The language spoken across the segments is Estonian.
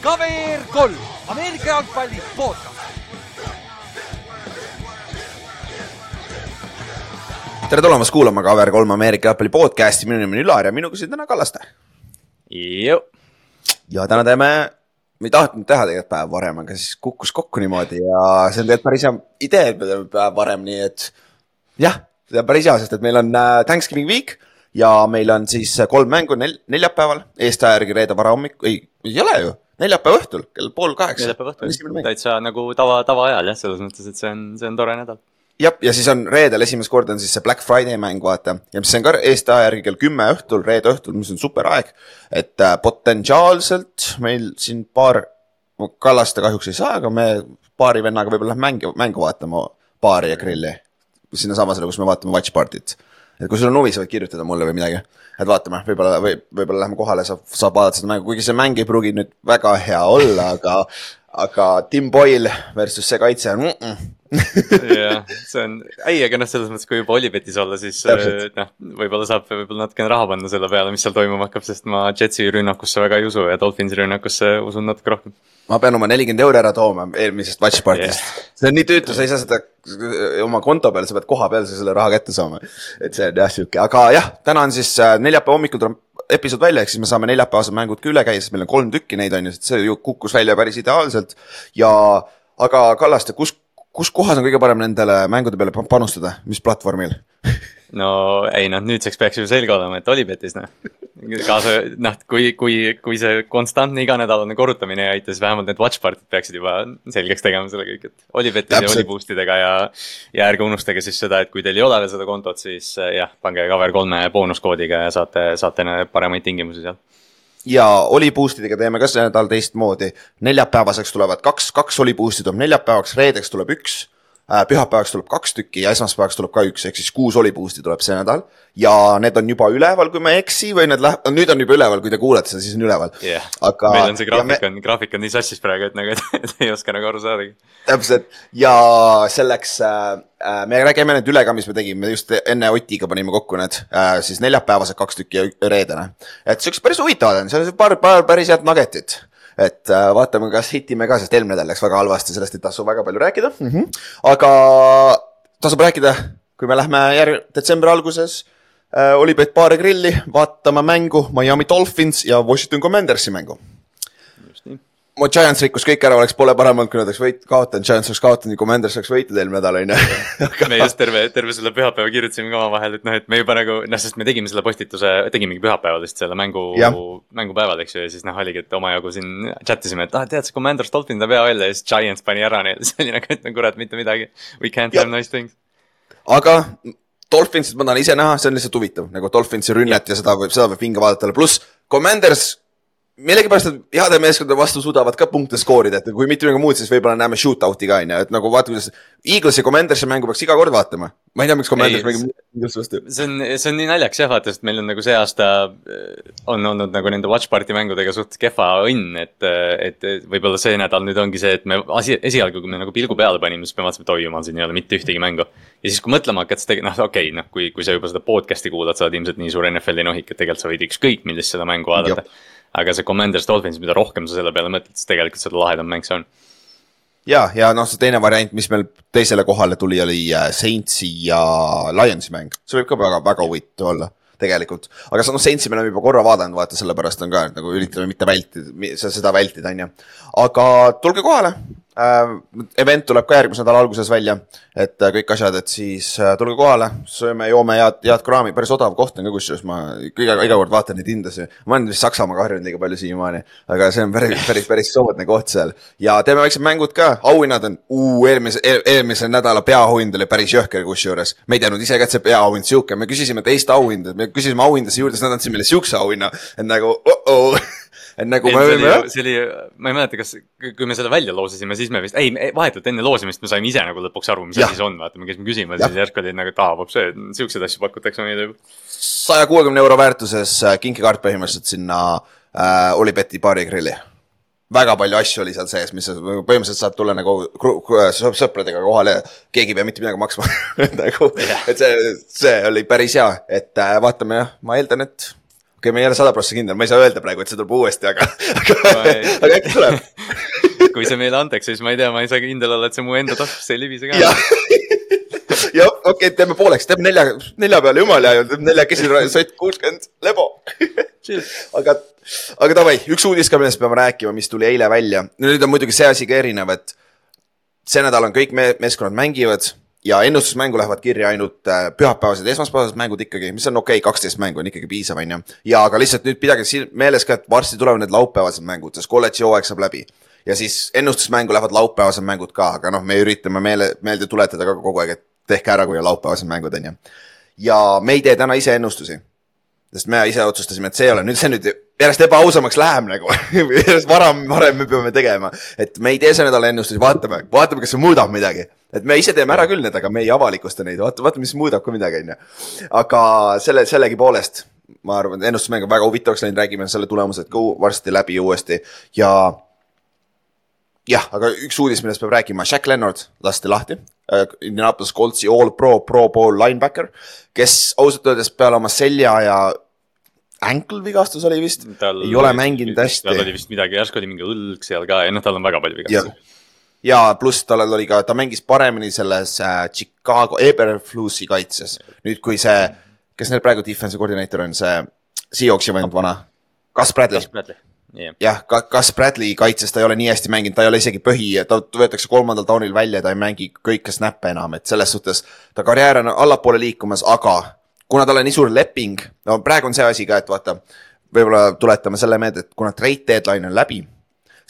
KVR kolm, Ameerika jalgpalli podcast. tere tulemast kuulama KVR3 Ameerika jalgpalli podcasti, minu nimi on Ülar ja minuga siin täna Kallaste. ja täna teeme, me ei tahtnud teha tegelikult päev varem, aga siis kukkus kokku niimoodi ja see on tegelikult päris hea idee, et me teeme päev varem, nii et jah, see on päris hea, sest et meil on äh, Thanksgiving week ja meil on siis kolm mängu nel neljapäeval, eestaja järgi reede varahommik, ei, ei ole ju neljapäeva õhtul kell pool kaheksa. neljapäeva õhtul, täitsa nagu tava, tavaajal jah, selles mõttes, et see on, see on tore nädal jah, ja siis on reedel esimest korda on siis see Black Friday mäng, vaata, ja mis on ka Eesti aja järgi kell kümme õhtul, reede õhtul, mis on super aeg. et äh, potentsiaalselt meil siin paar, Kallaste kahjuks ei saa, aga me paari vennaga võib-olla lähme mängu, mängu vaatama, baari ja grilli. sinnasamasele, kus me vaatame Watch Party't. Et kui sul on huvi, sa võid kirjutada mulle või midagi. et vaatame, võib-olla, või võib-olla lähme kohale, saab, saab vaadata seda mängu, kuigi see mäng ei pruugi nüüd väga hea olla, aga aga Tim Boyle versus see kaitse on mm -mm jah, see on, ei, aga noh, selles mõttes, kui juba Olipetis olla, siis äh, noh, võib-olla saab võib-olla natukene raha panna selle peale, mis seal toimuma hakkab, sest ma Jetsi rünnakusse väga ei usu ja Dolphinsi rünnakusse usun natuke rohkem. ma pean oma nelikümmend euri ära tooma eelmisest Watch Party'st yeah.. see on nii tüütu, sa ei saa seda oma konto peal, sa pead koha peal selle raha kätte saama. et see on jah sihuke, aga jah, täna on siis äh, neljapäeva hommikul tuleb episood välja, ehk siis me saame neljapäevased mängud ka üle käia, sest meil on kolm tükki neid on ju, see ju kukkus välja päris ideaalselt. ja, aga Kallaste, kus kus kohas on kõige parem nendele mängude peale panustada, mis platvormil no ei noh, nüüdseks peaks ju selge olema, et Olipetis noh. kaasa noh, kui, kui, kui see konstantne iganädalane korrutamine ei aita, siis vähemalt need watch party'd peaksid juba selgeks tegema selle kõik, et Olipetis ja Oliboost idega ja. ja ärge unustage siis seda, et kui teil ei ole veel seda kontot, siis jah, pange cover kolme boonuskoodiga ja saate, saate paremaid tingimusi sealt ja oli boost idega teeme ka see nädal teistmoodi. neljapäevaseks tulevad kaks, kaks oli boost'i tuleb neljapäevaks, reedeks tuleb üks. Pühapäevaks tuleb kaks tükki ja esmaspäevaks tuleb ka üks, ehk siis kuus oli boost'i tuleb see nädal. ja need on juba üleval, kui ma ei eksi või need lähevad, nüüd on juba üleval, kui te kuulete seda, siis on üleval yeah.. aga. meil on see graafik on me..., graafik on nii sassis praegu, et nagu, et ei oska nagu aru saadagi. täpselt ja selleks äh, Äh, me räägime nüüd üle ka, mis me tegime, just enne Otiga panime kokku need äh, siis neljapäevased kaks tükki ja reedene. et siuksed päris huvitavad on, seal on paar, paar päris head nugget'it. Et äh, vaatame, kas hitime ka, sest eelmine nädal läks väga halvasti, sellest ei tasu väga palju rääkida mm. -hmm. aga tasub rääkida, kui me lähme järg-, detsembri alguses äh, Olipet baari grilli vaatama mängu Miami Dolphins ja Washington Commandersi mängu mu Giants rikkus kõik ära, oleks pole parem olnud, kui nad oleks võit-, kaotanud, Giants oleks kaotanud ja Commanders oleks võitnud eelmine nädal, on ju. me just terve, terve selle pühapäeva kirjutasime ka omavahel, et noh, et me juba nagu noh, sest me tegime selle postituse, tegimegi pühapäeval vist selle mängu, mängupäeval, eks ju, ja siis noh, oligi, et omajagu siin chat isime, et ah, tead, see Commanders Dolphin tuleb hea välja ja siis Giants pani ära, nii et see oli nagu, et no kurat, mitte midagi. We can't ja. have nice things. aga Dolphinsit ma tahan ise näha, see on lihtsalt huvitav, nagu Dolphinsi rünnet ja, ja seda võib, seda võib hinge vaadata, pluss Commanders millegipärast nad heade meeskondade vastu suudavad ka punkte skoorida, et kui mitte midagi muud, siis võib-olla näeme shootout'i ka onju, et nagu vaata, kuidas. Eaglesi Commandersi mängu peaks iga kord vaatama. ma ei tea, miks Commanders mängib Eaglesi vastu. see on, see on nii naljakas jah, vaata, sest meil on nagu see aasta äh, on olnud nagu nende watch party mängudega suht kehva õnn, et, äh, et võib-olla see nädal nüüd ongi see, et me asi, esialgu, kui me nagu pilgu peale panime, siis me vaatasime, et oi jumal, siin ei ole mitte ühtegi mängu. ja siis, kui mõtlema hakkad, siis tegelikult noh, okei okay,, noh, kui, kui sa juba seda podcast'i kuulad, sa oled ilmselt nii suur NFL-i nohik, et tegelikult sa võid ükskõik millist seda mängu vaadata aga see Commanders Dolphins, mida rohkem sa selle peale mõtled, siis tegelikult seda lahedam mäng see on. ja, ja noh, see teine variant, mis meil teisele kohale tuli, oli äh, Saintsi ja Lionsi mäng, see võib ka väga, väga huvitav olla tegelikult, aga noh, Saintsi me oleme juba korra vaadanud, vaata sellepärast on ka, nagu üritame mitte vältida, seda vältida, on ju. aga tulge kohale. Event tuleb ka järgmise nädala alguses välja, et äh, kõik asjad, et siis äh, tulge kohale, sööme, joome head, head kraami, päris odav koht on ka kusjuures, ma iga, iga kord vaatan neid hindasid. ma olen vist Saksamaaga harjunud liiga palju siiamaani, aga see on päris, päris, päris soodne koht seal. ja teeme väiksed mängud ka, auhinnad on, eelmise, eelmise nädala peaauhind oli päris jõhker kusjuures. me ei teadnud ise ka, et see peaauhind sihuke, me küsisime teist auhinda, me küsisime auhindasid juurde, siis nad andsid meile siukse auhinna, et nagu oh-oh et nagu me võime. see oli, ma ei mäleta, kas, kui me selle välja loosisime, siis me vist, ei, vahetult enne loosimist me saime ise nagu lõpuks aru, mis asi see on, vaata, me käisime küsima, siis järsku oli nagu, et aa, vot see, siukseid asju pakutakse meile saja kuuekümne euro väärtuses äh, kinkikaart põhimõtteliselt sinna äh, Olipeti baarigrilli. Väga palju asju oli seal sees, mis põhimõtteliselt saad tulla nagu sõpradega kohale, keegi ei pea mitte midagi maksma nagu, et see, see oli päris hea, et äh, vaatame jah, ma eeldan, et okei, ma ei ole sada prossa kindel, ma ei saa öelda praegu, et see tuleb uuesti, aga, aga aga äkki tuleb. kui see meile antakse, siis ma ei tea, ma ei saa kindel olla, et see mu enda taskusse ei libise ka jah, okei okay,, teeme pooleks, teeme nelja, nelja peale jumal ja neljakesi sott kuuskümmend lebo. aga, aga davai, üks uudis ka, millest peame rääkima, mis tuli eile välja. nüüd on muidugi see asi ka erinev, et see nädal on kõik me meeskonnad mängivad ja ennustusmängu lähevad kirja ainult äh, pühapäevased esmaspäevased mängud ikkagi, mis on okei okay,, kaksteist mängu on ikkagi piisav, onju. ja aga lihtsalt nüüd pidage meeles ka, et varsti tulevad need laupäevased mängud, sest kolledži hooaeg saab läbi. ja siis ennustusmängu lähevad laupäevased mängud ka, aga noh, me üritame meele, meelde tuletada ka kogu aeg, et tehke ära, kui on laupäevased mängud, onju. ja me ei tee täna ise ennustusi sest me ise otsustasime, et see ei ole, nüüd see nüüd järjest ebaausamaks läheb nagu. järjest varem, varem me peame tegema, et me ei tee see nädal ennustusi, vaatame, vaatame, kas see muudab midagi. Et me ise teeme ära küll need, aga me ei avalikusta neid, vaata, vaata, mis muudab ka midagi, onju. aga selle, sellegipoolest ma arvan, ennustusmäng on väga huvitavaks läinud, räägime selle tulemused ka varsti läbi uuesti ja jah, aga üks uudis, millest peab rääkima, Shack Leonard lasti lahti. Indianapolis Coltsi all pro, pro bowl linebacker, kes ausalt öeldes peale oma selja ja ankle vigastus oli vist, ei ole mänginud hästi tal oli vist midagi, järsku oli mingi õlg seal ka ja noh, tal on väga palju vigastusi., ja pluss tal oli ka, ta mängis paremini selles äh, Chicago Eberflussi kaitses. nüüd, kui see, kes neil praegu defense'i koordineeter on, see Seahawksi vend vana, Gus Bradley. jah, jah, Gus Bradley kaitses ta ei ole nii hästi mänginud, ta ei ole isegi põhi, ta võetakse kolmandal taunil välja, ta ei mängi kõike snappe enam, et selles suhtes ta karjäär on allapoole liikumas, aga kuna tal on nii suur leping, no praegu on see asi ka, et vaata, võib-olla tuletame selle meelde, et kuna trade deadline on läbi,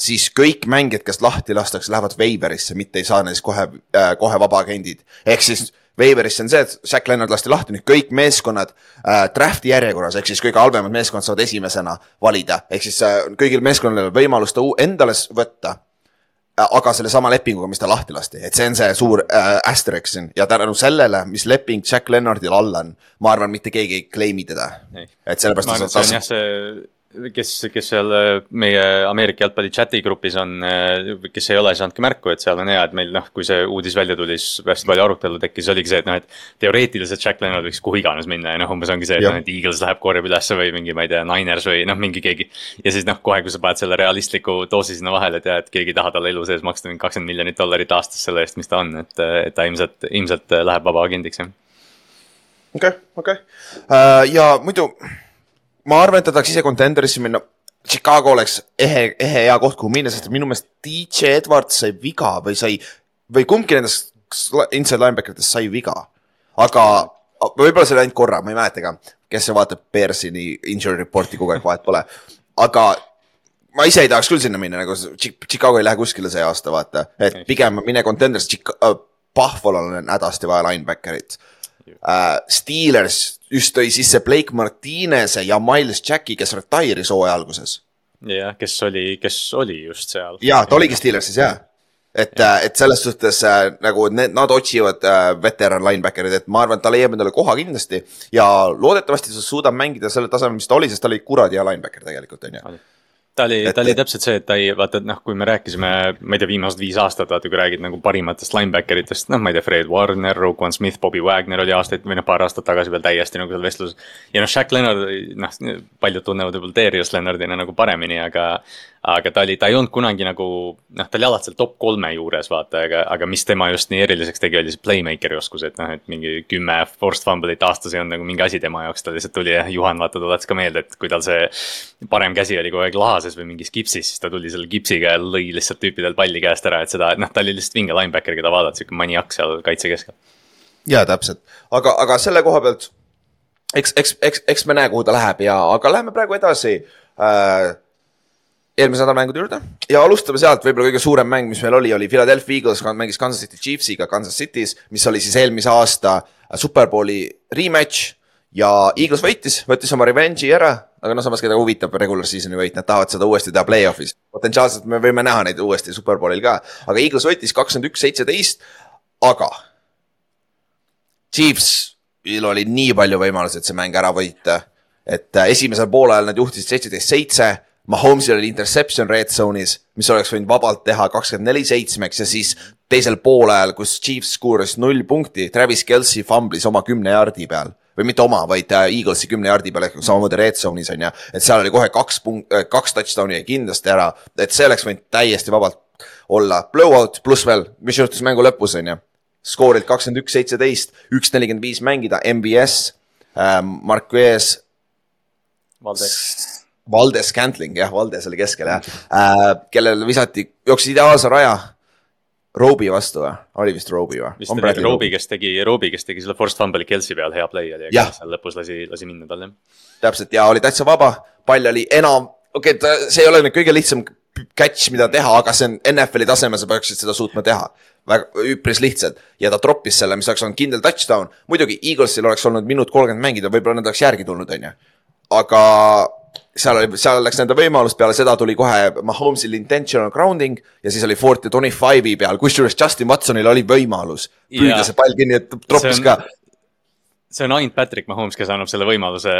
siis kõik mängijad, kes lahti lastakse, lähevad Waiverisse, mitte ei saa neist kohe äh,, kohe vabaagendid. ehk siis Waiverisse on see, et Zack Leonard lasti lahti, nüüd kõik meeskonnad äh, draft'i järjekorras, ehk siis kõige halvemad meeskonnad saavad esimesena valida, ehk siis äh, kõigil meeskonnadel on võimalus ta endale võtta äh, aga sellesama lepinguga, mis ta lahti lasti, et see on see suur äh, asterisk siin. Ja tänu sellele, mis leping Jack Leonardil all on, ma arvan, mitte keegi ei claim'i teda. Et sellepärast ma arvan, et see on jah, see, kes, kes seal äh, meie Ameerika jalgpalli chati grupis on, kes ei ole saanudki märku, et seal on hea, et meil noh, kui see uudis välja tuli, siis hästi palju arutelu tekkis, oligi see, et noh, et teoreetiliselt Jack Leonard võiks kuhu iganes minna ja noh, umbes ongi see, et noh, et Eagles läheb, korjab ülesse või mingi, ma ei tea, Niners või noh, mingi keegi. ja siis noh, kohe, kui sa paned selle realistliku doosi sinna vahele, et jah, et keegi ei taha talle elu sees maksta mingi kakskümmend miljonit dollarit aastas selle eest, mis ta on, et, et ta ilmselt, ilmselt läheb vabaagendiks jah. okei, okei. ja muidu ma arvan, et ta tahaks ise contender'isse minna. Chicago oleks ehe, ehe hea koht, kuhu minna, sest minu meelest DJ Edwards sai viga või sai või kumbki nendest inside linebacker itest sai viga. aga võib-olla see oli ainult korra, ma ei mäleta ka, kes see vaatab Bearsi nii injury report'i kogu aeg, vahet pole. aga ma ise ei tahaks küll sinna minna, nagu Chi- Chicago ei lähe kuskile see aasta, vaata, et pigem mine contenders, Buffalo'l on hädasti vaja linebacker'it uh,. Steelers just tõi sisse Blake Martinez'e ja Miles Jacki, kes retire'is hooaja alguses. jah, kes oli, kes oli just seal. ja ta oligi Steelersis jah. et, et selles suhtes äh, nagu need, nad otsivad äh, veteran linebacker'id, et ma arvan, et ta leiab endale koha kindlasti ja loodetavasti ta suudab mängida sellel tasemel, mis ta oli, sest ta oli kuradi hea linebacker tegelikult on ju. Ta oli, ta oli täpselt see, et ta ei, vaata, et noh, kui me rääkisime, ma ei tea, viimased viis aastat, vaata, kui räägid nagu parimatest linebacker itest, noh, ma ei tea, Fred Warner, Roquan Smith, Bobby Wagner oli aastaid või noh, paar aastat tagasi veel täiesti nagu seal vestluses. ja noh, Shaq Leonard, noh, paljud tunnevad võib-olla Darius Leonardina nagu paremini, aga aga ta oli, ta ei olnud kunagi nagu noh, ta oli alati seal top kolme juures vaata, aga, aga mis tema just nii eriliseks tegi, oli see playmaker'i oskus, et noh, et mingi kümme forced fumble'it aastas ei olnud nagu mingi asi tema jaoks, ta lihtsalt tuli ja Juhan vaata tuletas ka meelde, et kui tal see parem käsi oli kogu aeg lahases või mingis gipsis, siis ta tuli selle gipsiga ja lõi lihtsalt tüüpidel palli käest ära, et seda, noh, ta oli lihtsalt vinge linebacker, keda vaadata, sihuke maniak seal kaitse keskel. ja täpselt, aga, aga selle koha pealt eks, eks, eks, eks me näe, kuhu ta läheb ja, aga läheme praegu edasi äh, eelmise nädala mängude juurde ja alustame sealt, võib-olla kõige suurem mäng, mis meil oli, oli Philadelphia Eagles mängis Kansas City Chiefsiga Kansas City's, mis oli siis eelmise aasta Superbowli rematch ja Eagles võitis, võttis oma revenge'i ära, aga no samas keda huvitab regular season'i võit, nad tahavad seda uuesti teha play-off'is. potentsiaalselt me võime näha neid uuesti Superbowlil ka, aga Eagles võitis kakskümmend üks, seitseteist, aga Chiefsil oli nii palju võimalusi, et see mäng ära võita. et äh, esimesel poolajal nad juhtisid seitseteist, seitse. Mahomes'il oli interception red zone'is, mis oleks võinud vabalt teha kakskümmend neli seitsmeks ja siis teisel poolajal, kus Chiefs skooris null punkti, Travis Kelci fumblis oma kümne jardi peal või mitte oma, vaid äh, Eaglesi kümne jardi peal ehk samamoodi red zone'is on ju. et seal oli kohe kaks punkt, kaks touchdown'i jäi kindlasti ära, et see oleks võinud täiesti vabalt olla. Blowout pluss veel, mis juhtus mängu lõpus on ju. skoorilt kakskümmend üks, seitseteist, üks nelikümmend viis mängida, MBS ähm,, Marquez. Valdes. Valdes Scantling jah, Valdes oli keskel jah äh,, kellele visati, jooksis ideaalse raja Roby vastu või, oli vist Roby või? vist oli Roby, kes tegi, Roby, kes tegi selle forced fumble'i Kelsi peal, hea play oli ja seal lõpus lasi, lasi minna tal jah. täpselt ja oli täitsa vaba, pall oli enam, okei okay,, see ei ole nüüd kõige lihtsam catch, mida teha, aga see on NFL-i tasemel, sa peaksid seda suutma teha. väga, üpris lihtsalt ja ta troppis selle, mis oleks olnud kindel touchdown. muidugi Eaglesil oleks olnud minut kolmkümmend mängida, võib-olla nad oleks järgi tulnud, on ju. aga seal oli, seal läks nende võimalus, peale seda tuli kohe Mahomes'il intentional grounding ja siis oli fourth ja twenty five'i peal, kusjuures Justin Watsonil oli võimalus püüda see pall kinni, et troppis ka. see on ainult Patrick Mahomes, kes annab selle võimaluse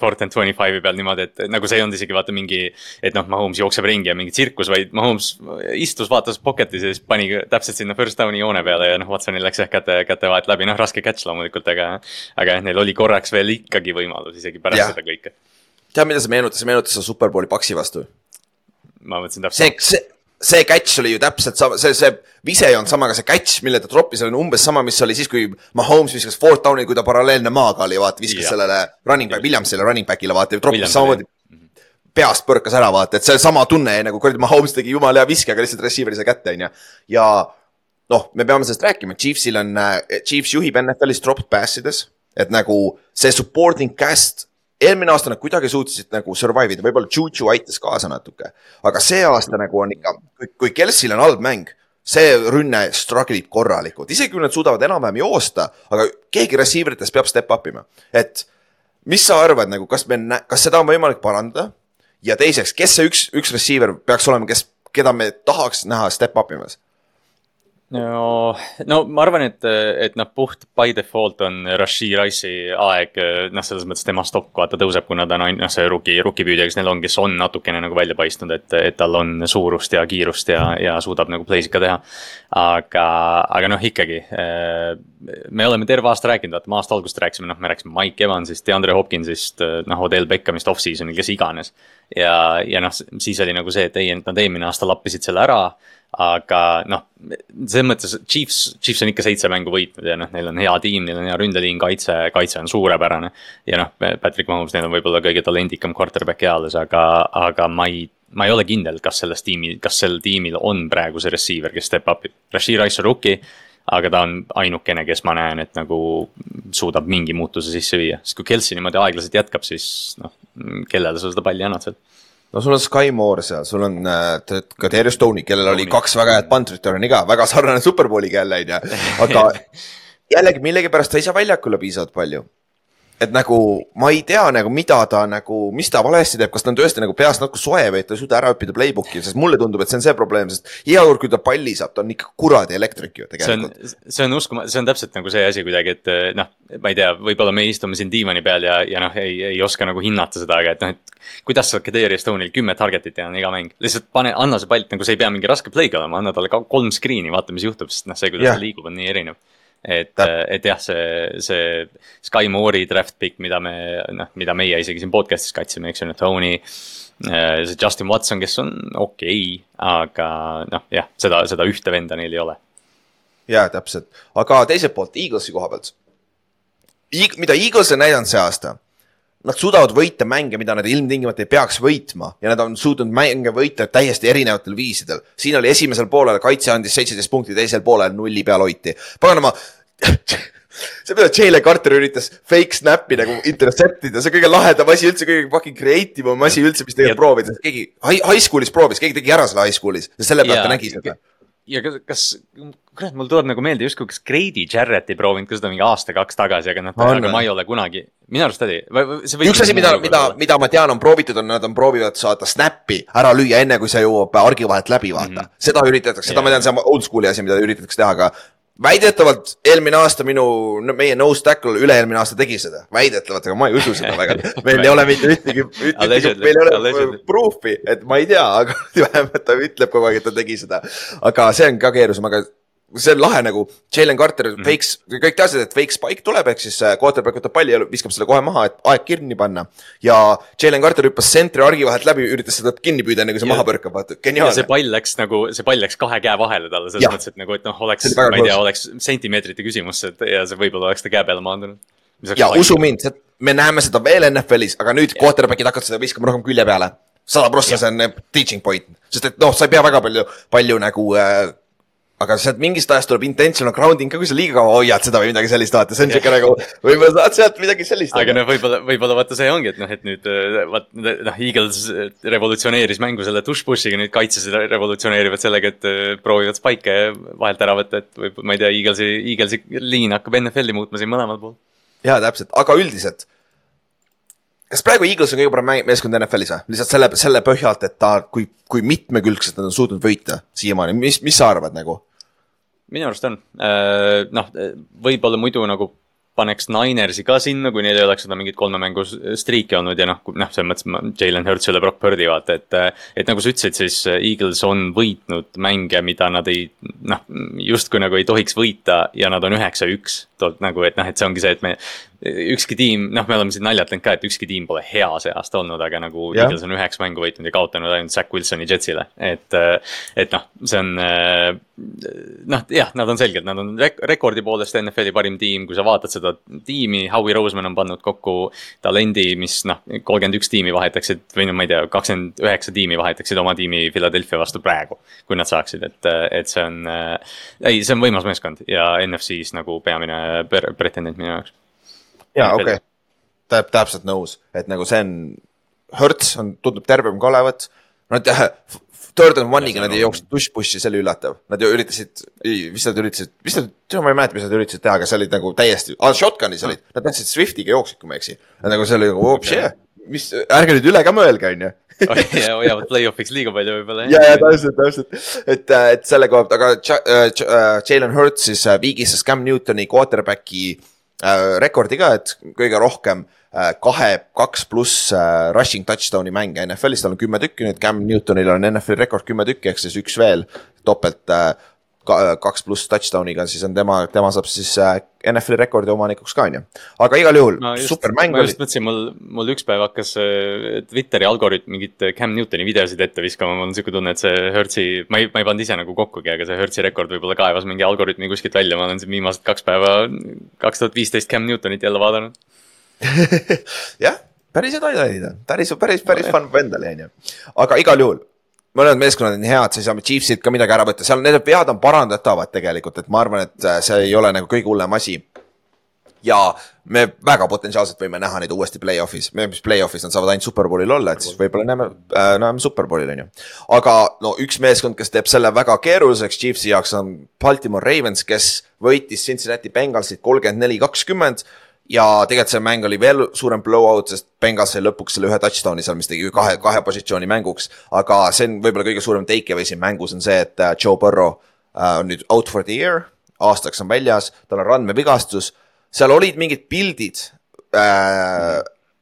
fourth and twenty five'i peal niimoodi, et nagu see ei olnud isegi vaata mingi. et noh, Mahomes jookseb ringi ja mingi tsirkus, vaid Mahomes istus, vaatas pocket'is ja siis pani täpselt sinna first down'i joone peale ja noh, Watsonil läks jah käte, käte vahelt läbi, noh raske catch loomulikult, aga. aga jah, neil oli korraks veel ikkagi võimalus isegi pärast ja. seda kõike tead, mida see meenutas, see meenutas seda Superbowli Paxi vastu. ma mõtlesin täpselt. see, see, see catch oli ju täpselt sama, see, see vise ei olnud sama, aga see catch, mille ta troppis, oli umbes sama, mis oli siis, kui Mahomes viskas fourth down'i, kui ta paralleelne maaga oli, vaata, viskas ja. sellele running back, Williamsile running back'ile, vaata, troppis samamoodi peast põrkas ära, vaata, et see sama tunne nagu kuradi Mahomes tegi jumala hea viske, aga lihtsalt receiver'i sai kätte, on ju. ja noh, me peame sellest rääkima, Chiefsil on, Chiefs juhib NFL-is dropped pass ides, et nagu see supporting cast eelmine aasta nad kuidagi suutsid nagu survive ida, võib-olla Juju aitas kaasa natuke. aga see aasta nagu on ikka, kui Kelsil on halb mäng, see rünne struggle ib korralikult, isegi kui nad suudavad enam-vähem joosta, aga keegi receiver itest peab step up ima. et mis sa arvad nagu, kas me, kas seda on võimalik parandada? ja teiseks, kes see üks, üks receiver peaks olema, kes, keda me tahaks näha step up imas? No, no ma arvan, et, et noh, puht by default on Rashid Rice'i aeg, noh, selles mõttes tema stokk vaata tõuseb, kuna ta on ainult noh, see rookie, rookie püüdja, kes neil on, kes on natukene nagu välja paistnud, et, et tal on suurust ja kiirust ja, ja suudab nagu play'sid ka teha. aga, aga noh, ikkagi me oleme terve aasta rääkinud, vaata, me aasta algusest rääkisime, noh, me rääkisime Mike Evansist, DeAndre Hopkinsist, noh, Odell Beckhamist off-season'il, kes iganes. ja, ja noh, siis oli nagu see, et ei, nad eelmine aasta lappisid selle ära aga noh, selles mõttes Chiefs, Chiefs on ikka seitse mängu võitnud ja noh, neil on hea tiim, neil on hea ründeliin, kaitse, kaitse on suurepärane. ja noh, Patrick Mahomes, neil on võib-olla kõige talendikam quarterback eales, aga, aga ma ei, ma ei ole kindel, kas selles tiimi, kas sel tiimil on praegu see receiver, kes step up ib. Rashid Rice on rookie, aga ta on ainukene, kes ma näen, et nagu suudab mingi muutuse sisse viia, sest kui Kelsey niimoodi aeglaselt jätkab, siis noh, kellele sa seda palli annad seal no sul on Sky Moore seal, sul on äh, ka Darius Stoney, kellel oli kaks väga head punt return'i ka, väga sarnane Superbowliga jälle on ju, aga jällegi millegipärast ta ei saa väljakule piisavalt palju et nagu ma ei tea nagu, mida ta nagu, mis ta valesti teeb, kas ta on tõesti nagu peast natuke soe või et ta ei suuda ära õppida playbook'i, sest mulle tundub, et see on see probleem, sest iga kord, kui ta palli saab, ta on ikka kuradi elektrik ju tegelikult. see on, on uskuma-, see on täpselt nagu see asi kuidagi, et noh, ma ei tea, võib-olla me istume siin diivani peal ja, ja noh, ei, ei oska nagu hinnata seda, aga et noh, et. kuidas saab Kadri Estonial kümme target'it teha iga mäng, lihtsalt pane, anna see pall, nagu see ei pea mingi raske play'ga olema, anna talle kolm screen'i, vaata, mis juhtub, sest noh, see, kuidas yeah. ta liigub, on nii erinev et, et jah, see, see Sky Moore'i draft pick, mida me noh, mida meie isegi siin podcast'is katsime, eks ju, Tony. Äh, see Justin Watson, kes on okei okay,, aga noh, jah, seda, seda ühte venda neil ei ole. ja täpselt, aga teiselt poolt Eaglesi koha pealt. mida Eagles on näidanud see aasta nad suudavad võita mänge, mida nad ilmtingimata ei peaks võitma ja nad on suutnud mänge võita täiesti erinevatel viisidel. siin oli esimesel poolel kaitse andis seitseteist punkti, teisel poolel nulli peal hoiti. paganama see, mida Jalen Carter üritas fake snap'i nagu intercept ida, see kõige lahedam asi üldse, kõige fucking creative im asi üldse, mis tegelikult proovida, keegi high school'is proovis, keegi tegi ära selle high school'is ja selle pealt ta nägi seda ja kas, kas, kurat, mul tuleb nagu meelde justkui, kas Grady Jarrett ei proovinud ka seda mingi aasta-kaks tagasi, aga noh, aga ma ei ole kunagi, minu arust oli. üks asi, mida, mida, mida ma tean, on proovitud, on, nad on proovinud saada snap'i ära lüüa, enne kui see jõuab argi vahelt läbi, vaata mm. -hmm. seda üritatakse, seda yeah. ma tean, see on old school'i asi, mida üritatakse teha, aga väidetavalt eelmine aasta minu, meie nose tackle üle-eelmine aasta tegi seda, väidetavalt, aga ma ei usu seda väga. meil ei ole mitte ühtegi, ühtegi, meil ei ole proof'i, et ma ei tea, aga vähemalt ta ütleb kogu aeg, et ta tegi seda. aga see on ka keerusam, aga see on lahe nagu, Jalen Carter mm fakes, kõik teadsid, et fake spike tuleb, ehk siis äh, quarterback võtab palli ja viskab selle kohe maha, et aeg kinni panna. ja Jalen Carter hüppas sentri argi vahelt läbi, üritas seda kinni püüda, enne kui see Ja- maha põrkab, vaata, ja see geniaalne. pall läks nagu, see pall läks kahe käe vahele talle selles Jah. mõttes, et nagu, et noh, oleks, ma ei tea, oleks sentimeetrite küsimus, et ja see võib-olla oleks ta käe peale maandunud. ja usu mind, me näeme seda veel NFL-is, aga nüüd quarterback'id hakkavad seda viskama rohkem külje peale. sada prossa, see on teaching point, sest et noh, sa ei pea väga palju, palju nagu äh, aga sealt mingist ajast tuleb intentional grounding ka, kui sa liiga kaua hoiad seda või midagi sellist, vaata, see on siuke nagu, võib-olla saad sealt midagi sellist. aga noh, võib-olla, võib-olla vaata see ongi, et noh, et nüüd äh, vaat noh, Eagles äh, revolutsioneeris mängu selle tush-push'iga, nüüd kaitses revolutsioneerivad sellega, et äh, proovivad spike'e vahelt ära võtta, et võib, ma ei tea, Eaglesi, Eaglesi liin hakkab NFL-i muutma siin mõlemal pool. jaa, täpselt, aga üldiselt. kas praegu Eagles on kõige parem meeskond NFL-is või? lihtsalt selle, selle põhjalt, et ta, kui, kui mitmekülgselt nad on suutnud võita siiamaani, mis, mis sa arvad nagu? Minu arust on, noh, võib-olla muidu nagu paneks Ninersi ka sinna, kui neil ei oleks seda mingit kolme mängu striiki olnud ja noh, noh, selles mõttes ma- Jalen Hurts üle Brock Purdy vaata, et. et nagu sa ütlesid, siis Eagles on võitnud mänge, mida nad ei, noh, justkui nagu ei tohiks võita ja nad on üheksa-üks. nagu, et noh, et see ongi see, et me, ükski tiim, noh, me oleme siin naljatanud ka, et ükski tiim pole hea see aasta olnud, aga nagu. Eagles on üheksa mängu võitnud ja kaotanud ainult Zack Wilsoni Jetsile, et. et noh, see on noh, jah, nad on selgelt, nad on rek rekordi poolest NFL-i parim tiim, kui sa vaatad seda tiimi, Howie Roseman on pannud kokku talendi, mis noh, kolmkümmend üks tiimi vahetaksid või no ma ei tea, kakskümmend üheksa tiimi vahetaksid oma tiimi Philadelphia vastu praegu. kui nad saaksid, et, et see on äh,, ei, see on võimas meeskond ja NFC-s nagu peamine pretendent minu jaoks. Jaa, okei okay. Täp-, täpselt nõus, et nagu see on, Hertz on, tundub tervem ka olevat. Nad jah, third and one'iga nad ei jooksnud push-push'i, see oli üllatav. Nad ju üritasid, mis nad üritasid, mis nad, ma ei mäleta, mis nad üritasid teha, aga see oli nagu täiesti ah,, shotgun'is olid, nad tahtsid Swiftiga jooksid, kui ma ei eksi. nagu see oli nagu, hoopis hea, mis, ärge nüüd üle ka mõelge, on ju hoiavad play-off'iks liiga palju võib-olla. ja, ja täpselt, täpselt, et, et selle koha pealt, aga äh, äh, Jalen Hurts siis äh, viigistas Cam Newtoni quarterback'i äh, rekordi ka, et kõige rohkem äh, kahe, kaks pluss äh, rushing touchdown'i mänge NFL-is, tal on kümme tükki, nüüd Cam Newtonil on NFL-i rekord kümme tükki, ehk siis üks veel topelt äh, kaks pluss touchdown'iga, siis on tema, tema saab siis äh, NFL-i rekordi omanikuks ka, on ju. aga igal juhul ma just, super mäng ma oli just mõtlesin, mul, mul üks päev hakkas äh, Twitteri algoritm mingit Cam Newtoni videosid ette viskama, mul on siuke tunne, et see Hertzi, ma ei, ma ei pannud ise nagu kokkugi, aga see Hertzi rekord võib-olla kaevas mingi algoritmi kuskilt välja, ma olen siin viimased kaks päeva, kaks tuhat viisteist Cam Newtonit jälle vaadanud. jah, päris hea toiduained on, päris, päris, päris fun endale, on ju. aga igal juhul, mõned meeskonnad on head, siis saame Chiefsilt ka midagi ära võtta, seal need vead on parandatavad tegelikult, et ma arvan, et äh, see ei ole nagu kõige hullem asi. ja me väga potentsiaalselt võime näha neid uuesti play-off'is, mis play-off'is nad saavad ainult superbowlil olla, et siis võib-olla näeme äh,, näeme superbowlil on ju. aga no üks meeskond, kes teeb selle väga keeruliseks Chiefsi jaoks on Baltimore Ravens, kes võitis Cincinnati Bengalsit kolmkümmend neli, kakskümmend ja tegelikult see mäng oli veel suurem blowout, sest Bengals sai lõpuks selle ühe touchdown'i seal, mis tegi kahe, kahe positsiooni mänguks. aga see on võib-olla kõige suurem take away siin mängus on see, et äh, Joe Burrow äh, on nüüd out for the year, aastaks on väljas, tal on randmevigastus. seal olid mingid pildid äh,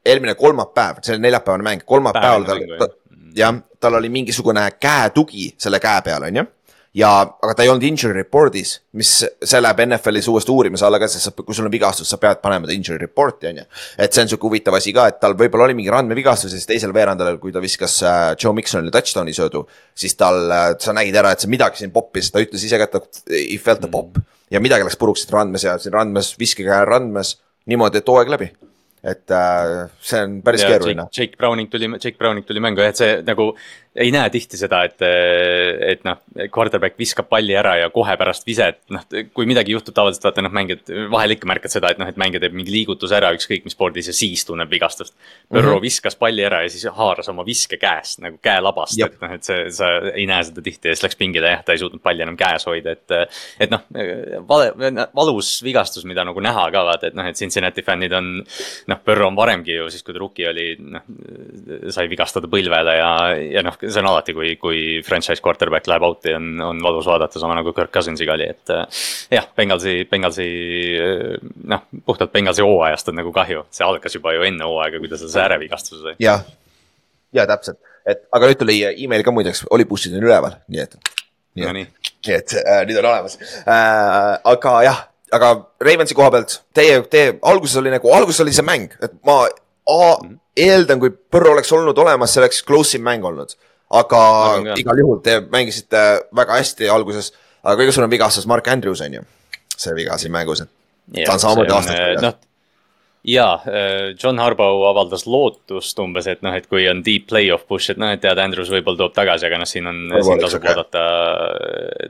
eelmine kolmapäev, see oli neljapäevane mäng, kolmapäeval tal ta, jah, tal oli mingisugune käetugi selle käe peal, on ju ja, aga ta ei olnud injury report'is, mis, see läheb NFL-is uuesti uurimise alla ka, sest sa, kui sul on vigastus, sa pead panema ta injury report'i, on ju. et see on sihuke huvitav asi ka, et tal võib-olla oli mingi randmevigastus ja siis teisel veerandajal, kui ta viskas äh, Joe Miksonile touchdown'i söödu, siis tal äh,, sa nägid ära, et see midagi siin poppis, ta ütles ise ka, et ta he felt a pop. ja midagi läks puruks siit randmes ja siin randmes, viskekäe randmes, niimoodi, et hooaeg läbi et äh, see on päris Ja keeruline. Jake, Browning tuli, Jake Browning tuli mängu et see nagu ei näe tihti seda, et, et noh, quarterback viskab palli ära ja kohe pärast viset, noh, kui midagi juhtub tavaliselt vaata noh, mängijad vahel ikka märkad seda, et noh, et mängija teeb mingi liigutuse ära, ükskõik mis spordis ja siis tunneb vigastust. Põrro mm -hmm. viskas palli ära ja siis haaras oma viske käest nagu käelabast, et noh, et see, sa ei näe seda tihti ja siis läks pingile jah, ta ei suutnud palli enam käes hoida, et. et noh, vale, valus vigastus, mida nagu näha ka vaata, et noh, et Cincinnati fännid on. noh, Põrro on varemgi ju siis, kui ta rookie oli, noh sai vigastada põlvele ja, ja noh, see on alati, kui, kui franchise quarterback läheb out'i, on, on valus vaadata, sama nagu Kirk Cousinsiga oli, et. jah, Bengalsi, Bengalsi noh, puhtalt Bengalsi hooajast on nagu kahju, see algas juba ju enne hooaega, kui ta selle äärevigastuse sai. jah, ja täpselt, et aga nüüd tuli email ka muideks, oli bussid on üleval, nii et. Nonii, nii et äh, nüüd on olemas äh,. aga jah, aga Ravensi koha pealt teie, teie alguses oli nagu, alguses oli see mäng, et ma A, eeldan, kui Põrro oleks olnud olemas, see oleks close im mäng olnud. Aga Arvan igal juhul te mängisite väga hästi alguses, aga kõige suurem vigastus Mark Andrews on ju, see viga siin mängus, et ta on samamoodi aastaid noh, jaa, John Harbaugh avaldas lootust umbes, et noh, et kui on deep play-off push, et noh, et tead, Andrews võib-olla toob tagasi, aga noh, siin on, siin tasub okei. oodata,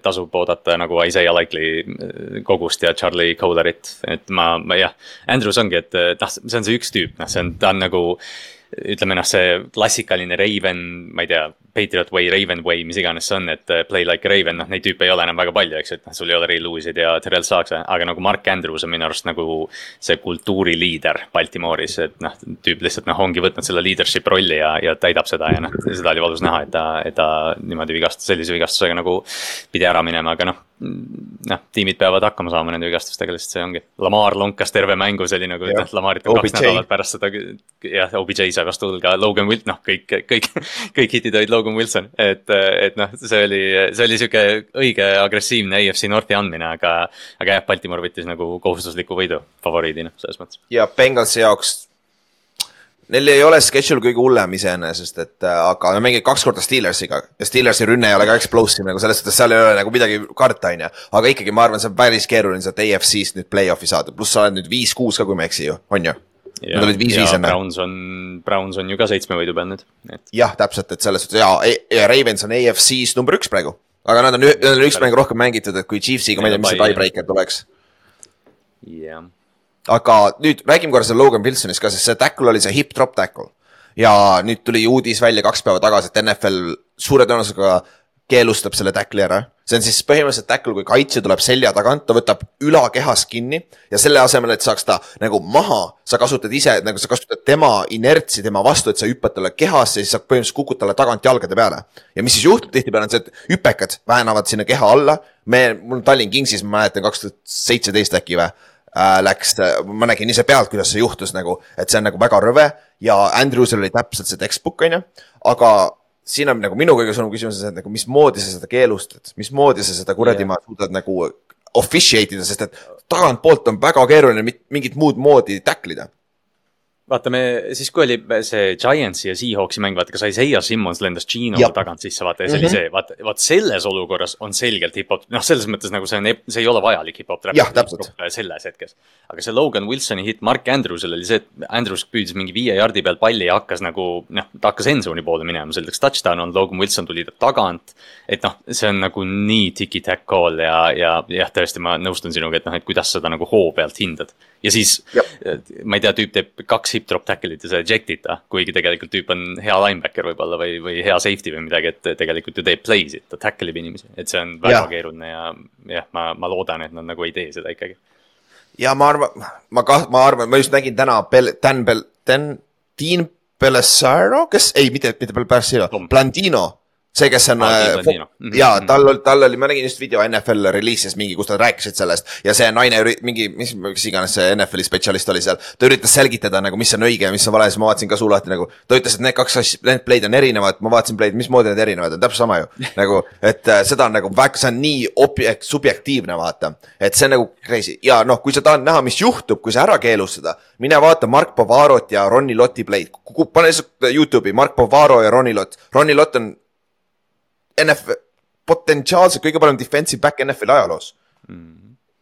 tasub oodata nagu Isaiah Likely äh, kogust ja Charlie Kohlerit, et ma, ma jah. Andrews ongi, et noh, see on see üks tüüp, noh, see on, ta on nagu ütleme noh, see klassikaline Raven, ma ei tea, Patriot Way, Raven Way, mis iganes see on, et eh, play like a Raven, noh neid tüüpe ei ole enam väga palju, eks ju, et noh, sul ei ole Ray Lewis'id ja Terrel Saakse, aga nagu Mark Andrews on minu arust nagu see kultuuriliider Baltimooris, et noh, tüüp lihtsalt noh, ongi võtnud selle leadership rolli ja, ja täidab seda ja noh, seda oli valus näha, et ta, et ta niimoodi vigastus, sellise vigastusega nagu pidi ära minema, aga noh, noh, tiimid peavad hakkama saama nende vigastustega, lihtsalt see ongi. Lamar lonkas terve mängu, see oli nagu, noh, Lamarit on kaks nädalat pärast seda, jah, OBJ sai vastu õlga, Logan Wilt, noh, kõik, kõik, kõik hitid olid Logan Wilson, et, et noh, see oli, see oli sihuke õige agressiivne AFC Northi andmine, aga, aga jah, Baltimore võttis nagu kohustusliku võidu favoriidina selles mõttes. ja Bengalsi jaoks Neil ei ole schedule kõige hullem iseenesest, et äh, aga nad mängivad kaks korda Steelersiga ja Steelersi rünne ei ole ka explosive nagu selles suhtes, seal ei ole nagu midagi karta, on ju. aga ikkagi ma arvan, see on päris keeruline sealt AFC-st nüüd play-off'i saada, pluss sa oled nüüd viis-kuus ka, kui ma ei eksi ju, on ju? Nad olid viis-viis enne. Browns on, Browns on ju ka seitsme võidu peal nüüd, et jah, täpselt, et selles suhtes ja, ja Ravens on AFC-s number üks praegu. aga nad on, nad on üks mäng rohkem mängitud, et kui Chiefsiga, ma ei tea, mis see tiebreaker tuleks. jah. Aga nüüd räägime korra selle Logan Wilsonist ka, sest see tackle oli see hip drop tackle. ja nüüd tuli uudis välja kaks päeva tagasi, et NFL suure tõenäosusega keelustab selle tackle'i ära. see on siis põhimõtteliselt tackle, kui kaitsja tuleb selja tagant, ta võtab ülakehast kinni ja selle asemel, et saaks ta nagu maha, sa kasutad ise nagu sa kasutad tema inertsi tema vastu, et sa hüppad talle kehasse ja siis sa põhimõtteliselt kukud talle tagant jalgade peale. ja mis siis juhtub tihtipeale on see, et hüpekad väänavad sinna keha alla. me, mul Tallinn Kingsis, ma mäletan kaks tuhat seitseteist äkki või äh, läks, ma nägin ise pealt, kuidas see juhtus nagu, et see on nagu väga rõve ja Andrewsel oli täpselt see textbook on ju, aga siin on nagu minu kõige suurem küsimus et nagu mismoodi sa seda keelustad, mismoodi sa seda kuradi yeah. suudad nagu officiate ida, sest et tagantpoolt on väga keeruline mit- mingit muud moodi tackle ida. vaata, me siis, kui oli see Giantsi ja Seahawksi mäng, vaata, kas Isaiah Simmons lendas Gino tagant sisse, vaata ja see oli Mhm. see, vaata, vaat selles olukorras on selgelt hip-hop, noh, selles mõttes nagu see on, see ei ole vajalik hip-hop trap. Jah, täpselt. selles hetkes. aga see Logan Wilsoni hitt Mark Andrewsel oli see, et Andrews püüdis mingi viie jardi peal palli ja hakkas nagu noh, ta hakkas endzone'i poole minema, see oleks touchdown olnud, Logan Wilson tuli ta tagant. et noh, see on nagu nii tiki-tack call ja, ja jah, tõesti, ma nõustun sinuga, et noh, et kuidas seda nagu hoo pealt hindad. ja siis ma ei tea, tüüp teeb kaks hip-drop tackle'it ja sa eject'id ta, kuigi tegelikult tüüp on hea linebacker võib-olla või, või hea safety või midagi, et tegelikult ju teeb play'sid, ta tackle ib inimesi, et see on väga Jah. keeruline ja jah, ma, ma loodan, et nad nagu ei tee seda ikkagi. ja ma arvan, ma kah-, ma arvan, ma just nägin täna Bel-, Dan Bel-, Dan, Dean Pelissaro, kes, ei, mitte, mitte Pelissaro Blandino. see, kes on Dean äh, fo- Mhm, ja mhm. tal tal oli, ma nägin just video NFL release'is mingi, kus nad rääkisid sellest. Ja see naine mingi, mis, mis iganes see NFL-i spetsialist oli seal, ta üritas selgitada nagu, mis on õige ja mis on vale, siis ma vaatasin ka suu lahti nagu, ta ütles, et need kaks asja, need play'd on erinevad, ma vaatasin play'd, mismoodi need erinevad on, täpselt sama ju. nagu, et äh, seda on nagu väga, see on nii objekt, subjektiivne, vaata. et see on nagu crazy. Ja noh, kui sa tahad näha, mis juhtub, kui sa ära keelustada, mine vaata Mark Pavarot ja Ronnie Lotti play'd, pane lihtsalt Youtube'i Mark Pavaro ja Ronnie Lott, Ronnie Lott on NF, potentsiaalselt kõige parem defensive back NFL ajaloos mm..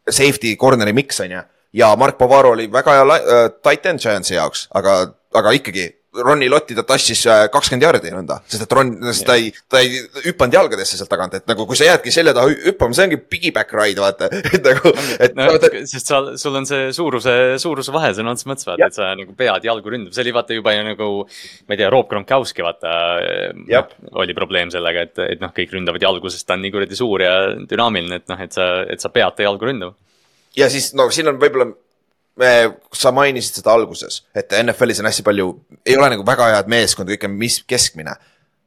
Safety corner'i miks on ju ja Mark Pavaro oli väga hea äh, tight end Giantsi jaoks, aga, aga ikkagi Ronnie Lotti ta tassis äh, kakskümmend jardi nõnda, sest et Ron, sest ta ei, ta ei hüpanud jalgadesse sealt tagant, et nagu kui sa jäädki selja taha hü- hüppama, see ongi piggyback ride vaata, et nagu, no vaata, sest sa, sul on see suuruse, suuruse vahe sõna otseses mõttes vaata, et sa nagu pead jalgu ründama, see oli vaata juba ju nagu. ma ei tea, Rob Gronkowski vaata Jah. no, oli probleem sellega, et, et noh, kõik ründavad jalgu, sest ta on nii kuradi suur ja dünaamiline, et noh, et sa, et sa pead ta jalgu ründama. ja siis no siin on võib-olla, sa mainisid seda alguses, et NFL-is on hästi palju, ei ole nagu väga head meeskonda, kõik on mis keskmine.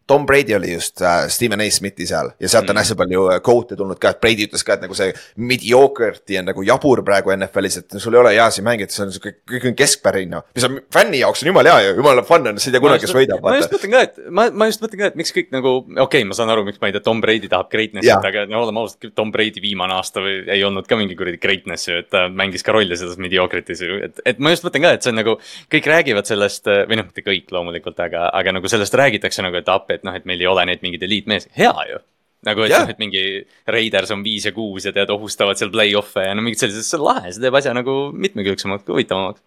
Tom Brady oli just äh, Steven A Smithi seal ja sealt on Mm. hästi palju äh, quote'e tulnud ka, et Brady ütles ka, et nagu see mediocre'ti on nagu jabur praegu NFL-is, et sul ei ole heasi mängijaid, see on siuke, kõik on keskpärin noh. mis on fänni jaoks on jumala hea ja jumala fun on, sa ei tea kunagi, kes võidab, ma just mõtlen ka, et ma, ma just mõtlen ka, et miks kõik nagu, okei okay,, ma saan aru, miks ma ei tea, Tom Brady tahab greatness'it Jaa., aga no oleme ausad, Tom Brady viimane aasta või ei olnud ka mingi kuradi greatness ju, et ta mängis ka rolli selles mediocre'is ju, et, et ma just mõtlen ka, et see on nagu. kõik räägivad sellest või noh, mitte kõik loomulikult, aga, aga nagu sellest räägitakse nagu, et appi, et noh, et meil ei ole neid mingeid eliitmees, hea ju nagu, et Jah. noh, et mingi Raiders on viis ja kuus ja tead, ohustavad seal play-off'e ja no mingid sellised, see on lahe, see teeb asja nagu mitmekülgsemaks, huvitavamaks.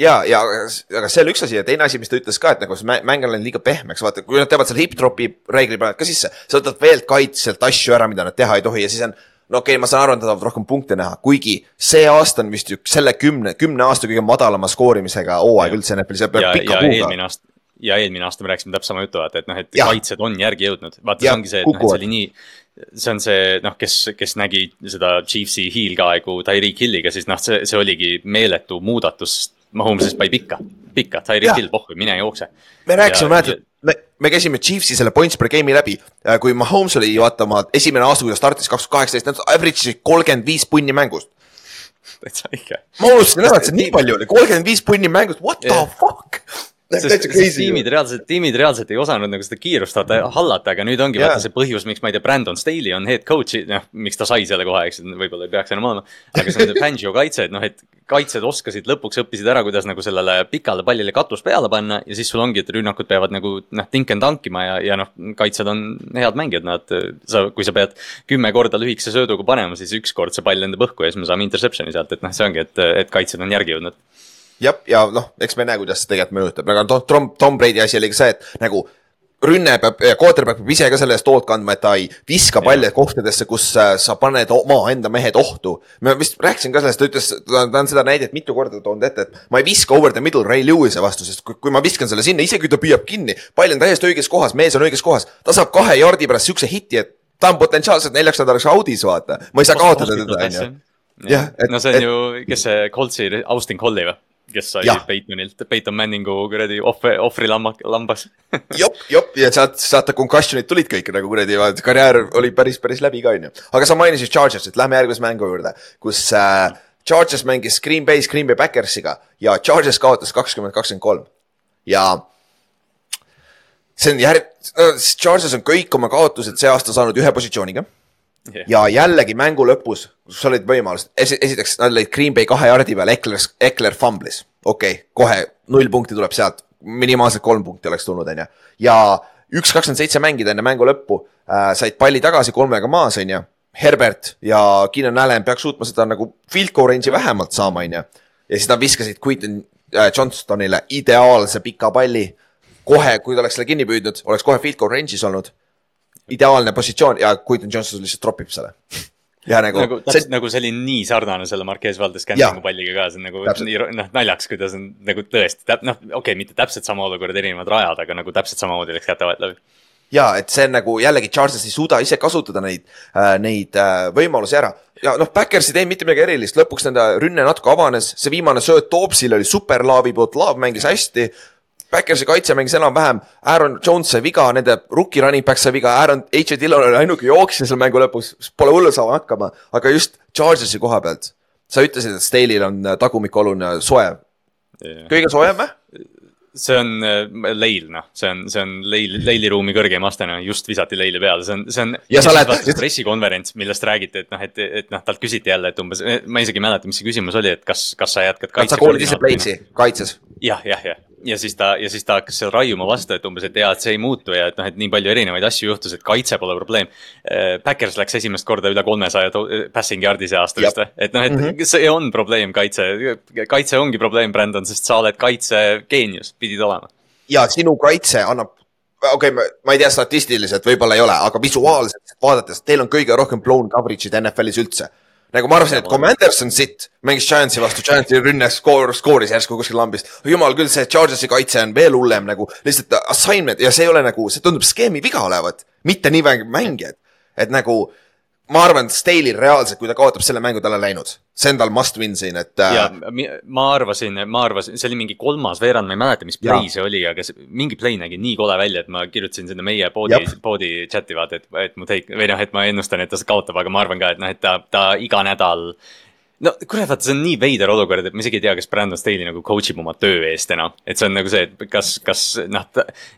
ja, ja aga see oli üks asi ja teine asi, mis ta ütles ka, et nagu see mä- mäng on läinud liiga pehmeks, vaata, kui nad teevad selle hip-tropi reegli panevad ka sisse, sa võtad veel kaitselt asju ära, mida nad teha ei tohi ja siis on no okei okay,, ma saan aru, et nad tahavad rohkem punkte näha, kuigi see aasta on vist üks selle kümne, kümne aasta kõige madalama skoorimisega hooaeg üldse NFL-is, see peab ja, pika ja puuga eelmine aasta ja eelmine aasta me rääkisime täpselt sama juttu, vaata, et noh, et Jah. kaitsjad on järgi jõudnud, vaata, see ongi see, et noh, et see oli nii. see on see noh, kes, kes nägi seda Chiefsi hiilgeaegu Tyreek Hilliga, siis noh, see, see oligi meeletu muudatus. Mahomes'ist pani pikka, pikka, Tyreek. Hill, pohhu, mine jookse. me rääkisime, Ja- mäletad, me, me käisime Chiefsi selle points per game'i läbi, kui Mahomes oli vaata oma esimene aasta, kui ta startis kaks tuhat kaheksateist, nad average'isid kolmkümmend viis punni mängust. täitsa õige. ma unustasin ära, et see nii palju oli, kolmkümmend viis punni mängust, what the Jah. fuck. Sest sest tiimid. reaalselt, tiimid reaalselt ei osanud nagu seda kiirust hallata, aga nüüd ongi Jaa. vaata see põhjus, miks ma ei tea, Brandon Staley on head coach'i, noh, miks ta sai selle koha, eks võib-olla ei peaks enam olema. aga see on see Fangio kaitse, et noh, et kaitsjad oskasid lõpuks õppisid ära, kuidas nagu sellele pikale pallile katus peale panna ja siis sul ongi, et rünnakud peavad nagu noh, tink and tankima ja, ja noh, kaitsjad on head mängijad, nad, sa, kui sa pead kümme korda lühikese sööduga panema, siis üks kord see pall lendab õhku ja siis me saame interception'i sealt, et noh, see ongi, et, et kaitsjad on järgi jõudnud. jah, ja noh, eks me näe, kuidas see tegelikult mõjutab, aga Tom- Tom, Tom Brady asi oli ka see, et nagu rünne peab, quarterback peab ise ka selle eest hoolt kandma, et ta ei viska palle kohtadesse, kus äh, sa paned oma enda mehed ohtu. ma vist rääkisin ka sellest, ta ütles, ta on seda näidet mitu korda toonud ette, et ma ei viska over the middle Ray Lewis'e vastu, sest kui, kui ma viskan selle sinna, isegi kui ta püüab kinni, pall on täiesti õiges kohas, mees on õiges kohas, ta saab kahe jardi pärast siukse hiti, et ta on potentsiaalselt neljaks nädalaks audis, vaata. ma ei saa kaotada teda, onju. Jah, et- no see on et- ju, kes see Coltsi, Austin Colli või? Kes sai. Peitonilt, Peiton Manningu kuradi ohvri, ohvrilamba, lambas. jop, jop ja sealt, sealt ta concussion'id tulid kõik nagu kuradi, karjäär oli päris, päris läbi ka onju. aga sa mainisid Chargersit, lähme järgmise mängu juurde, kus äh, Chargers mängis Green Bay's Green Bay Packersiga ja Chargers kaotas kakskümmend, kakskümmend kolm. ja see on järg-, Chargers on kõik oma kaotused see aasta saanud ühe positsiooniga ja jällegi mängu lõpus, kus olid võimalused, esiteks nad olid Green Bay kahe jardi peal, Ekler, Ekler fumblis, okei okay,, kohe null punkti tuleb sealt, minimaalselt kolm punkti oleks tulnud, onju. ja üks kakskümmend seitse mängida enne mängu lõppu äh,, said palli tagasi kolmega maas, onju. Herbert ja Keenan Allan peaks suutma seda nagu field goal range'i vähemalt saama, onju. ja siis nad viskasid Quinton äh, Johnstonile ideaalse pika palli. kohe, kui ta oleks selle kinni püüdnud, oleks kohe field goal range'is olnud ideaalne positsioon ja Quinton Johnson lihtsalt tropib selle. ja nagu, nagu see nagu see oli nii sarnane selle Marquez Valdes. Cantingu palliga ka, see on nagu Täpselt. nii noh, naljaks, kuidas on nagu tõesti täp-, noh, okei okay,, mitte täpselt sama olukord, erinevad rajad, aga nagu täpselt samamoodi läks kätevahet läbi. ja et see on nagu jällegi Charles ei suuda ise kasutada neid äh,, neid äh, võimalusi ära. ja noh, Backers ei teinud mitte midagi erilist, lõpuks nende rünne natuke avanes, see viimane sööt Toopsil oli super Laavi poolt, Laav mängis hästi. Backersi kaitse mängis enam-vähem, Aaron Jones sai viga, nende rookie running back sai viga, Aaron, H. Dillon oli ainuke jooksja seal mängu lõpus, pole hullu, saame hakkama, aga just Chargersi koha pealt. sa ütlesid, et Staley'l on äh, tagumikualune soe, kõige soojem või? see on äh, leil, noh, see on, see on leil, leiliruumi kõrgeim aste, noh, just visati leili peale, see on, see on. Ja sa lähed- pressikonverents, millest räägiti, et noh, et, et noh, talt küsiti jälle, et umbes, ma isegi ei mäleta, mis see küsimus oli, et kas, kas sa jätkad kas sa koolid ise play'si kaitses? jah, jah, jah, ja siis ta, ja siis ta hakkas seal raiuma vastu, et umbes, et jaa, et see ei muutu ja et noh, et nii palju erinevaid asju juhtus, et kaitse pole probleem. Backers läks esimest korda üle kolmesaja passing yard'i see aasta vist või, et noh, et mm -hmm. see on probleem, kaitse, kaitse ongi probleem, Brandon, sest sa oled kaitsegeenius, pidid olema. ja sinu kaitse annab, okei okay,, ma ei tea statistiliselt, võib-olla ei ole, aga visuaalselt vaadates, teil on kõige rohkem blown coverage'id NFL-is üldse. Nagu ma arvasin, et Commanders on sitt, mängis Giantsi vastu, Giantsi rünne skoor, skooris järsku kuskil lambist. jumal küll, see Chargersi kaitse on veel hullem nagu lihtsalt assignment ja see ei ole nagu, see tundub skeemi viga olevat, mitte nii mäng- mängijad. et nagu ma arvan, et Staley'l reaalselt, kui ta kaotab selle mängu, tal on läinud. see on tal must win siin, et ja äh, mi- ma arvasin, ma arvasin, see oli mingi kolmas veerand, ma ei mäleta, mis play see oli, aga see mingi play nägi nii kole välja, et ma kirjutasin sinna meie poodi poodi chat'i vaata, et, et mu take või noh, et ma ennustan, et ta kaotab, aga ma arvan ka, et noh, et ta, ta iga nädal. no kurat, vaata, see on nii veider olukord, et ma isegi ei tea, kas Brandon Staley nagu coach ib oma töö eest enam. et see on nagu see, et kas, kas noh,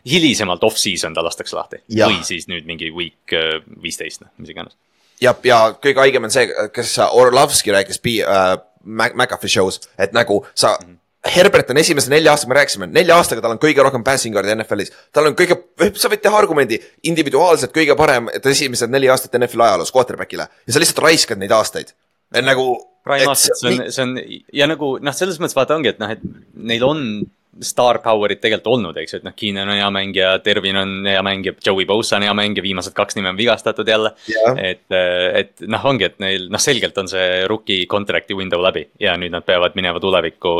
hilisemalt off-season ta lastakse lahti. Jah. või siis nüüd mingi week äh, viisteist, noh, mis iganes. ja, ja kõige haigem on see, kes Orlovski rääkis P- äh, Mac- McAfee show's, et nagu sa mm. -hmm. Herbert on esimese nelja aastaga, me rääkisime, nelja aastaga tal on kõige rohkem passing guard'i NFL-is. tal on kõige, sa võid teha argumendi individuaalselt kõige parem, et esimesed neli aastat NFL-i ajaloos quarterback'ile ja sa lihtsalt raiskad neid aastaid. nagu. Prime asset, see on, see on ja nagu noh, selles mõttes vaata ongi, et noh, et neil on star power'id tegelikult olnud, eks ju, et noh, Keenan on hea mängija, Dervin on hea mängija, Joey Bosa on hea mängija, viimased kaks nime on vigastatud jälle. Jah. et, et noh, ongi, et neil noh, selgelt on see rookie contract'i window läbi ja nüüd nad peavad minema tulevikku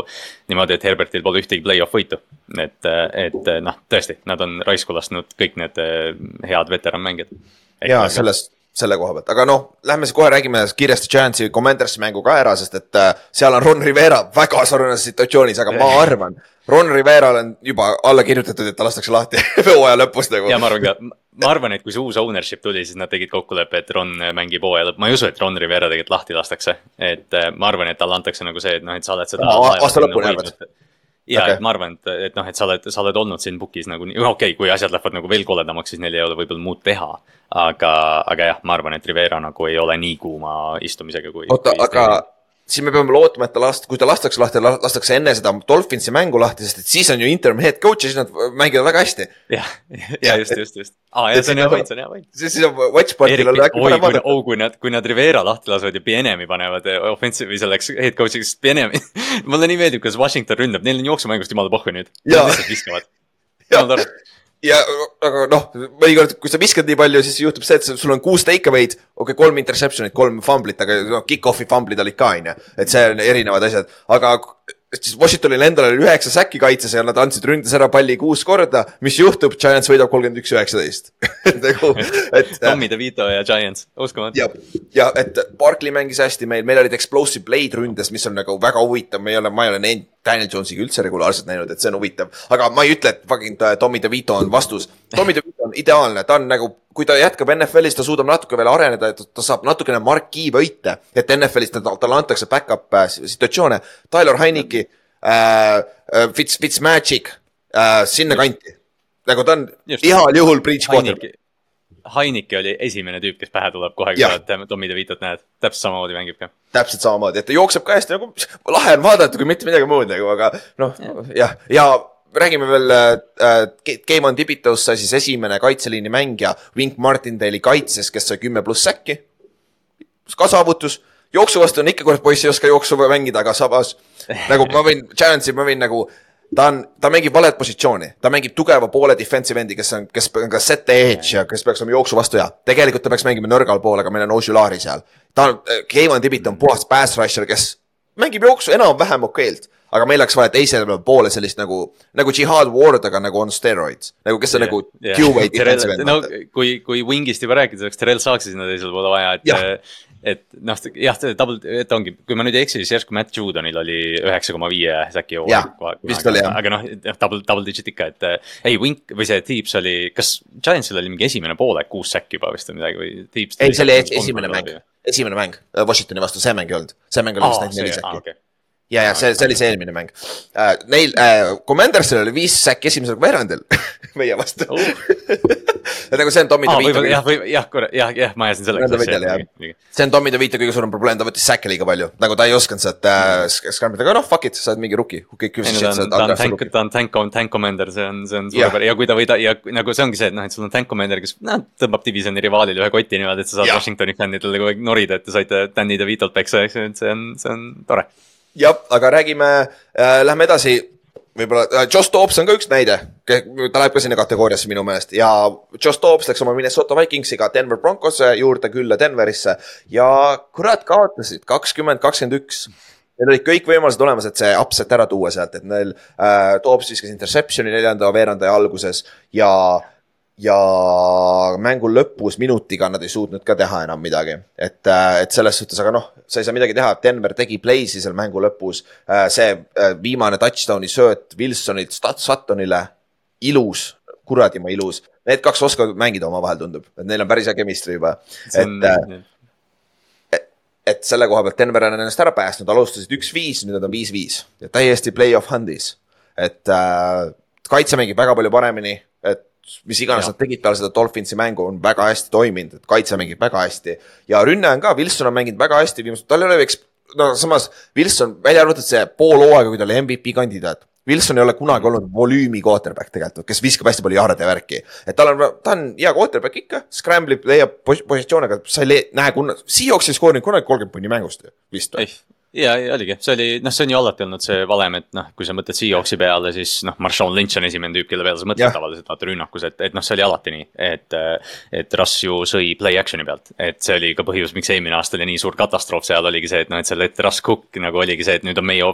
niimoodi, et Herbertil pole ühtegi play-off võitu. et, et noh, tõesti, nad on raisku lasknud kõik need eh, head veteranmängijad. ja sellest, selle koha pealt, aga noh, lähme siis kohe räägime kiiresti Giantsi Commandersi mängu ka ära, sest et äh, seal on Ron Rivera väga sarnases situatsioonis, aga ma arvan, Ron Riverale on juba alla kirjutatud, et ta lastakse lahti hooaja lõpus nagu. ja ma arvan ka, ma arvan, et kui see uus ownership tuli, siis nad tegid kokkuleppe, et Ron mängib hooaja lõpp, ma ei usu, et Ron Rivera tegelikult lahti lastakse. et eh, ma arvan, et talle antakse nagu see, et noh, et sa oled seda laeva aasta lõpuni arvad? Ja okay., et ma arvan, et, et noh, et sa oled, sa oled olnud siin book'is nagu nii, okei okay,, kui asjad lähevad nagu veel koledamaks, siis neil ei ole võib-olla muud teha. aga, aga jah, ma arvan, et Rivera nagu ei ole nii kuuma istumisega kui. oota, aga siis me peame lootma, et ta last-, kui ta lastakse lahti, lastakse enne seda Dolphinsi mängu lahti, sest et siis on ju interim head coach ja siis nad mängivad väga hästi. jah, ja just, just, just. aa, ja see on hea point, see on hea point. siis, siis on watch party'l on, äkki parem vaadata. oh, kui nad, kui nad Rivera lahti lasevad ja Bienemi panevad eh, offensive või selleks head coach'iks, Bienemi. mulle nii meeldib, kuidas Washington ründab, neil on jooksumängust jumala pohhu nüüd. Nad lihtsalt viskavad. Jumala tore. Ja aga noh, mõnikord, kui sa viskad nii palju, siis juhtub see, et sul on kuus take away'd, okei okay,, kolm interception'it, kolm fumblit, aga noh, kick-off'i fumblid olid ka, on ju. et see on erinevad asjad, aga siis Washingtonil endal oli üheksa säki kaitses ja nad andsid ründes ära palli kuus korda. mis juhtub, Giants võidab kolmkümmend üks, üheksateist. nagu, et. Tommy DeVito ja Giants, uskumatu. ja, ja et Barkley mängis hästi meil, meil olid explosive play'd ründes, mis on nagu väga huvitav, me ei ole, ma ei ole näinud Daniel Jonesiga üldse regulaarselt näinud, et see on huvitav. aga ma ei ütle, et fucking äh, Tommy DeVito on vastus. Tommy DeVito on ideaalne, ta on nagu, kui ta jätkab NFL-is, ta suudab natuke veel areneda, et ta saab natukene marquee võite, et NFL-is ta- talle antakse back-up äh, situatsioone. Tyler Heineki äh,, äh, Fitz, Fitzmagic äh,, sinnakanti. nagu ta on Just. heal juhul breach quarterback. Heinike oli esimene tüüp, kes pähe tuleb kohe, kui sa Tommy DeVitot näed. täpselt samamoodi mängib ka. täpselt samamoodi, et ta jookseb ka hästi nagu, lahe on vaadata, kui mitte midagi muud nagu, aga noh, jah, ja räägime veel äh,, Game on Dibitos sai siis esimene kaitseliini mängija Wink Martindale'i kaitses, kes sai kümme pluss säkki. ka saavutus, jooksu vastu on ikka, kurat poiss ei oska jooksu mängida, aga samas nagu ma võin, Giantsi ma võin nagu ta on, ta mängib valet positsiooni, ta mängib tugeva poole defensive endi, kes on, kes on ka set edge ja kes peaks olema jooksu vastu hea. tegelikult ta peaks mängima nõrgal pool, aga meil on Ožulari seal. ta on, Keivan Tibit on puhas pass rusher, kes mängib jooksu enam-vähem okeilt, aga meil oleks vaja teisele poole sellist nagu, nagu Jihad Ward, aga nagu on steroids. nagu kes on nagu Q-way defensive end no kui, kui Wingist juba rääkida, oleks Terrel Saksi sinna teisele poole vaja, et, et noh, jah, double, et ongi, kui ma nüüd ei eksi, siis järsku Matt Judonil oli üheksa koma viie säki jah. aga noh, double, double digit ikka, et eh, ei, Wink või see Tiips oli, kas Giantsil oli mingi esimene poolek kuus säkki juba vist või midagi või Tiips? ei, see oli esimene mäng, esimene mäng Washingtoni vastu, see mäng ei olnud, see mäng oli vist ainult neli säkki. ja, ja see, see oli see eelmine mäng. Uh,. Neil uh,, Commandersil oli viis säkki esimesel veerandil meie vastu. Ja nagu see on Tommy aa, DeVito jah, või jah, korra, jah, jah, ma Random selleks see on Tommy DeVito kõige suurem probleem, ta võttis säkke liiga palju, nagu ta ei osanud sealt äh, skrambida, aga noh, fuck it, sa oled mingi rookie, ta on, ta tank, ta on tank, tank commander, see on, see on suurepärane. Ja kui ta võida- ja nagu see ongi see, et noh, et sul on tank commander, kes noh, tõmbab divisioni rivaalile ühe koti niimoodi, et sa saad Jah. Washingtoni fännidele kogu aeg norida, et te saite Danny DeVitolt peksa, eks ju, et see on, see on tore. jah, aga räägime äh,, lähme edasi. võib-olla äh, Josh Dobbs on ka üks näide, ta läheb ka sinna kategooriasse minu meelest. Ja Josh Dobbs läks oma Minnesota Vikingsiga Denver Broncose juurde külla Denverisse. Ja kurat kaotasid kakskümmend, kakskümmend üks. Neil olid kõik võimalused olemas, et see upset ära tuua sealt, et neil äh, Dobbs viskas interception'i neljanda veerandaja alguses ja ja mängu lõpus minutiga nad ei suutnud ka teha enam midagi, et, äh, et selles suhtes, aga noh, sa ei saa midagi teha, Denver tegi play'si seal mängu lõpus. Äh, see äh, viimane touchdown'i sööt Wilsonilt Suttonile, ilus, kuradima ilus. Need kaks oskavad mängida omavahel, tundub, et neil on päris hea chemistry juba, et et, selle koha pealt Denver on ennast ära päästnud, alustasid üks-viis, nüüd nad on viis-viis ja täiesti play-off hand'is. et äh, kaitse mängib väga palju paremini, mis iganes nad tegid peale seda Dolphinsi mängu, on väga hästi toiminud, et kaitse mängib väga hästi. ja rünne on ka, Wilson on mänginud väga hästi viimasel, tal ei ole eks, no samas Wilson, välja arvatud see pool hooaega, kui ta oli MVP kandidaat. Wilson ei ole kunagi olnud volüümi quarterback tegelikult, kes viskab hästi palju jaarde ja värki. et tal on, ta on hea quarterback ikka, scramble ib, leiab positsioone, aga sa ei näe, kuna, Seahawks ei skoorinud kunagi kolmkümmend punni mängust vist või? Ja, ja oligi, see oli, noh, see on ju alati olnud see valem, et noh, kui sa mõtled Seahawksi peale, siis noh, Marshawn Lynch on esimene tüüp, kelle peale sa mõtled tavaliselt vaata rünnakus, et, et noh, see oli alati nii, et. et Russ ju sõi play action'i pealt, et see oli ka põhjus, miks eelmine aasta oli nii suur katastroof seal oligi see, et noh, et seal, et Russ Cook nagu oligi see, et nüüd on meie,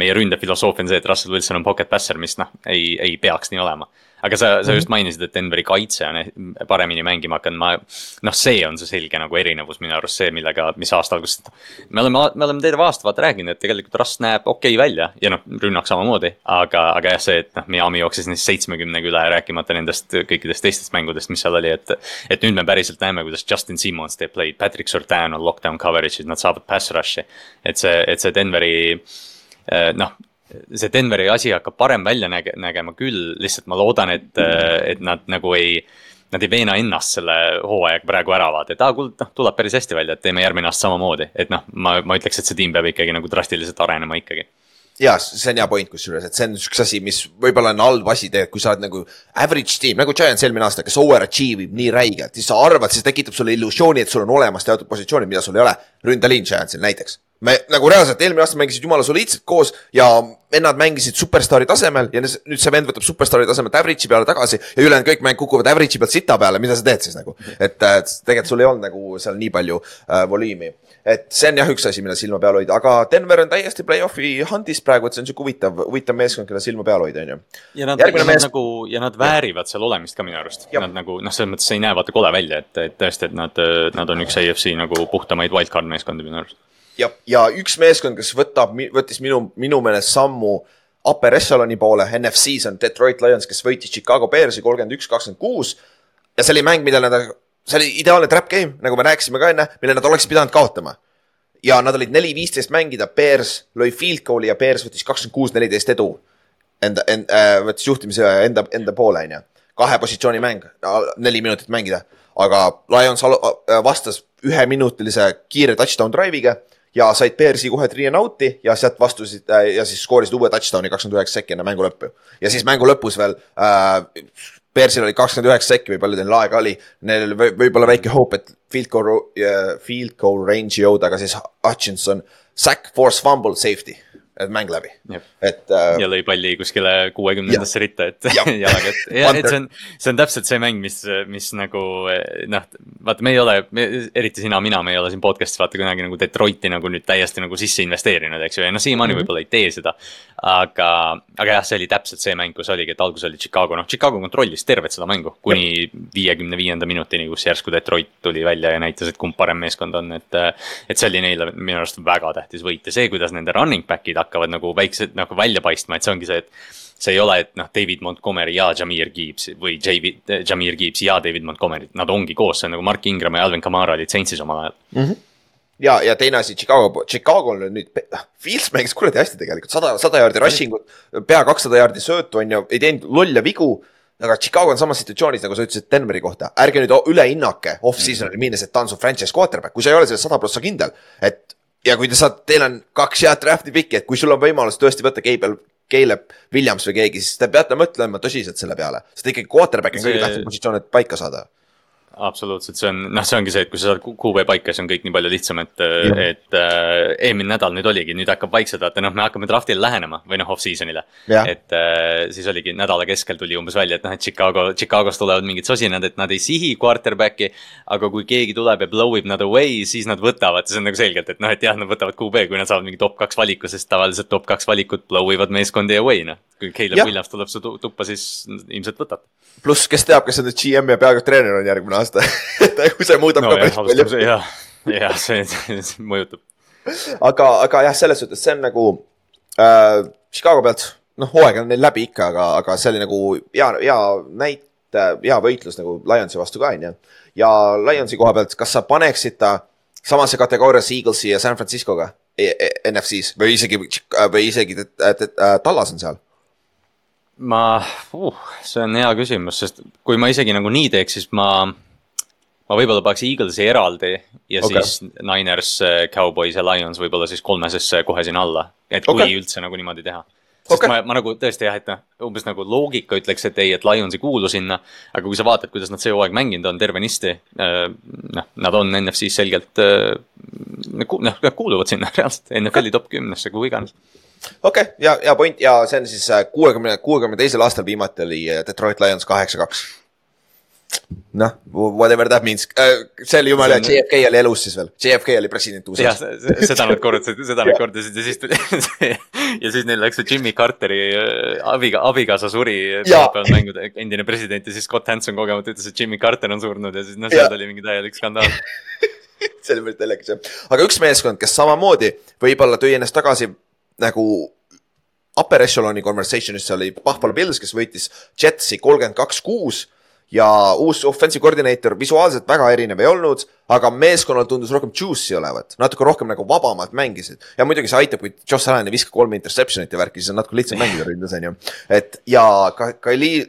meie ründefilosoofia on see, et Russell Wilson on pocket passer, mis noh, ei, ei peaks nii olema aga sa, sa just mainisid, et Denveri kaitse on eh, paremini mängima hakanud, ma. noh, see on see selge nagu erinevus minu arust see, millega, mis aasta alguses. me oleme, me oleme terve aasta vaata rääkinud, et tegelikult Rust näeb okei okay välja ja noh, rünnak samamoodi. aga, aga jah, see, et noh, Miami jooksis neist seitsmekümnega üle, rääkimata nendest kõikidest teistest mängudest, mis seal oli, et. et nüüd me päriselt näeme, kuidas Justin Simmons teeb play'd, Patrick Surtain on lockdown coverage'id, nad saavad pass rush'i. et see, et see Denveri eh, noh see Denveri asi hakkab parem välja näge-, nägema küll, lihtsalt ma loodan, et, et nad nagu ei. Nad ei veena ennast selle hooajaga praegu ära vaata, et aa, kuule, noh, tuleb päris hästi välja, et teeme järgmine aasta samamoodi, et noh, ma, ma ütleks, et see tiim peab ikkagi nagu drastiliselt arenema ikkagi ja see on hea point kusjuures, et see on üks asi, mis võib-olla on halb asi tegelikult, kui sa oled nagu average tiim nagu Giants eelmine aasta, kes overachieve ib nii räigelt, siis sa arvad, siis tekitab sulle illusiooni, et sul on olemas teatud positsioonid, mida sul ei ole. ründeliin Giantsil näiteks me nagu reaalselt eelmine aasta mängisid jumala soliidselt koos ja vennad mängisid superstaari tasemel ja nüüd see vend võtab superstaari tasemelt average'i peale tagasi ja ülejäänud kõik mäng kukuvad average'i pealt sita peale, mida sa teed siis nagu. et tegelikult sul ei olnud nagu seal nii palju äh, volüümi. Et see on jah üks asi, mille silma peal hoida, aga Denver on täiesti play-off'i handis praegu, et see on sihuke huvitav, huvitav meeskond, kelle silma peal hoida, on ju. ja nad, ja mees... nagu ja nad väärivad seal olemist ka minu arust. Nad nagu noh, selles mõttes ei näe vaata kole välja, et, et tõesti, et nad, nad on üks AFC nagu puhtamaid wildcard meeskondi minu arust ja, ja üks meeskond, kes võtab, võttis minu, minu meelest sammu upper echelon'i poole, NFC-s on Detroit Lions, kes võitis Chicago Bearsi kolmkümmend üks, kakskümmend kuus. ja see oli mäng, millel nad, see oli ideaalne trap game, nagu me rääkisime ka enne, mille nad oleksid pidanud kaotama. ja nad olid neli-viisteist mängida, Bears lõi field goal'i ja Bears võttis kakskümmend kuus, neliteist edu. Enda, enda äh,, võttis juhtimise enda, enda poole, on ju. kahe positsiooni mäng, neli minutit mängida, aga Lions vastas üheminutilise kiire touchdown drive'iga ja said Bearsi kohe three and out'i ja sealt vastusid äh, ja siis skoorisid uue touchdown'i kakskümmend üheksa sekki enne mängu lõppu. ja siis mängu lõpus veel äh, Bearsil oli kakskümmend üheksa sekki või palju teil aega oli, neil oli võib-olla väike hoop, et field goal uh,, field goal range'i jõuda, aga siis Hutchinson, sack, force, fumble, safety et mäng läbi, et äh,. ja lõi palli kuskile kuuekümnendasse ritta, et jalaga, et ja, et see on, see on täpselt see mäng, mis, mis nagu noh, vaata, me ei ole, eriti sina, mina, me ei ole siin podcast'is vaata kunagi nagu Detroiti nagu nüüd täiesti nagu sisse investeerinud, eks ju, ja noh, siiamaani mm -hmm. võib-olla ei tee seda. Aga, aga jah, see oli täpselt see mäng, kus oligi, et alguses oli Chicago, noh, Chicago kontrollis tervet seda mängu kuni viiekümne viienda minutini, kus järsku Detroit tuli välja ja näitas, et kumb parem meeskond on, et. et see oli neile minu arust väga tähtis võit. Ja see, kuidas nende running back'id hakkavad nagu väiksed nagu välja paistma, et see ongi see, et see ei ole, et noh, David Montgomery ja Jameer Gibbs või David, Jameer Gibbs ja David Montgomery, nad ongi koos, see on nagu Mark Ingram ja Alvin Kamara olid Saintsis omal ajal. Mm. -hmm ja, ja teine asi Chicago, Chicago'l on nüüd, Fields mängis kuradi hästi tegelikult, sada, sada jaardi rushing ut, pea kakssada jaardi söötu on ju, ei teinud lolle vigu. aga Chicago on samas situatsioonis, nagu sa ütlesid Denveri kohta, ärge nüüd üle hinnake off-season'i minnes, et ta on su franchise quarterback, kui sa ei ole selles sada prossa kindel. et ja kui te saate, teil on kaks head draft'i pikki, et kui sul on võimalus tõesti võtta Keibel, Caleb Williams või keegi, siis te peate mõtlema tõsiselt selle peale, sest ikkagi quarterback on kõige tähtsam positsioon, et paika saada absoluutselt, see on, noh, see ongi see, et kui sa saad QV paika, siis on kõik nii palju lihtsam, et, et äh, eelmine nädal nüüd oligi, nüüd hakkab vaikselt vaata, noh, me hakkame draft'ile lähenema või noh, off-season'ile. et äh, siis oligi nädala keskel tuli umbes välja, et noh, et Chicago, Chicagos tulevad mingid sosinad, et nad ei sihi quarterback'i. aga kui keegi tuleb ja blow ib nad away, siis nad võtavad, see on nagu selgelt, et noh, et jah, nad võtavad QV, kui nad saavad mingi top kaks valiku, sest tavaliselt top kaks valikut blow ivad meeskondi away, noh kui Caleb. Williams tuleb su tu- tuppa, siis ilmselt võtad. pluss, kes teab, kes nüüd GM ja peaaegu treener on järgmine aasta kui see muudab no ka jah, päris palju jah, jah, see, see mõjutab. aga, aga jah, selles suhtes see on nagu äh, Chicago pealt, noh, hooaeg on neil läbi ikka, aga, aga see oli nagu hea, hea näite, hea võitlus nagu Lionsi vastu ka, onju. ja Lionsi koha pealt, kas sa paneksid ta samasse kategooriasse Eaglesi ja San Franciscoga e e NFC-s või isegi, või isegi äh, Tallas on seal? ma uh,, see on hea küsimus, sest kui ma isegi nagu nii teeks, siis ma, ma võib-olla paneks Eaglesi eraldi ja okay. siis Niners, Cowboys ja Lions võib-olla siis kolmesesse kohe sinna alla. et kui okay. üldse nagu niimoodi teha. sest okay. ma, ma nagu tõesti jah, et noh, umbes nagu loogika ütleks, et ei, et Lions ei kuulu sinna. aga kui sa vaatad, kuidas nad see hooaeg mänginud on tervenisti, noh, nad on NFC-s selgelt, noh, nad kuuluvad sinna reaalselt NFL-i top kümnesse, kuhu iganes. okei okay,, ja, ja point ja see on siis kuuekümne, kuuekümne teisel aastal viimati oli äh, Detroit Lions kaheksa-kaks. noh, whatever that means, see oli jumala hea, See on- JFK oli elus siis veel, JFK oli president jah USA-s., seda nad kordasid, seda nad kordasid ja siis tuli ja siis neil läks see Jimmy Carteri äh, abiga, abikaasa suri pühapäeval mängude endine president ja siis Scott Hanson kogemata ütles, et Jimmy Carter on surnud ja siis noh, seal oli mingi täielik skandaal. see oli päris telekas jah, aga üks meeskond, kes samamoodi võib-olla tõi ennast tagasi nagu upper echelon'i conversation'isse oli Buffalo Bills, kes võitis Jetsi kolmkümmend kaks, kuus ja uus offensive coordinator visuaalselt väga erinev ei olnud, aga meeskonnal tundus rohkem juice'i olevat, natuke rohkem nagu vabamalt mängisid. ja muidugi see aitab, kui Josh Allan ei viska kolme interception'it ja värki, siis on natuke lihtsam mängida ründes, on ju. et ja ka Khalil,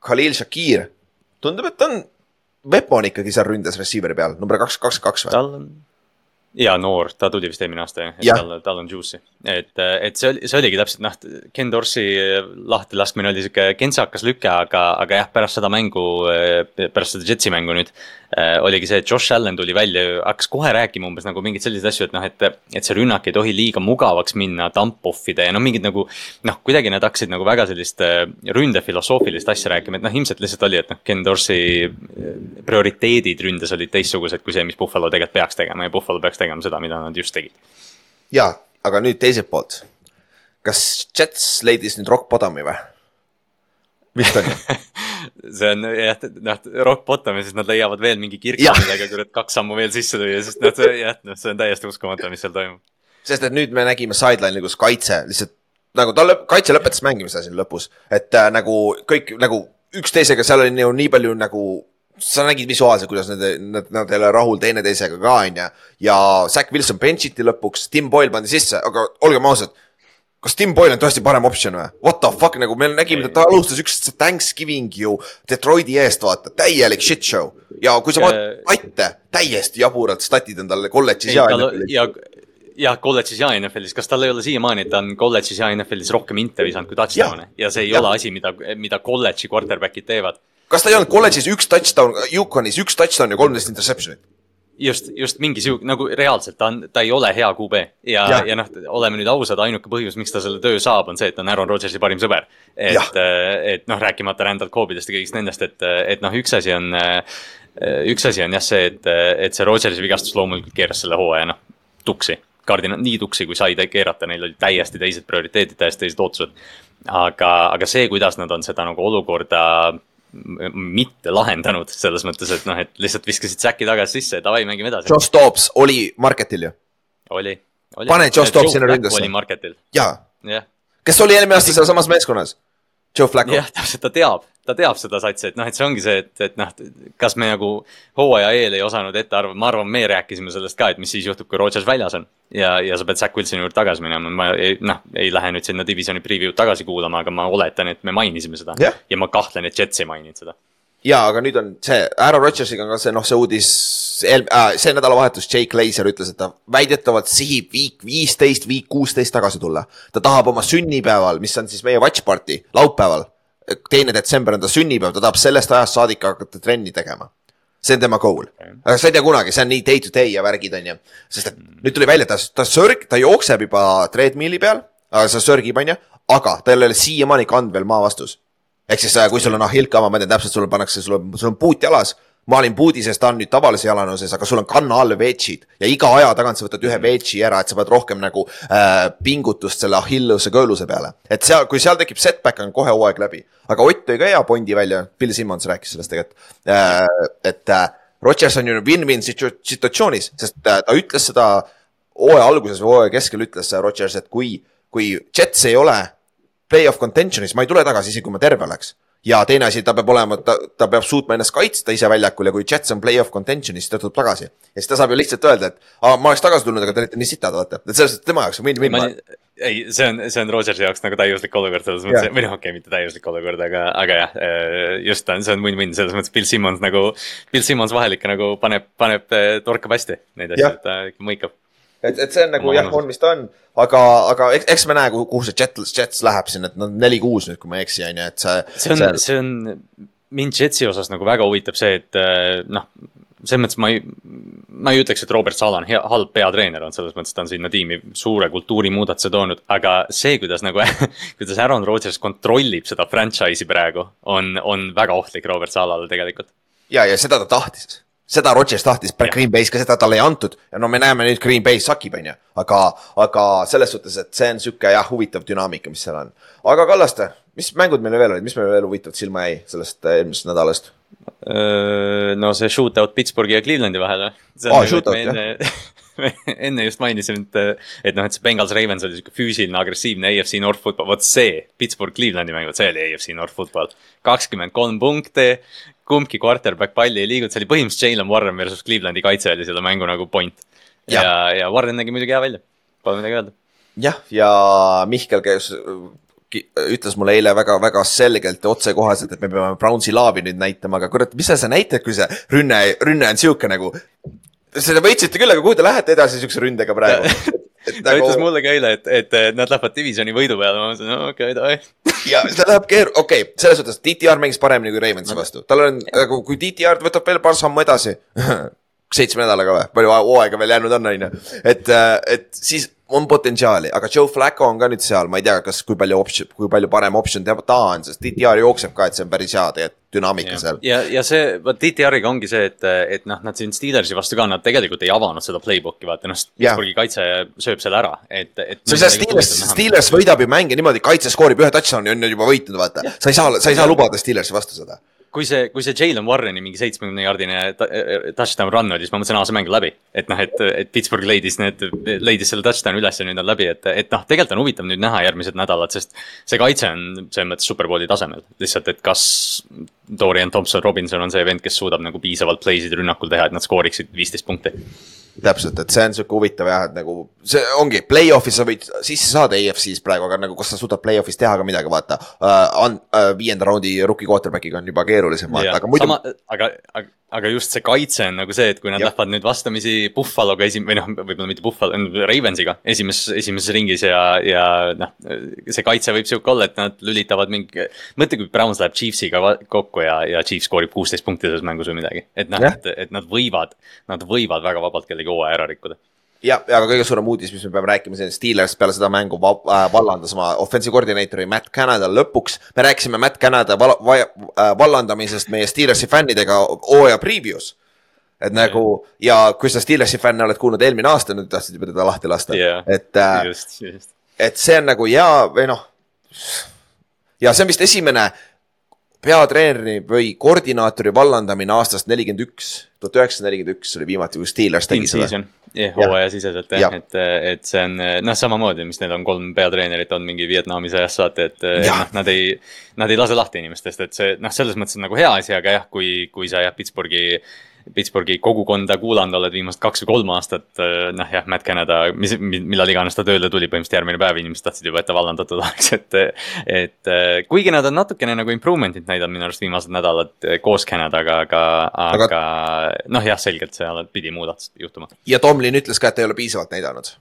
Khalil Shakir tundub, et on weapon ikkagi seal ründes receiver'i peal, number kaks, kaks, kaks või? tal on ja noor, ta tuli vist eelmine aasta jah, et tal, tal on juice'i, et, et see oli, see oligi täpselt noh, Ken Dorsey lahtilaskmine oli sihuke kentsakas lüke, aga, aga jah, pärast seda mängu, pärast seda Jetsi mängu nüüd oligi see, et Josh Allan tuli välja, hakkas kohe rääkima umbes nagu mingeid selliseid asju, et noh, et, et see rünnak ei tohi liiga mugavaks minna, dump-off'ide ja no mingid nagu noh, kuidagi nad hakkasid nagu väga sellist ründefilosoofilist asja rääkima, et noh, ilmselt lihtsalt oli, et noh, Ken Dorsey prioriteedid ründes olid teistsugused kui see, mis Buffalo tegelikult peaks tegema ja Buffalo peaks tegema seda, mida nad just tegid. ja, aga nüüd teiselt poolt. kas Jets leidis nüüd rock bottom'i või? vist on ju? see on jah, noh, rock bottom ja siis nad leiavad veel mingi kirka millega kurat kaks sammu veel sisse lüüa, sest noh, see jah, noh, see on täiesti uskumatu, mis seal toimub. sest et nüüd me nägime sideline'i, kus kaitse lihtsalt nagu ta lõp-, kaitse lõpetas mängimise siin lõpus, et äh, nagu kõik nagu üksteisega, seal oli ju nii palju nagu sa nägid visuaalselt, kuidas nad, nad, nad ei ole rahul teineteisega ka, onju. ja Zack Wilson bench iti lõpuks, Tim Boyle pandi sisse, aga olgem ausad. kas Tim Boyle on tõesti parem optsioon või? What the fuck, nagu me nägime, ta alustas üks Thanksgiving ju Detroiti eest, vaata, täielik shit show. ja kui sa Ja- vaatad statte, täiesti jaburad statid on tal kolledžis ja ja, jah, kolledžis ja NFL-is, kas tal ei ole siiamaani, et ta on kolledžis ja NFL-is rohkem inte visanud kui touchdown'e ja see ei Jah. ole asi, mida, mida kolledži quarterback'id teevad. Kas ta ei olnud kolledžis üks touchdown, Yukonis üks touchdown ja kolmteist interception'it? just, just mingi sihuke nagu reaalselt ta on, ta ei ole hea QB ja, ja, ja noh, oleme nüüd ausad, ainuke põhjus, miks ta selle töö saab, on see, et ta on Aaron Rodgersi parim sõber. Et, et noh, rääkimata Randall Coobidest ja kõigist nendest, et, et noh, üks asi on, üks asi on jah see, et, et see Rodgersi vigastus loomulikult keeras selle hooaja noh, tuksi. kardina-, nii tuksi, kui sai ta keerata, neil olid täiesti teised prioriteedid, täiesti teised ootused. aga, aga see, kuidas nad on seda nagu olukorda mitte lahendanud selles mõttes, et noh, et lihtsalt viskasid säki tagasi sisse ja davai, mängime edasi. Josh Dobbs oli market'il ju, oli, oli. Pane Josh Dobbs sinna ründesse. oli marketil, jaa. jah, kes oli eelmine aasta sealsamas meeskonnas? Joe Flacco. jah, täpselt, ta teab, ta teab seda satsi, et noh, et see ongi see, et, et noh, kas me nagu hooaja eel ei osanud ette arvata, ma arvan, me rääkisime sellest ka, et mis siis juhtub, kui Rodgers väljas on. ja, ja sa pead Zack Wilsoni juurde tagasi minema, ma ei, noh, ei lähe nüüd sinna divisioni preview'd tagasi kuulama, aga ma oletan, et me mainisime seda Jah. ja ma kahtlen, et Jets ei maininud seda. jaa, aga nüüd on see, Aaron Rodgersiga on ka see, noh, see uudis, äh, see nädalavahetus Jake Laser ütles, et ta väidetavalt sihib viik viisteist, viik kuusteist tagasi tulla. ta tahab oma sünnipäeval, mis on siis meie watch party, laupäeval, teine detsember on ta sünnipäev, ta tahab sellest ajast saadik hakata trenni tegema. see on tema goal. aga sa ei tea kunagi, see on nii day to day ja värgid on ju. sest et nüüd tuli välja, ta, ta sörg, ta jookseb juba treadmill'i peal, aga see sörgib, on ju, aga tal ei ole siiamaani kand veel maa vastus ehk siis, kui sul on ahillkama, ma tean täpselt, sulle pannakse, sul on, sul on puut jalas, ma olin puudises, ta on nüüd tavalise jalanõuses, aga sul on kanna all veetšid ja iga aja tagant sa võtad ühe veetši ära, et sa pead rohkem nagu äh, pingutust selle Achilleuse kõõluse peale. et seal, kui seal tekib setback, on kohe hooaeg läbi. aga Ott tõi ka hea pointi välja, Bill Simmons rääkis sellest tegelikult äh,, et äh, Rodgers on ju win-win situatsioonis, sest äh, ta ütles seda hooaja alguses või hooaja keskel ütles Rodgers, et kui, kui Jets ei ole play-off contention'is, ma ei tule tagasi, isegi kui ma terve oleks ja teine asi, ta peab olema, ta, ta peab suutma ennast kaitsta ise väljakul ja kui Jets on play-off contention'is, ta tuleb tagasi. ja siis ta saab ju lihtsalt öelda, et aa, ma oleks tagasi tulnud, aga te olite nii sitad, vaata. et selles suhtes tema jaoks on win-win. ei, see on, see on Rodgersi jaoks nagu täiuslik olukord selles mõttes, või noh, okei okay,, mitte täiuslik olukord, aga, aga jah, äh, just on, see on win-win selles mõttes, Bill Simmons nagu, Bill Simmons vahel ikka nagu paneb, paneb, äh, torkab hästi neid asju, et ta ikka mõikab et, et see on nagu jah, on, mis ta on, aga, aga eks, eks me näe, kuhu see Jets, Jets läheb siin, et nad on neli-kuus nüüd, kui ma ei eksi, on ju, et see. see on, see on, mind Jetsi osas nagu väga huvitab see, et äh, noh, selles mõttes ma ei, ma ei ütleks, et Robert Sala on hea, halb peatreener on, selles mõttes ta on sinna tiimi suure kultuurimuudatuse toonud, aga see, kuidas nagu kuidas Aaron Rodgers kontrollib seda franchise'i praegu, on, on väga ohtlik Robert Salale tegelikult. ja, ja seda ta tahtis seda Rodgers tahtis Green Bay's ka, seda talle ei antud ja no me näeme nüüd Green Bay sakib, on ju. aga, aga selles suhtes, et see on sihuke jah, huvitav dünaamika, mis seal on. aga Kallaste, mis mängud meil veel olid, mis meil veel huvitavat silma jäi sellest äh, eelmisest nädalast? no see shootout Pittsburghi ja Clevelandi vahel või? aa, shootout jah enne just mainisin, et, et noh, et see Bengals Ravens oli sihuke füüsiline, agressiivne AFC North football, vot see Pittsburgh Clevelandi mäng, vot see oli AFC North football. kakskümmend kolm punkti, kumbki quarterback palli ei liiguta, see oli põhimõtteliselt Jalen Warren versus Clevelandi kaitse oli selle mängu nagu point. ja, ja, ja Warren nägi muidugi hea välja, pole midagi öelda. jah, ja Mihkel käis, ütles mulle eile väga-väga selgelt ja otsekoheselt, et me peame Brownsi laavi nüüd näitama, aga kurat, mis sa, sa näitad, kui see rünne, rünne on sihuke nagu. Te võitsite küll, aga kuhu te lähete edasi siukse ründega praegu ta nagu... ütles mulle ka eile, et, et nad lähevad divisioni võidu peale, ma mõtlesin, no okei okay,, davai. ja see läheb keeru-, okei okay,, selles suhtes DTR mängis paremini kui Ravensi vastu, tal on, nagu kui DTR võtab veel paar sammu edasi seitsme nädalaga või, palju hooaega veel jäänud on, on ju, et, et siis on potentsiaali, aga Joe Flacco on ka nüüd seal, ma ei tea, kas, kui palju optsioon, kui palju parem optsioon ta on, sest DTR jookseb ka, et see on päris hea tegelikult dünaamika seal. ja, ja see, vot DTR-iga ongi see, et, et noh, nad siin Steelersi vastu ka, nad tegelikult ei avanud seda playbook'i, vaata noh, Pittsburghi kaitse sööb selle ära, et, et. sa ei saa Steelers, Steelers võidab ju mänge niimoodi, kaitse skoorib ühe touchdown'i, on ju juba võitnud, vaata. sa ei saa, sa ei saa lubada Steelersi vastu seda kui see, kui see Jalen Warreni mingi seitsmekümne jaardine touchdown run oli, siis ma mõtlesin, aa, see mäng on läbi. et noh, et, et Pittsburgh leidis need, leidis selle touchdown'i üles ja nüüd on läbi, et, et noh, tegelikult on huvitav nüüd näha järgmised nädalad, sest see kaitse on selles mõttes superbowli tasemel. lihtsalt, et kas Dorian Thompson-Robinson on see vend, kes suudab nagu piisavalt play'sid rünnakul teha, et nad skooriksid viisteist punkti täpselt, et see on sihuke huvitav jah, et nagu see ongi, play-off'is sa võid sisse saada EFC-s praegu, aga nagu kas sa suudad play-off'is teha ka midagi, vaata uh,. Uh, viienda raundi rookie quarterback'iga on juba keerulisem vaata, aga muidu. aga, aga, aga just see kaitse on nagu see, et kui nad ja. lähevad nüüd vastamisi Buffaloga esim-, või noh, võib-olla mitte Buffalo, Ravensiga esimeses, esimeses ringis ja, ja noh. see kaitse võib sihuke olla, et nad lülitavad mingi, mõtle, kui Browns läheb Chiefsiga kokku ja, ja Chiefs skoorib kuusteist punkti selles mängus või midagi. et noh, et, et nad võivad, nad võivad väga vabalt kellegi hooaja ära rikkuda ja, aga kõige suurem uudis, mis me peame rääkima, see on Steelers peale seda mängu va äh, vallandas oma offensive koordineetori Matt Canada lõpuks. me rääkisime Matt Canada val äh, vallandamisest meie Steelersi fännidega hooaja preview's. et nagu ja kui sa Steelersi fänne oled kuulnud eelmine aasta, nüüd tahtsid juba teda lahti lasta yeah,, et äh,. et see on nagu hea või noh. ja see on vist esimene peatreeneri või koordinaatori vallandamine aastast nelikümmend üks, tuhat üheksasada nelikümmend üks oli viimati, kui Steelers tegi seda. Jah, hooajasiseselt jah ja., et, et see on noh, samamoodi, mis neil on kolm peatreenerit on mingi Vietnami sõjast saati, et noh, nad ei, nad ei lase lahti inimestest, et see noh, selles mõttes on nagu hea asi, aga jah, kui, kui sa jah, Pittsburghi Pittsburghi kogukonda kuulanud oled viimased kaks või kolm aastat, äh, noh jah, Matt Canada, mis, millal iganes ta tööle tuli, põhimõtteliselt järgmine päev inimesed tahtsid juba, et ta vallandatud oleks, et. et äh, kuigi nad on natukene nagu improvement'it näidanud minu arust viimased nädalad äh, koos Canadaga, aga, aga, aga noh, jah, selgelt seal pidi muudatus juhtuma. ja Tomlin ütles ka, et ei ole piisavalt näidanud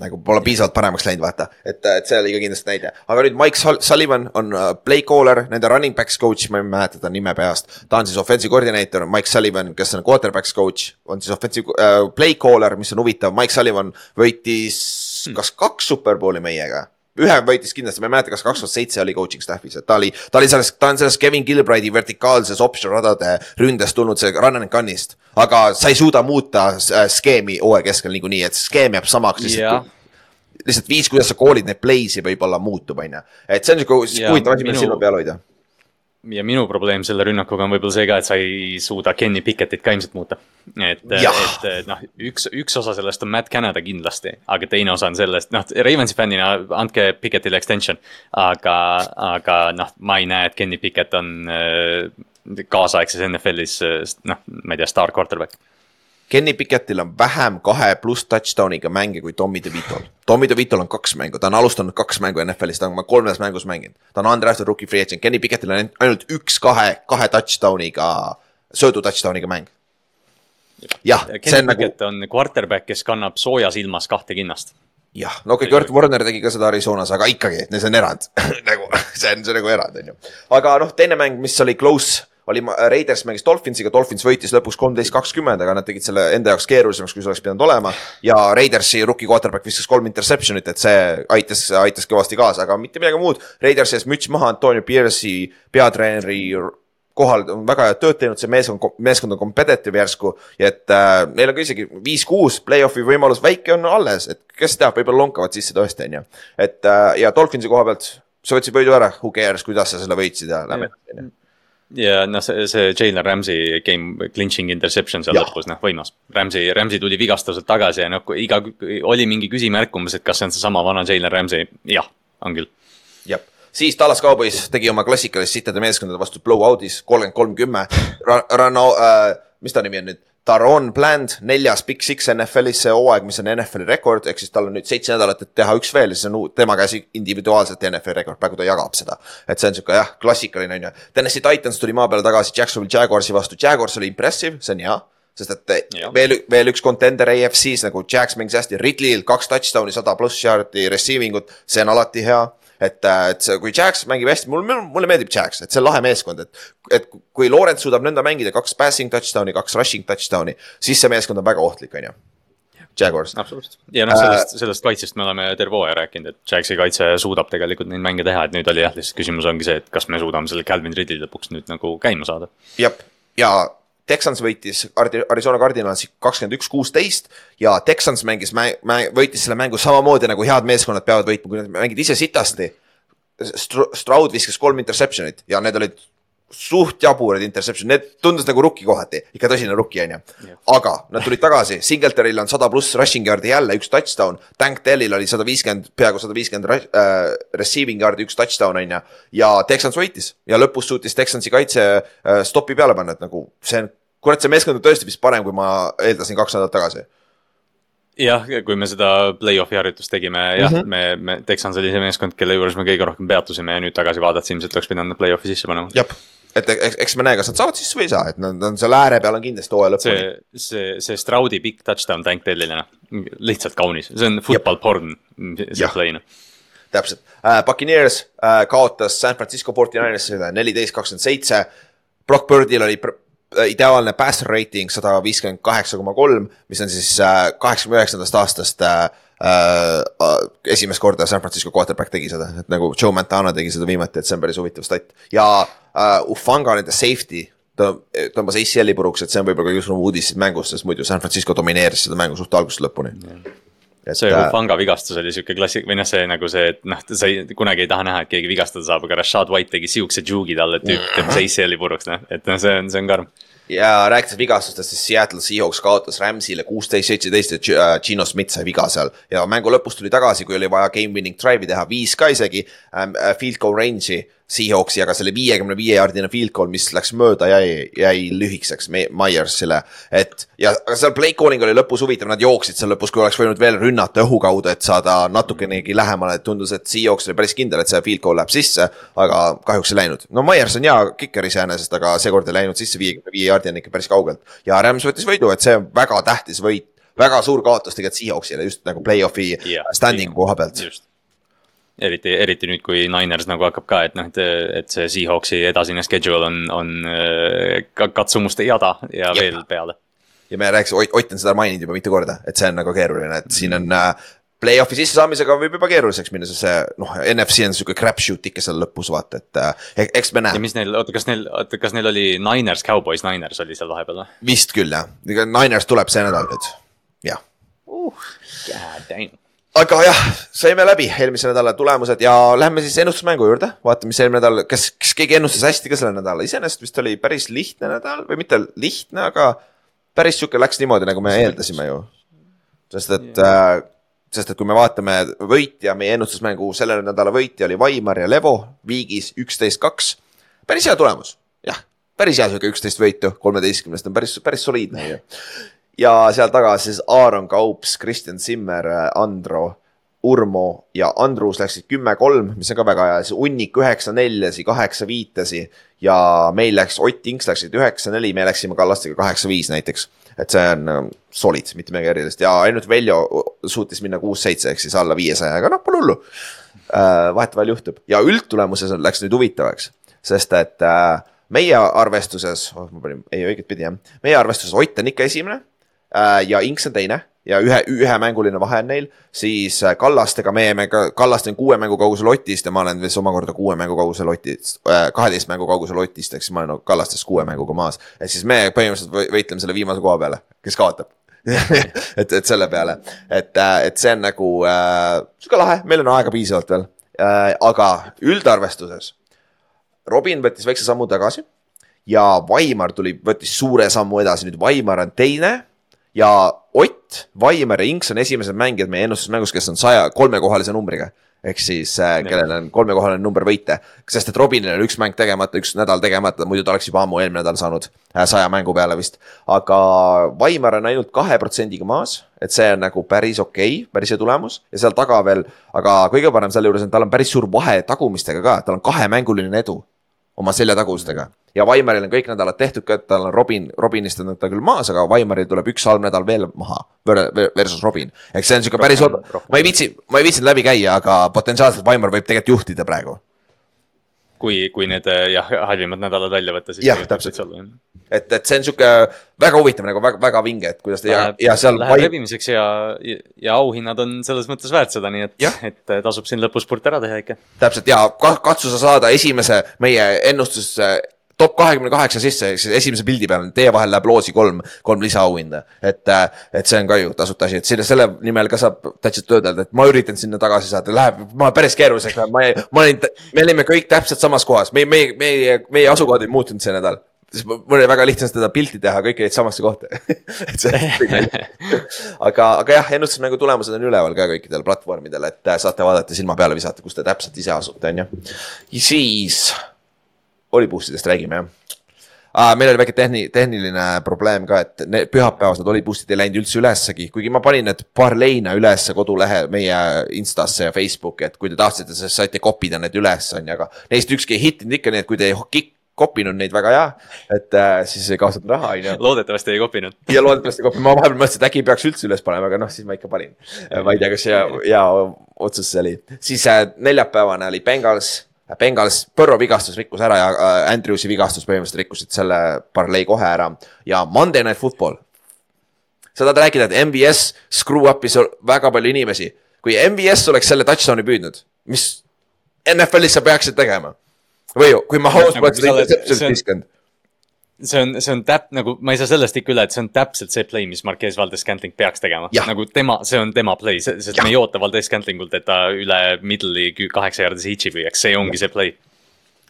nagu pole piisavalt paremaks läinud, vaata. et, et see oli ka kindlasti näide. aga nüüd Mike Sullivan on uh, play caller, nende running backs coach, ma ei mäleta ta nime peast. ta on siis offensive coordinator, Mike Sullivan, kes on quarterbacks coach, on siis offensive uh, play caller, mis on huvitav, Mike Sullivan võitis hmm. kas kaks superbowli meiega ühe võitis kindlasti, ma ei mäleta, kas kaks tuhat seitse oli coaching staff'is, et ta oli, ta oli selles, ta on selles Kevin Gilbride'i vertikaalses option radade ründest tulnud see run and gun'ist. aga sa ei suuda muuta äh, skeemi hooaja keskel niikuinii, et skeem jääb samaks lihtsalt lihtsalt viis, kuidas sa koolid neid play'si võib-olla muutub, on ju. et see on siuke Ja huvitav asi, mida silma peal hoida. Ja minu probleem selle rünnakuga on võib-olla see ka, et sa ei suuda Kenny Pickettit ka ilmselt muuta. et, et noh, üks, üks osa sellest on Matt Canada kindlasti, aga teine osa on sellest, noh, Ravensi fännina andke Pickettile extension. aga, aga noh, ma ei näe, et Kenny Pickett on äh, kaasaegses NFL-is äh, noh, ma ei tea, staar quarterback. Kenny Pickettil on vähem kahe pluss touchdown'iga mänge kui Tommy DeVito'l. Tommy DeVito'l on kaks mängu, ta on alustanud kaks mängu NFL-is, ta on kolmes mängus mänginud. ta on undrafted rookie free agent, Kenny Pickettil on ainult üks kahe, kahe touchdown'iga, söödu touchdown'iga mäng. jah, see Kenny on nagu, on quarterback, kes kannab soojas ilmas kahte kinnast. jah, no okei okay,, Kurt Warner tegi ka seda Arizonas, aga ikkagi, see on erand nagu see on, see on nagu erand, on ju. aga noh, teine mäng, mis oli close, oli ma- Raiders mängis Dolphinsiga, Dolphins võitis lõpuks kolmteist, kakskümmend, aga nad tegid selle enda jaoks keerulisemaks, kui see oleks pidanud olema. ja Raidersi rookie quarterback viskas kolm interception'it, et see aitas, aitas kõvasti kaasa, aga mitte midagi muud. Raidersi ees müts maha Antonio Pierce'i peatreeneri kohal on väga head tööd teinud, see meeskond, meeskond on competitive järsku. et äh, neil on ka isegi viis-kuus play-off'i võimalus väike on alles, et kes teab, võib-olla lonkavad sisse tõesti, on ju. et äh, ja Dolphinsi koha pealt, sa võtsid võidu ära, who cares, kuidas sa selle võitsid ja läbi. Ja noh, see, see Jalen Ramsey game clinching interception seal lõpus, noh võimas. Ramsey, Ramsey tuli vigastuselt tagasi ja noh, kui iga, oli mingi küsimärk umbes, et kas see on seesama vana Jalen Ramsey, jah, on küll. jah, siis Dallas Cowboys tegi oma klassikalist sittade meeskondade vastu blowout'is kolmkümmend kolm, kümme. Rano äh,, mis ta nimi on nüüd? Taron Bland, neljas Big Six NFL-is see hooaeg, mis on NFL-i rekord, ehk siis tal on nüüd seitse nädalat, et teha üks veel ja siis on tema käes individuaalselt NFL-i rekord, praegu ta jagab seda. et see on sihuke jah, klassikaline on ju. Tennessee Titans tuli maa peale tagasi Jacksonville Jaguarsi vastu, Jaguars oli impressive, see on hea sest et Jah. veel, veel üks contender AFC-s nagu Jax mängis hästi, Ridley'l kaks touchdown'i, sada pluss yard'i receiving ut, see on alati hea et, et see, kui Jax mängib hästi, mulle, mulle meeldib Jax, et see on lahe meeskond, et, et kui Lawrence suudab nõnda mängida kaks passing touchdown'i, kaks rushing touchdown'i, siis see meeskond on väga ohtlik, on ju. Jaguars, absoluutselt. ja noh, sellest, sellest kaitsest me oleme terve hooaja rääkinud, et Jaxi kaitse suudab tegelikult neid mänge teha, et nüüd oli jah, lihtsalt küsimus ongi see, et kas me suudame selle Calvin Ridley lõpuks nüüd nagu käima saada. jah, ja Texans võitis Arizona Cardinalsi kakskümmend üks, kuusteist ja Texans mängis, võitis selle mängu samamoodi nagu head meeskonnad peavad võitma, kui nad mängid ise sitasti. Stroud viskas kolm interception'it ja need olid suht jaburad interception, need tundus nagu rookie kohati, ikka tõsine rookie on ju. aga nad tulid tagasi, Singletonil on sada pluss rushing yard'i jälle üks touchdown, Tank Dellil oli sada viiskümmend, peaaegu sada viiskümmend äh, receiving yard'i üks touchdown on ju. ja Texans võitis ja lõpus suutis Texansi kaitse äh, stopi peale panna, et nagu see on, kurat, see meeskond on tõesti vist parem, kui ma eeldasin kaks nädalat tagasi. jah, kui me seda play-off'i harjutust tegime, jah mm, -hmm. me, me, Texans oli see meeskond, kelle juures me kõige rohkem peatusime ja nüüd tagasi vaadates ilmselt oleks pidanud play-off'i sisse panema. jah, et eks, eks me näe, kas nad saavad sisse või ei saa, et nad on seal ääre peal on kindlasti hooaja lõpuni. see, see, see Stroudi pikk touchdown Tank Dellile, noh, lihtsalt kaunis, see on football porn, see play noh. täpselt uh,, Puccaneers uh, kaotas San Francisco 49ersile neliteist, kakskümmend seitse. Brock Birdil oli ideaalne passer rating sada viiskümmend kaheksa koma kolm, mis on siis kaheksakümne üheksandast aastast uh, uh, esimest korda San Francisco quarterback tegi seda, et nagu Joe Montana tegi seda viimati, et see on päris huvitav stat. Ja uh, Ufanga nende safety tõ- tõmbas ACL-i puruks, et see on võib-olla kõige suurem uudis siit mängust, sest muidu San Francisco domineeris seda mängu suht algusest lõpuni. See Ufanga vigastus oli sihuke klassik- või noh, see nagu see, et noh, sa ei, kunagi ei taha näha, et keegi vigastada saab, aga Rashad White tegi siukse juugi talle, et tüüp teeb ACL-i puruks, noh, et noh, see on, see on karm. ja rääkides vigastustest, siis Seattle Seahawks kaotas Rams'ile kuusteist, seitseteist ja äh, Gino Smith sai viga seal. Ja mängu lõpus tuli tagasi, kui oli vaja game winning drive'i teha, viis ka isegi äh, field goal range'i Seahawksi, aga selle viiekümne viie jaardine field goal, mis läks mööda, jäi, jäi lühikeseks Me- Myersile. et ja aga seal play calling oli lõpus huvitav, nad jooksid seal lõpus, kui oleks võinud veel rünnata õhu kaudu, et saada natukenegi lähemale, et tundus, et Seahawks oli päris kindel, et see field goal läheb sisse, aga kahjuks ei läinud. no Myers on hea kiker iseenesest, aga seekord ei läinud sisse viiekümne viie jaardi on ikka päris kaugelt ja Rams võttis võidu, et see on väga tähtis võit väga suur kaotus tegelikult Seahawksile just nagu play-off'i Jah, standing'u koha pealt. just. eriti, eriti nüüd, kui Niners nagu hakkab ka, et noh, et, et see Seahawksi edasine schedule on, on äh, ka katsumuste jada ja Jep. veel peale. ja me rääkisime, Ott on seda maininud juba mitu korda, et see on nagu keeruline, et siin on äh, Play-off'i sissesaamisega võib juba keeruliseks minna, sest see noh, NFC on sihuke crapshoot ikka seal lõpus vaata, et äh, eks me ja näe. mis neil, oota, kas neil, oota, kas neil oli Niners, Cowboys, Niners oli seal vahepeal või vist küll jah, Niners tuleb see nädal nüüd, jah. uh,? God damn. Aga jah, saime läbi eelmise nädala tulemused ja lähme siis ennustusmängu juurde, vaatame, mis eelmine nädal, kas, kas keegi ennustas hästi ka selle nädala, iseenesest vist oli päris lihtne nädal või mitte lihtne, aga päris sihuke läks niimoodi, nagu me eeldasime ju. sest et äh, sest et kui me vaatame võitja, meie ennustusmängu selle nädala võitja oli Vaimar ja Levo viigis üksteist, kaks. päris hea tulemus, jah, päris hea sihuke üksteist võitu kolmeteistkümnest on päris, päris soliidne ju. Ja seal taga siis Aaron Kaups, Kristjan Zimmer, Andro, Urmo ja Andrus läksid kümme-kolm, mis on ka väga hea, siis Unnik üheksa-neljasi, kaheksa-viitasi ja meil läks, Ott Inks läksid üheksa-neli, me läksime Kallastega kaheksa-viis näiteks. Et see on äh, solid, mitte midagi erilist. Ja ainult Veljo suutis minna kuus-seitse ehk siis alla viiesaja, aga noh, pole hullu. vahetevahel juhtub. Ja üldtulemuses läks nüüd huvitavaks, sest et äh, meie arvestuses, oh ma panin, ei õiget pidi jah, meie arvestuses Ott on ikka esimene. äh, ja Inks on teine ja ühe, ühemänguline vahe on neil, siis äh, Kallastega me jäime ka, Kallaste on kuue mängu kaugusel Otist ja ma olen siis omakorda kuue mängu kaugusel Otist äh,, kaheteist mängu kaugusel Otist, ehk siis ma olen Kallastest kuue mänguga maas. ehk siis me põhimõtteliselt võitleme selle viimase koha peale, kes kaotab. Et, et selle peale, et, äh, et see on nagu äh, sihuke lahe, meil on aega piisavalt veel. Äh,, aga üldarvestuses. Robin võttis väikse sammu tagasi ja Vaimar tuli, võttis suure sammu edasi, nüüd Vaimar on teine ja Ott, Vaimar ja Inks on esimesed mängijad meie ennustusmängus, kes on saja, kolmekohalise numbriga. ehk siis äh, kellel on kolmekohaline number võite, sest et Robinil on üks mäng tegemata, üks nädal tegemata, muidu ta oleks juba ammu eelmine nädal saanud äh, saja mängu peale vist. aga Vaimar on ainult kahe protsendiga maas, et see on nagu päris okei okay,, päris hea tulemus. Ja seal taga veel, aga kõige parem selle juures on, tal on päris suur vahe tagumistega ka, tal on kahemänguline edu oma seljatagustega ja Vaimaril on kõik nädalad tehtud ka, et tal on Robin, Robinist on ta küll maas, aga Vaimaril tuleb üks halb nädal veel maha versus Robin. eks see on sihuke päris, ma ei viitsi, ma ei viitsinud läbi käia, aga potentsiaalselt Vaimar võib tegelikult juhtida praegu. Kui, kui need jah, halvimad nädalad välja võtta, siis. jah, täpselt. et, et see on sihuke väga huvitav nagu väga, väga vinge, et kuidas ta ja, ja seal. Läheb vaim... rebimiseks ja, ja auhinnad on selles mõttes väärt seda, nii et, et tasub siin lõpuspurt ära teha ikka. täpselt ja katsu sa saada esimese meie ennustuse top kahekümne kaheksa sisse, ehk siis esimese pildi peal, teie vahel läheb loosi kolm, kolm lisaauhinda. et, et see on ka ju tasuta asi, et selle, selle nimel ka saab täitsa töödelda, et ma üritan sinna tagasi saada, läheb, ma päris keeruliseks läheb, ma ei, ma olin, me olime kõik täpselt samas kohas, meie, meie, meie, meie asukohad ei muutunud see nädal. Siis mul oli väga lihtne seda pilti teha, kõik jäid samasse kohta. Aga, aga jah, ennustusmängu tulemused on üleval ka kõikidel platvormidel, et saate vaadata silma peale visata, kus te täpselt ise asute, on ju. siis oliboostidest räägime jah ah,. meil oli väike tehni-, tehniline probleem ka, et need pühapäevased oliboostid ei läinud üldse ülessegi, kuigi ma panin need parleina ülesse kodulehe meie Instasse ja Facebooki, et kui te tahtsite, siis saite kopida need üles, on ju, aga neist ükski ei hittinud ikka, nii et kui te ei kopinud neid väga hea, et äh, siis ei kaotanud raha, on ju. loodetavasti ei kopinud. ja loodetavasti ei kopinud, ma vahepeal mõtlesin, et äkki peaks üldse üles panema, aga noh, siis ma ikka panin. ma ei tea, kas hea, hea otsus see oli. siis äh, neljapäevane oli Bengals Bengals, Põrro vigastus rikkus ära ja äh, Andrewsi vigastus põhimõtteliselt rikkusid selle parlei kohe ära ja Monday Night Football. sa tahad rääkida, et MBS screw up'is väga palju inimesi. kui MBS oleks selle touchdown'i püüdnud, mis NFL-is sa peaksid tegema? või kui Mahomes poleks seda interception'it viskanud see on, see on täp-, nagu ma ei saa sellest ikka üle, et see on täpselt see play, mis Marquez Valdes Scantling peaks tegema. nagu tema, see on tema play, sest ja. me ei oota Valdes Scantlingult, et ta üle middle'i kaheksa jaardise hitch'i püüaks, see ongi see play.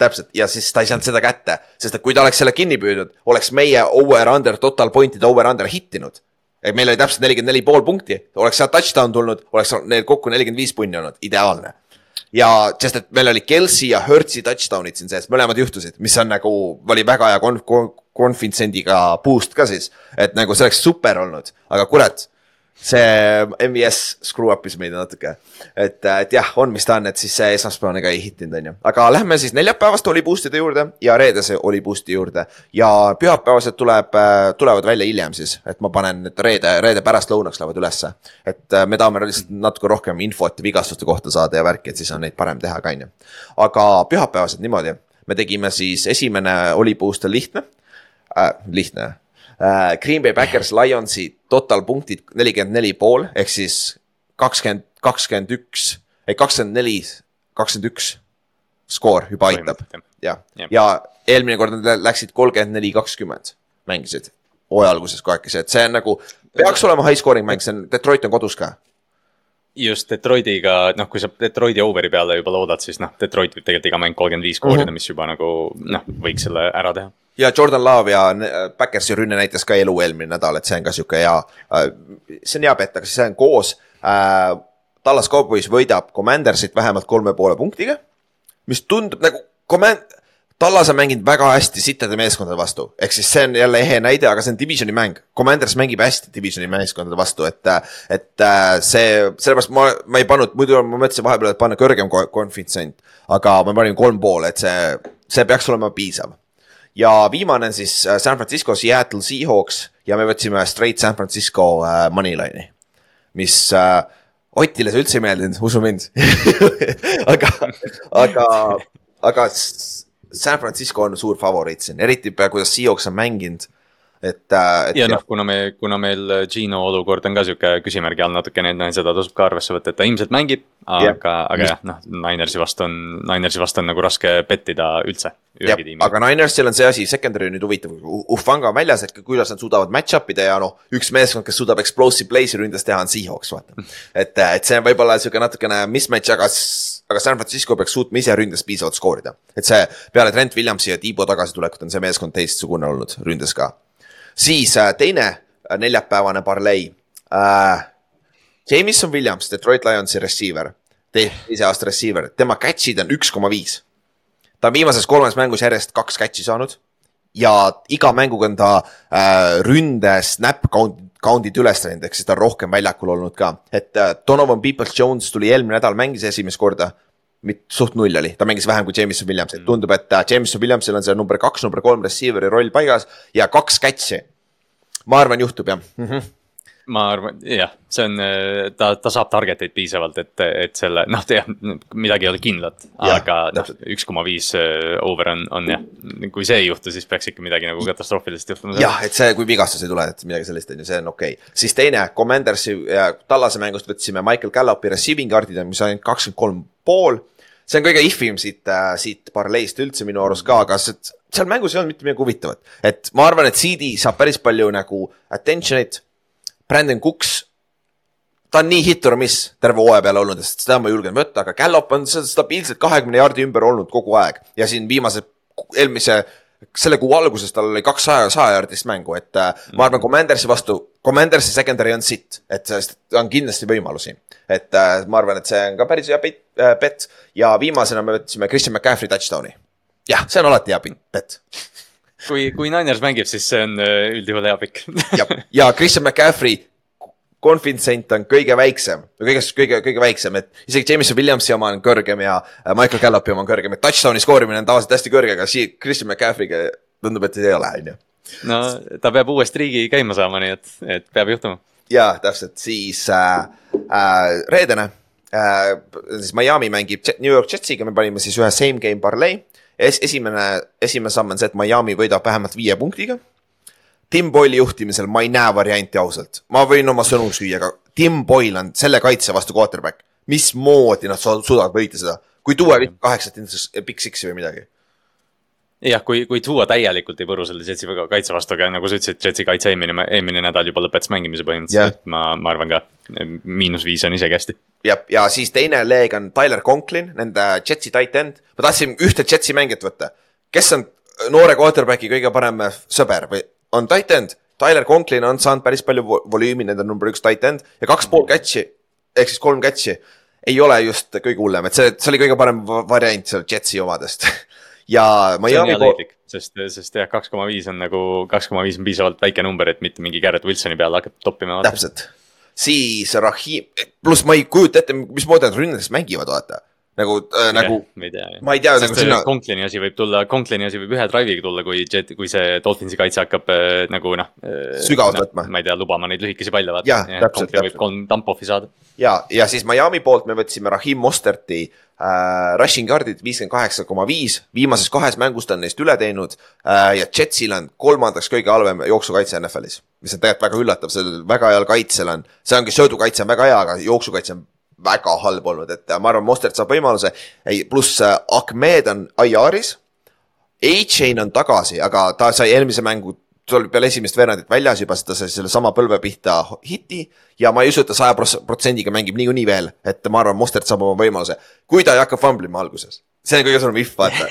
Täpselt. Ja siis ta ei saanud seda kätte, sest et kui ta oleks selle kinni püüdnud, oleks meie over-under, total point'ide over-under hittinud. et meil oli täpselt nelikümmend neli pool punkti, oleks sealt touchdown tulnud, oleks neil kokku nelikümmend viis punni olnud, ideaalne. Ja sest, et meil oli Kelsey ja Hertzi touchdown'id siin sees, mõlemad juhtusid, mis on nagu, oli väga hea konf-, konfitsendiga boost ka siis. et nagu see oleks super olnud, aga kurat see MVS screw up'is meid natuke. et, et jah, on, mis ta on, et siis see esmaspäevane ka ei hittinud, on ju. aga lähme siis neljapäevaste oli boost'ide juurde ja reedese oli boost'i juurde. ja pühapäevased tuleb, tulevad välja hiljem siis, et ma panen need reede, reede pärastlõunaks lähevad ülesse. et äh, me tahame lihtsalt natuke rohkem infot vigastuste kohta saada ja värki, et siis on neid parem teha ka, on ju. aga pühapäevased niimoodi, me tegime siis, esimene oli boost on lihtne äh,, lihtne. Uh, Green Bay Packers Lionsi total punktid nelikümmend neli pool ehk siis kakskümmend kakskümmend üks, ei kakskümmend neli, kakskümmend üks skoor juba aitab. jah, ja eelmine kord nad lä- läksid kolmkümmend neli, kakskümmend mängisid. Hooaja alguses kahekesi, et see on nagu, peaks olema high scoring mäng, see on, Detroit on kodus ka. Just Detroitiga, noh, kui sa Detroiti overi peale juba loodad, siis noh, Detroit võib tegelikult iga mäng kolmkümmend viis koorida mm, -hmm. mis juba nagu noh, võiks selle ära teha. ja Jordan Love ja äh, Backersi rünne näitas ka elu eelmine nädal, et see on ka sihuke hea, see on hea pett, aga see on koos äh,. Tallas Cowboys võidab Commandersit vähemalt kolme poole punktiga, mis tundub nagu Command-, Tallas on mänginud väga hästi sittade meeskondade vastu, ehk siis see on jälle ehe näide, aga see on divisioni mäng. Commanders mängib hästi divisioni meeskondade vastu, et, et äh, see, sellepärast ma, ma ei pannud, muidu ma mõtlesin vahepeal, et panna kõrgem ko- koefitsient, aga ma panin kolm pool, et see, see peaks olema piisav. Ja viimane on siis äh, San Francisco Seattle Seahawks ja me võtsime straight San Francisco äh, moneyline'i, mis Otile see üldse ei meeldinud, usu mind. Aga, aga, aga San Francisco on suur favoriit siin, eriti kuidas Seahawks on mänginud. et, et ja noh, kuna me, kuna meil Gino olukord on ka sihuke küsimärgi all natukene, et seda tasub ka arvesse võtta, et ta ilmselt mängib. Aga, aga jah, noh, Ninersi vastu on, Ninersi vastu on nagu raske pettida üldse. aga Ninersil on see asi, secondary on nüüd huvitav, Ufanga on väljas, et kuidas nad suudavad match-up ida ja noh, üks meeskond, kes suudab explosive play'si ründes teha, on Seahawks, vaata. et, et see on võib-olla sihuke natukene mismatch, aga, aga San Francisco peaks suutma ise ründes piisavalt skoorida. et see peale Trent Williamsi ja Tiibo tagasitulekut on see meeskond teistsugune olnud ründes ka. siis äh, teine äh, neljapäevane parlei äh,. Jameson Williams, Detroit Lionsi receiver, teise aasta receiver, tema catch'id on üks koma viis ta on viimases kolmes mängus järjest kaks catch'i saanud ja iga mänguga on ta äh, ründe snap count, count'id üles läinud, ehk siis ta on rohkem väljakul olnud ka. et äh, Donovan Peoples-Jones tuli eelmine nädal, mängis esimest korda, suht null oli, ta mängis vähem kui Jameson Williams, et tundub, et äh, Jameson Williamsil on see number kaks, number kolm receiver'i roll paigas ja kaks catch'i. ma arvan, juhtub jah mm. -hmm. Ma arvan, jah, see on, ta, ta saab target eid piisavalt, et, et selle, noh, jah, midagi ei ole kindlat, aga noh üks koma viis over on, on jah, kui see ei juhtu, siis peaks ikka midagi nagu katastroofilist juhtuma. jah, et see, kui vigastus ei tule, et midagi sellist on ju, see on okei okay.. siis teine, Commandersi ja Tallase mängust võtsime Michael Gallupi receiving card'id, mis on ainult kakskümmend kolm pool. see on kõige ifim siit äh,, siit parleist üldse minu arust ka, aga see- seal mängus ei olnud mitte midagi huvitavat. et ma arvan, et CD saab päris palju nagu attention'it. Brandon Cooks, ta on nii hit or miss terve hooaja peale olnud, sest seda ma julgen võtta, aga Gallop on stabiilselt kahekümne jaardi ümber olnud kogu aeg ja siin viimase, eelmise, selle kuu alguses tal oli kaks saja, sajajaardist mängu, et äh, ma arvan, Commandersi vastu, Commandersi secondary on sitt, et on kindlasti võimalusi. et äh, ma arvan, et see on ka päris hea pet, äh, bet ja viimasena me võtsime Christian McCaffrey touchdown'i. jah, see on alati hea bet. kui, kui Niners mängib, siis see on äh, üldjuhul hea pikk. ja, ja Christian McCaffrey konfitsent on kõige väiksem, kõigest kõige, kõige väiksem, et isegi Jameson Williamsi oma on kõrgem ja äh, Michael Gallupi oma on kõrgem, et touchdown'i skoorimine on tavaliselt hästi kõrge, aga siia Christian McCaffrey'ga tundub, et ei ole, on ju. no ta peab uue striigi käima saama, nii et, et peab juhtuma. ja täpselt, siis äh, äh, reedene äh,, siis Miami mängib New York Jetsiga, me panime siis ühe same game parlay es,. esimene, esimene samm on see, et Miami võidab vähemalt viie punktiga. Tim Boyle'i juhtimisel ma ei näe varianti ausalt, ma võin oma sõnu süüa, aga Tim Boyle on selle kaitse vastu quarterback. mismoodi nad su- suudavad võita seda, kui tuua kaheksat Big Six'i või midagi. jah, kui, kui tuua täielikult ei põru selle Jetsi kaitse vastu, aga nagu sa ütlesid, Jetsi kaitse eelmine, eelmine nädal juba lõpetas mängimise Jah. põhimõtteliselt, ma, ma arvan ka, miinus viis on isegi hästi. ja, ja siis teine leeg on Tyler Conklin, nende Jetsi tight end. ma tahtsin ühte Jetsi mängijat võtta, kes on noore quarterback'i kõige parem sõber või on tight end. Tyler Conklin on saanud päris palju vo- volüümi, nende number üks tight end ja kaks pool catch'i ehk siis kolm catch'i ei ole just kõige hullem, et see, see oli kõige parem va- variant seal Jetsi omadest. ja Miami pool, sest, sest jah, kaks koma viis on nagu, kaks koma viis on piisavalt väike number, et mitte mingi Garrett Wilsoni peale hakata toppima. täpselt. siis Rahim, pluss ma ei kujuta ette, mismoodi nad rünnades mängivad, vaata. Nagu äh,, nagu ma ei tea. ma ei tea nagu sinna- Conklini asi võib tulla, Conklini asi võib ühe drive'iga tulla, kui Jet, kui see Dolphinsi kaitse hakkab äh, nagu noh. Sügavalt võtma. ma ei tea, lubama neid lühikesi palle vaata. Jah, täpselt, täpselt. võib kolm dump-off'i saada. ja, ja siis Miami poolt me võtsime Rahim Mosterti äh, rushing yard'id viiskümmend kaheksa koma viis, viimases kahes mängus ta on neist üle teinud äh, ja Jetsil on kolmandaks kõige halvem jooksukaitse NFL-is, mis on tegelikult väga üllatav, sellel väga heal kaitsel on, see ongi söödukaitse on väga hea, aga jooksukaitse on väga halb olnud, et ma arvan, Mostert saab võimaluse, pluss äh, Ahmed on IR-is. A-Chain on tagasi, aga ta sai eelmise mängu, ta oli peale esimest veerandit väljas juba, ta sai sellesama põlve pihta hiti ja ma ei usu, et ta saja protsendiga mängib niikuinii veel, et ma arvan, Mostert saab oma võimaluse, kui ta ei hakka famblima alguses. see on kõige suurem if, vaata.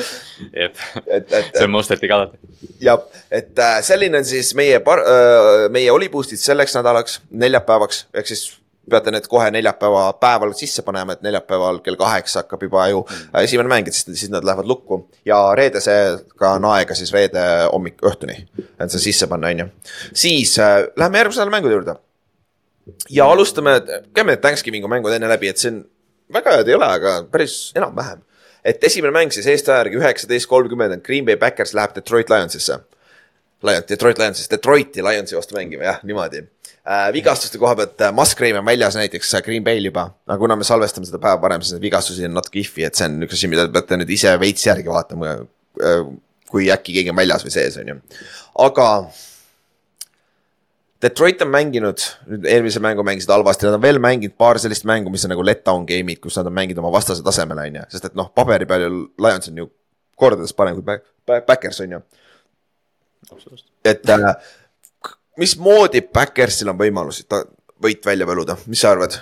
jep, see on Mostertiga alati. jah, et äh, selline on siis meie par- äh,, meie oli boost'id selleks nädalaks, neljapäevaks, ehk siis peate need kohe neljapäeva päeval sisse panema, et neljapäeval kell kaheksa hakkab juba ju äh, esimene mäng, et siis, siis nad lähevad lukku ja reedesega on aega siis reede hommik, õhtuni, et see sisse panna, on ju. siis äh, läheme järgmise nädala mängude juurde. ja alustame, käime need Thanksgiving'u mängud enne läbi, et see on, väga head ei ole, aga päris enam-vähem. et esimene mäng siis Eesti aja järgi üheksateist kolmkümmend on Green Bay Backers läheb Detroit Lionsisse. Lion, Detroit Lionsist, Detroiti Lionsi vastu mängima, jah, niimoodi äh,. vigastuste koha pealt äh, Musgrave on väljas näiteks äh, Green Bay'l juba, aga kuna me salvestame seda päeva varem, siis neid vigastusi on natuke if'i, et see on üks asi, mida te peate nüüd ise veits järgi vaatama äh,. kui äkki keegi on väljas või sees, on ju, aga Detroit on mänginud, nüüd eelmise mängu mängisid halvasti, nad on veel mänginud paar sellist mängu, mis on nagu letdown game'id, kus nad on mänginud oma vastase tasemel, on ju, sest et noh, paberi peal ju Lions on ju kordades parem kui Back- Back- Backers on ju. Et äh, mismoodi Backersil on võimalusi ta võit välja võluda, mis sa arvad?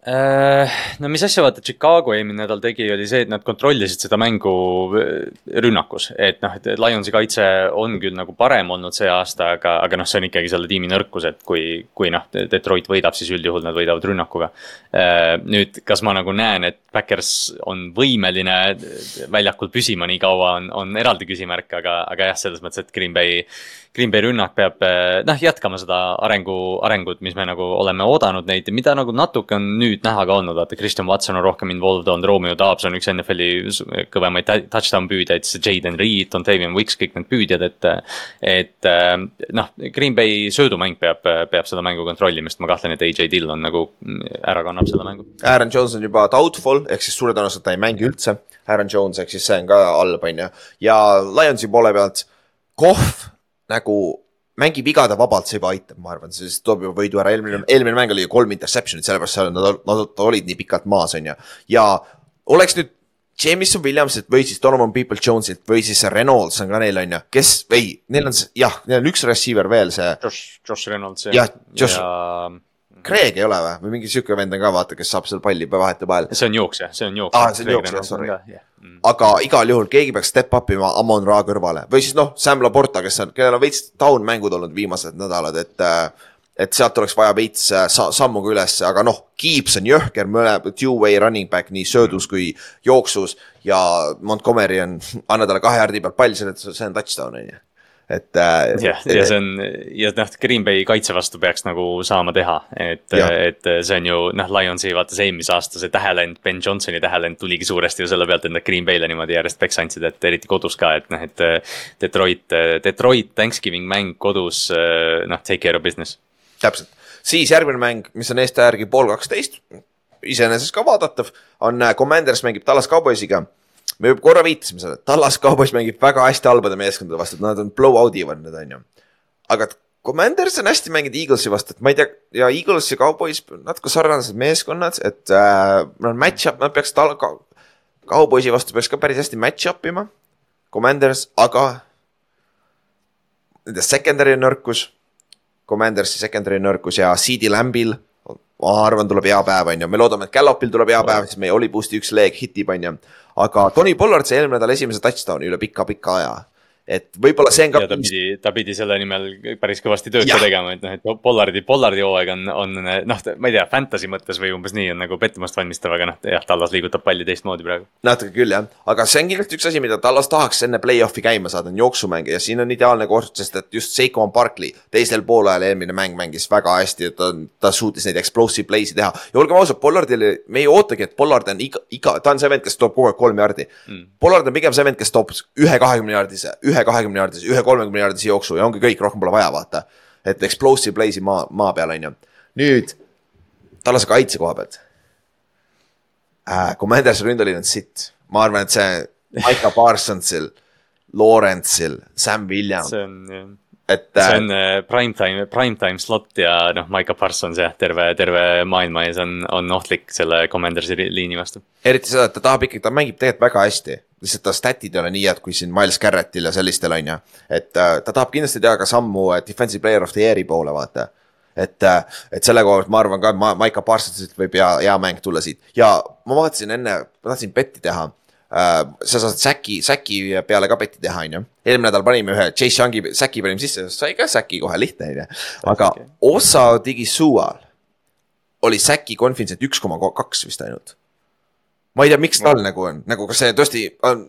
Äh, no mis asja vaata Chicago eelmine nädal tegi, oli see, et nad kontrollisid seda mängu äh, rünnakus, et noh, et Lionsi kaitse on küll nagu parem olnud see aasta, aga, aga noh, see on ikkagi selle tiimi nõrkus, et kui, kui noh, Detroit võidab, siis üldjuhul nad võidavad rünnakuga. nüüd, kas ma nagu näen, et Backers on võimeline väljakul püsima nii kaua, on, on eraldi küsimärk, aga, aga jah, selles mõttes, et Green Bay Green Bay rünnak peab noh, jätkama seda arengu, arengut, mis me nagu oleme oodanud neid mida nagu natuke on nüüd näha ka olnud, vaata Christian Watson on rohkem involved olnud, Romeo Dobbs on üks NFL-i kõvemaid touchdown püüdjaid, siis Jaden Reed, Dontavian Wicks, kõik need püüdjad, et. et äh, noh, Green Bay söödumäng peab, peab seda mängu kontrollima, sest ma kahtlen, et AJ Dillon nagu ära kannab selle mängu. Aaron Jones on juba doubtful ehk siis suure tõenäosusega ta ei mängi üldse. Aaron Jones ehk siis see on ka halb, on ju. ja Lionsi poole pealt Kohv nagu mängib vigade vabalt, see juba aitab, ma arvan, siis toob juba võidu ära, eelmine, eelmine mäng oli kolm interception'it, sellepärast seal nad, nad olid nii pikalt maas, on ju. ja oleks nüüd Jameson Williamsilt või siis Donovan People Jonesilt või siis Reynolds on ka neil, on ju, kes, ei, neil on, jah, neil on üks receiver veel, see Josh, Josh Reynolds Jah, Josh- ja Craig ei ole või, või mingi sihuke vend on ka, vaata, kes saab seal palli vahetevahel. see on jooksja, see on jooksja. Aa, see on jooksja, sorry. aga igal juhul keegi peaks step up ima Amon Ra kõrvale või siis noh, Sam Laporta, kes on, kellel on veits down mängud olnud viimased nädalad, et. et sealt oleks vaja veits äh, sa, sammuga ülesse, aga noh, Gibbs on jõhker, mõlemad two-way running back nii söödus kui jooksus ja Montgomery on, anna talle kahe jardi pealt pall, see on touchdown on ju, et äh,. jah, ja see on ja noh, Green Bay kaitse vastu peaks nagu saama teha, et, et see on ju noh, Lionsi vaata see eelmise aasta see tähelend, Ben Johnsoni tähelend tuligi suuresti ju selle pealt, et nad Green Bay'le niimoodi järjest peks andsid, et eriti kodus ka, et noh, et Detroit, Detroit Thanksgiving mäng kodus, noh, take care of business. täpselt, siis järgmine mäng, mis on Eesti järgi pool kaksteist, iseenesest ka vaadatav, on äh, Commanders mängib Tallas Cowboysiga. Me korra viitasime sellele, Tallas Cowboys mängib väga hästi halbade meeskondade vastu, et nad on blowout ivad need on ju. aga Commanders on hästi mänginud Eaglesi vastu, et ma ei tea ja Eagles ja Cowboys natuke sarnased meeskonnad, et äh, nad match-up, nad peaks tal- Cowboysi vastu peaks ka päris hästi match-up ima. Commanders, aga nende secondary on nõrkus Commandersi secondary nõrkus ja CD Lambil, ma arvan, tuleb hea päev, on ju, me loodame, et Gallopil tuleb hea päev, siis meie Oli Boost'i üks leeg hitib, on ju. aga Tony Pollard sai eelmine nädal esimese touchdown'i üle pika-pika aja. Et võib-olla see on ka ta pidi, ta pidi selle nimel päris kõvasti tööd ka tegema, et noh, et Pollardi, Pollardi hooaeg on, on noh, ma ei tea, fantasy mõttes või umbes nii on nagu pettumust valmistav, aga noh, jah, Tallas liigutab palli teistmoodi praegu. natuke küll jah, aga see on kindlasti üks asi, mida Tallas tahaks enne play-off'i käima saada, on jooksumäng ja siin on ideaalne koht, sest et just Seikon Barkley teisel poolajal eelmine mäng mängis väga hästi, ta, ta suutis neid explosive play'si teha ja olgem ausad, Pollardile, me ei ootagi, et Pollard on iga, iga, ta on see vend, kes toob kogu aeg kolm jardi mm.. Pollard on pigem see vend, kes toob ühe kahekümne jardise, ühe kahekümne jardise, ühe kolmekümne jardise jooksu ja ongi kõik, rohkem pole vaja, vaata. et explosive play'si maa, maa peal on ju. nüüd Tallase kaitse koha pealt äh,. Commandersi ründeliin on sitt, ma arvan, et see Maiko Parsonsil, Lawrence'il, Sam Williams, see on jah et. see on äh, prime time, prime time slot ja noh, Maiko Parsons jah, terve, terve maailma ees on, on ohtlik selle Commandersi li- liini vastu. eriti seda, et ta tahab ikkagi, ta mängib tegelikult väga hästi. lihtsalt ta stat'id ei ole nii head kui siin Miles Garrettil ja sellistel on ju. et äh, ta tahab kindlasti teha ka sammu äh, defensive player of the year'i poole, vaata. et, et selle koha pealt ma arvan ka, ma, Maiko Parsonsilt võib hea, hea mäng tulla siit ja ma vaatasin enne, ma tahtsin betti teha äh,. Sa saad Säki, Säki peale ka betti teha, on ju. eelmine nädal panime ühe Chase Youngi, Säki panime sisse, sai ka Säki kohe lihtne, on ju. aga Osa Digisual oli Säki konfidentsid üks koma kaks vist ainult ma ei tea, miks tal nagu on, nagu kas see tõesti,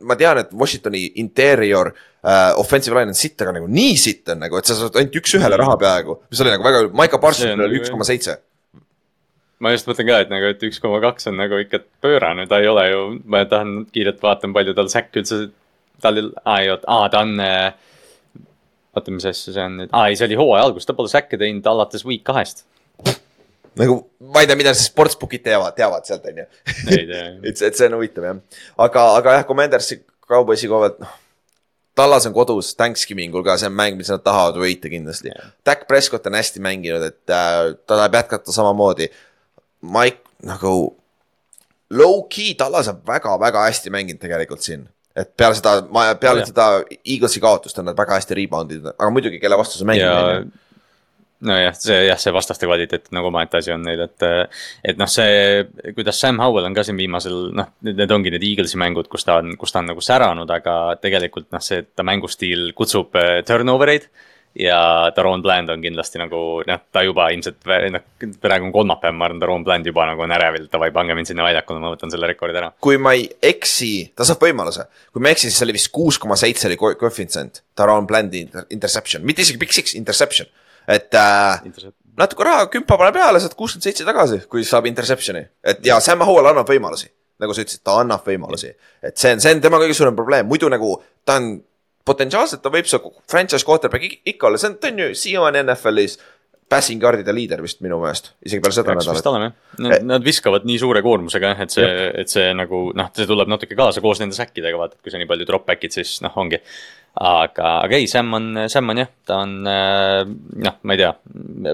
ma tean, et Washingtoni interior uh, offensive line on sitt, aga nagu nii sitt on nagu, et sa saad ainult üks-ühele raha peaaegu, mis oli nagu väga, Maiko Parsonil on oli nagu üks koma seitse. Ma just mõtlen ka, et nagu, et üks koma kaks on nagu ikka pöörane, ta ei ole ju, ma tahan kiirelt vaatan, palju tal säkk üldse, tal, aa ei oota, aa ta on. oota, mis asja see on nüüd, aa ei, see oli hooaja algus, ta pole säkke teinud alates week kahest. nagu ma ei tea, mida sportsbookid teavad, teavad sealt on ju. ei et, et see on huvitav jah, aga, aga jah, Commandersi kauboisi koha pealt, noh. Tallas on kodus Thanksgivingul ka, see on mäng, mis nad tahavad võita kindlasti Jah. Dak Prescott on hästi mänginud, et äh, ta tahab jätkata samamoodi. Mike nagu low-key Tallas on väga-väga hästi mänginud tegelikult siin. et peale seda, peale Jah. seda Eaglesi kaotust on nad väga hästi rebound inud, aga muidugi, kelle vastu sa mängid ja nojah, see jah, see vastaste kvaliteet on nagu omaette asi on neil, et. et noh, see, kuidas Sam Howell on ka siin viimasel noh, need ongi need Eaglesi mängud, kus ta on, kus ta on nagu säranud, aga tegelikult noh, see, et ta mängustiil kutsub äh, turnover eid. Ja Daron Bland on kindlasti nagu noh, ta juba ilmselt noh, praegu on kolmapäev, ma arvan, Daron Bland juba nagu on ärevil, davai, pange mind sinna väljakule, ma võtan selle rekordi ära. kui ma ei eksi, ta saab võimaluse, kui ma ei eksi, siis see oli vist kuus koma seitse oli ko- koefitsient, Taron Blandi inter- interception, mitte isegi big six, interception. et äh, natuke raha, kümpa pane peale, saad kuuskümmend seitse tagasi, kui saab interception'i, et ja Sam Howell annab võimalusi. nagu sa ütlesid, ta annab võimalusi, et see on, see on tema kõige suurem probleem, muidu nagu ta on potentsiaalselt ta võib see franchise quarterback ik- ikka olla, see on, ta on ju siiamaani NFL-is passing yard'ide liider vist minu meelest, isegi peale seda nädalat. olema jah, nad, nad viskavad nii suure koormusega jah, et see, et see nagu noh, see tuleb natuke kaasa koos nende säkkidega, vaata, et kui sa nii palju drop back'id, siis noh, ongi. aga, aga ei, Sam on, Sam on jah, ta on äh, noh, ma ei tea,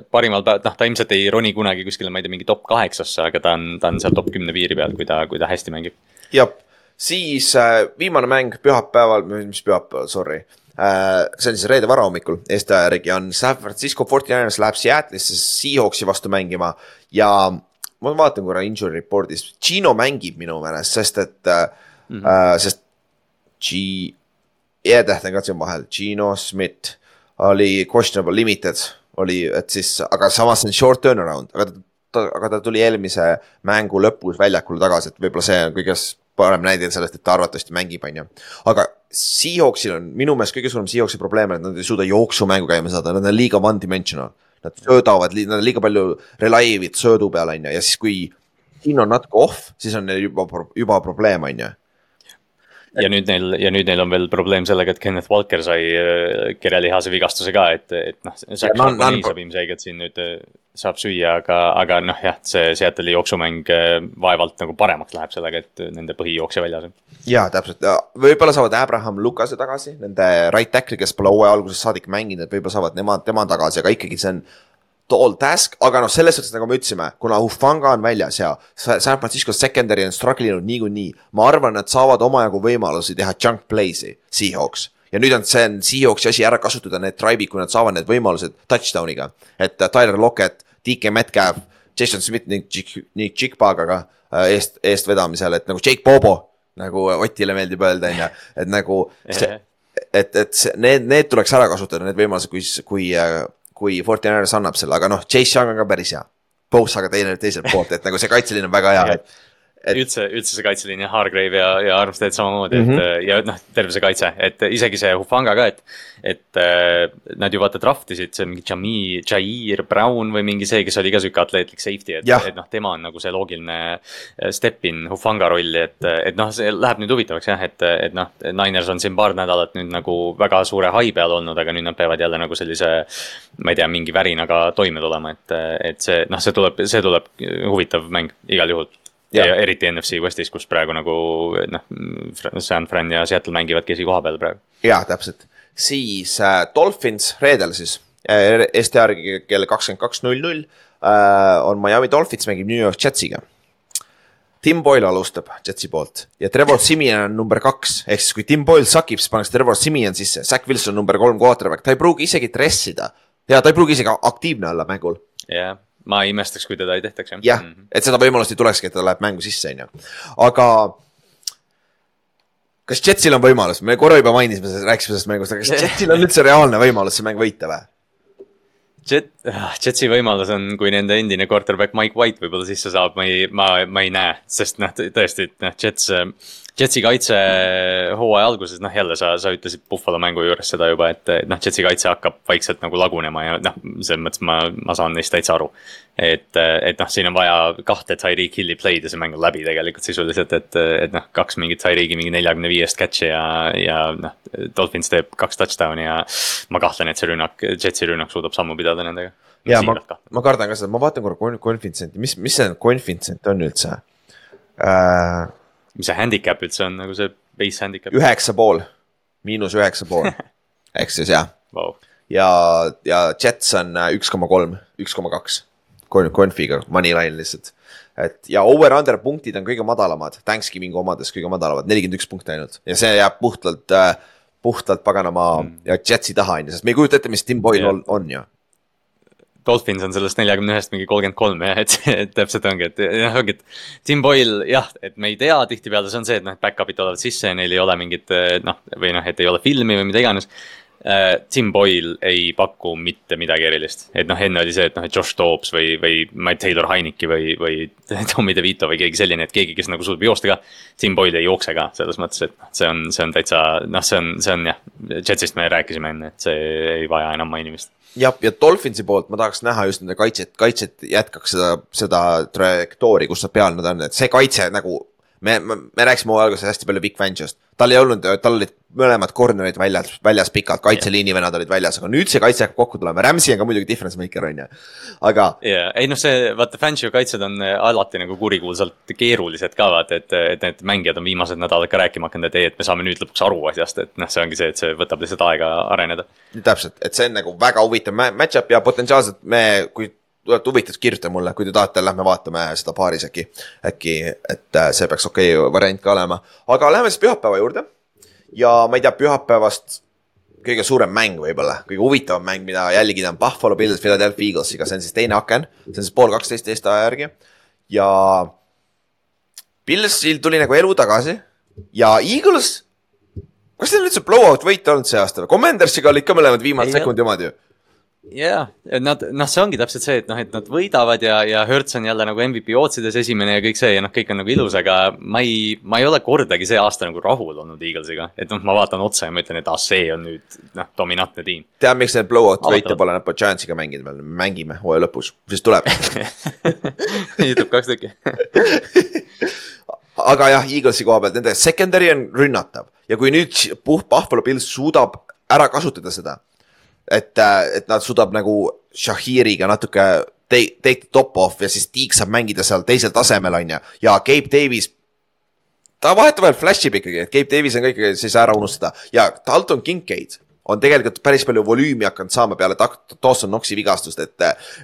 parimal päeval, noh, ta ilmselt ei roni kunagi kuskile, ma ei tea, mingi top kaheksasse, aga ta on, ta on seal top kümne piiri peal, kui ta, kui ta hästi mängib. jah, siis äh, viimane mäng pühapäeval, mis pühapäeval, sorry. Äh,. see on siis reede varahommikul. Eesti aja järgi on San Francisco 49ers läheb Seattle'isse Seahawksi vastu mängima. Ja ma vaatan korra injury report'is, Gino mängib minu meelest, sest et mm, -hmm. äh, sest G, E-täht on ka siin vahel, Gino Schmidt oli questionable limited, oli, et siis, aga samas see on short turnaround, aga ta, aga ta tuli eelmise mängu lõpus väljakule tagasi, et võib-olla see on kõige s- parem näide sellest, et ta arvatavasti mängib, on ju. aga Seahawksil on minu meelest kõige suurem Seahawksi probleem, et nad ei suuda jooksumängu käima saada, nad on liiga one dimensional. Nad söödavad, nad on liiga palju relaivid söödu peal, on ju, ja siis kui siin on natuke off, siis on juba, juba probleem, on ju ja nüüd neil ja nüüd neil on veel probleem sellega, et Kenneth Walker sai äh, kerelihase vigastuse ka, et, et noh, saab ilmselgelt siin nüüd äh, saab süüa, aga, aga noh, jah, see Seattle'i jooksumäng äh, vaevalt nagu paremaks läheb sellega, et nende põhijooksja väljas on. jaa, täpselt, võib-olla saavad Abraham Lukase tagasi, nende right tackle'i, kes pole hooaja algusest saadik mänginud, et võib-olla saavad nemad, tema tagasi, aga ikkagi see on tall task, aga noh, selles suhtes nagu me ütlesime, kuna Hufanga on väljas ja Sa- San Francisco secondary on struggle inud niikuinii, ma arvan, et saavad omajagu võimalusi teha junk play'si, Seahawks. ja nüüd on see on Seahawksi asi ära kasutada need drive'id, kui nad saavad need võimalused touchdown'iga, et äh, Tyler Lockett, DK Metcalf, Jason Smith ning Chick- ning Chickbagaga äh, eest, eestvedamisel, et nagu Jake Bobo nagu Otile meeldib öelda, on ju, et nagu see, et, et see, need, need tuleks ära kasutada, need võimalused, kui, kui, kui Fortinanders annab selle, aga noh, Chase Young on ka päris hea. Bosa aga teine teiselt poolt, et nagu see kaitseliin on väga hea, et Et- üldse, üldse see kaitseliin ja Hargrave ja, ja Armstead samamoodi mm, Mhm. -hmm. et ja noh, terve see kaitse, et isegi see Hufanga ka, et. et äh, nad ju vaata draft isid, see mingi Jamie, Jair Brown või mingi see, kes oli ka sihuke atleetlik safety, et et noh, tema on nagu see loogiline äh, step in Hufanga rolli, et, et noh, see läheb nüüd huvitavaks jah, et, et noh, Niners on siin paar nädalat nüüd nagu väga suure hai peal olnud, aga nüüd nad peavad jälle nagu sellise. ma ei tea, mingi värinaga toime tulema, et, et see noh, see tuleb, see tuleb huvitav mäng igal juhul ja, ja eriti NFC Westis, kus praegu nagu noh, San Fran ja Seattle mängivad käsi koha peal praegu. jaa, täpselt. siis äh, Dolphins reedel siis äh, Eesti järgi kell kakskümmend kaks null null äh, on Miami Dolphins mängib New York Jetsiga. Tim Boyle alustab Jetsi poolt ja Trevor Simeon on number kaks, ehk siis kui Tim Boyle sakib, siis pannakse Trevor Simeon sisse, Zack Wilson number kolm quarterback, ta ei pruugi isegi dressida. ja ta ei pruugi isegi aktiivne olla mängul. jah yeah., ma ei imestaks, kui teda ei tehtaks jah. jah -hmm., et seda võimalust ei tulekski, et ta läheb mängu sisse, on ju, aga kas Jetsil on võimalus, me korra juba mainisime, rääkisime sellest mängust, aga kas Jetsil on üldse reaalne võimalus see mäng võita või? Jet, ah, Jetsi võimalus on, kui nende endine quarterback Mike White võib-olla sisse saab, ma ei, ma, ma ei näe, sest noh, tõesti, noh, Jets. Jetsi kaitse hooaja alguses, noh jälle sa, sa ütlesid Buffalo mängu juures seda juba, et noh, Jetsi kaitse hakkab vaikselt nagu lagunema ja noh, selles mõttes ma, ma saan neist täitsa aru. et, et noh, siin on vaja kahte Tyreek Hilli play'd ja see mäng on läbi tegelikult sisuliselt, et, et noh, kaks mingit Tyreek'i mingi neljakümne viiest catch'i ja, ja noh. Dolphins teeb kaks touchdown'i ja ma kahtlen, et see rünnak, Jetsi rünnak suudab sammu pidada nendega. ja ma, ma kardan ka seda, ma vaatan korra Confidence'i, mis, mis see Confidence on üldse äh,? Mis see handicap üldse on, nagu see base handicap? üheksa pool, miinus üheksa pool ehk siis jah wow.. ja, ja Jets on äh, üks koma kolm, üks koma kaks. Configa, moneyline lihtsalt. et ja over-under punktid on kõige madalamad, Thanksgiving'i omades kõige madalamad, nelikümmend üks punkti ainult ja see jääb puhtalt äh, puhtalt paganama mm. ja Jetsi taha on ju, sest me ei kujuta ette, mis Tim Boyle yeah. on, on ju Dolphins on sellest neljakümne ühest mingi kolmkümmend kolm jah, et, et täpselt ongi, et jah, ongi, et. Tim Boyle jah, et me ei tea, tihtipeale see on see, et noh, back-up'id tulevad sisse ja neil ei ole mingit noh, või noh, et ei ole filmi või mida iganes. Äh, Tim Boyle ei paku mitte midagi erilist, et noh, enne oli see, et noh, et Josh Dobbs või, või ma ei tea, Taylor Heineki või, või Tommy DeVito või keegi selline, et keegi, kes nagu suudab joosta ka. Tim Boyle ei jookse ka selles mõttes, et noh, see on, see on täitsa noh, see on, see on jah, Jetsist me rääkisime enne, et see ei vaja enam mainimist jah, ja Dolphinsi poolt ma tahaks näha just nende kaitset, kaitset jätkaks seda, seda trajektoori, kus nad peal nad on, et see kaitse nagu. Me, me, me rääkisime hooaja alguses hästi palju Big Fangio'st, tal ei olnud, tal olid mõlemad corner'id väljas, väljas pikalt, kaitseliini vennad olid väljas, aga nüüd see kaitse hakkab kokku tulema, Ramsey on ka muidugi difference maker on ju, aga. jaa, ei noh, see vaata, Fangio kaitsed on äh, alati nagu kurikuulsalt keerulised ka vaata, et, et need mängijad on viimased nädalad ka rääkima hakanud, et ei, et me saame nüüd lõpuks aru asjast, et noh, see ongi see, et see võtab lihtsalt aega areneda. täpselt, et see on nagu väga huvitav match-up ja potentsiaalselt me, kui olete huvitatud, kirjutage mulle, kui te tahate, lähme vaatame seda paaris äkki. äkki, et äh, see peaks okei okay variant ka olema, aga lähme siis pühapäeva juurde ja ma ei tea, pühapäevast kõige suurem mäng võib-olla, kõige huvitavam mäng, mida jälgida on Buffalo Bills Philadelphia Eaglesiga, see on siis teine aken, see on siis pool kaksteist Eesti aja järgi. ja Billsil tuli nagu elu tagasi ja Eagles, kas neil üldse blowout võit olnud see aasta või? Commandersiga olid ka mõlemad viimased sekundi omad ju jah yeah., nad, noh, see ongi täpselt see, et noh, et nad võidavad ja, ja Hertz on jälle nagu MVP ootsides esimene ja kõik see ja noh, kõik on nagu ilus, aga ma ei, ma ei ole kordagi see aasta nagu rahul olnud Eaglesiga. et noh, ma vaatan otsa ja ma ütlen, et ah, see on nüüd noh, dominantne tiim. tead, miks need blowout võite pole, nad Giantsiga mänginud veel, mängime hooaja lõpus, siis tuleb juhtub kaks tükki aga jah, Eaglesi koha pealt, nende secondary on rünnatav ja kui nüüd Buffalo Bills suudab ära kasutada seda et, äh, et nad suudab nagu Shahiriga natuke take, take the top off ja siis Tiik saab mängida seal teisel tasemel, on ju, ja Gabe Davis. ta vahetevahel flash ib ikkagi, et Gabe Davis on ka ikkagi, siis ära unustada ja Dalton Kincaid on tegelikult päris palju volüümi hakanud saama peale Dawson Knoxi vigastust, et,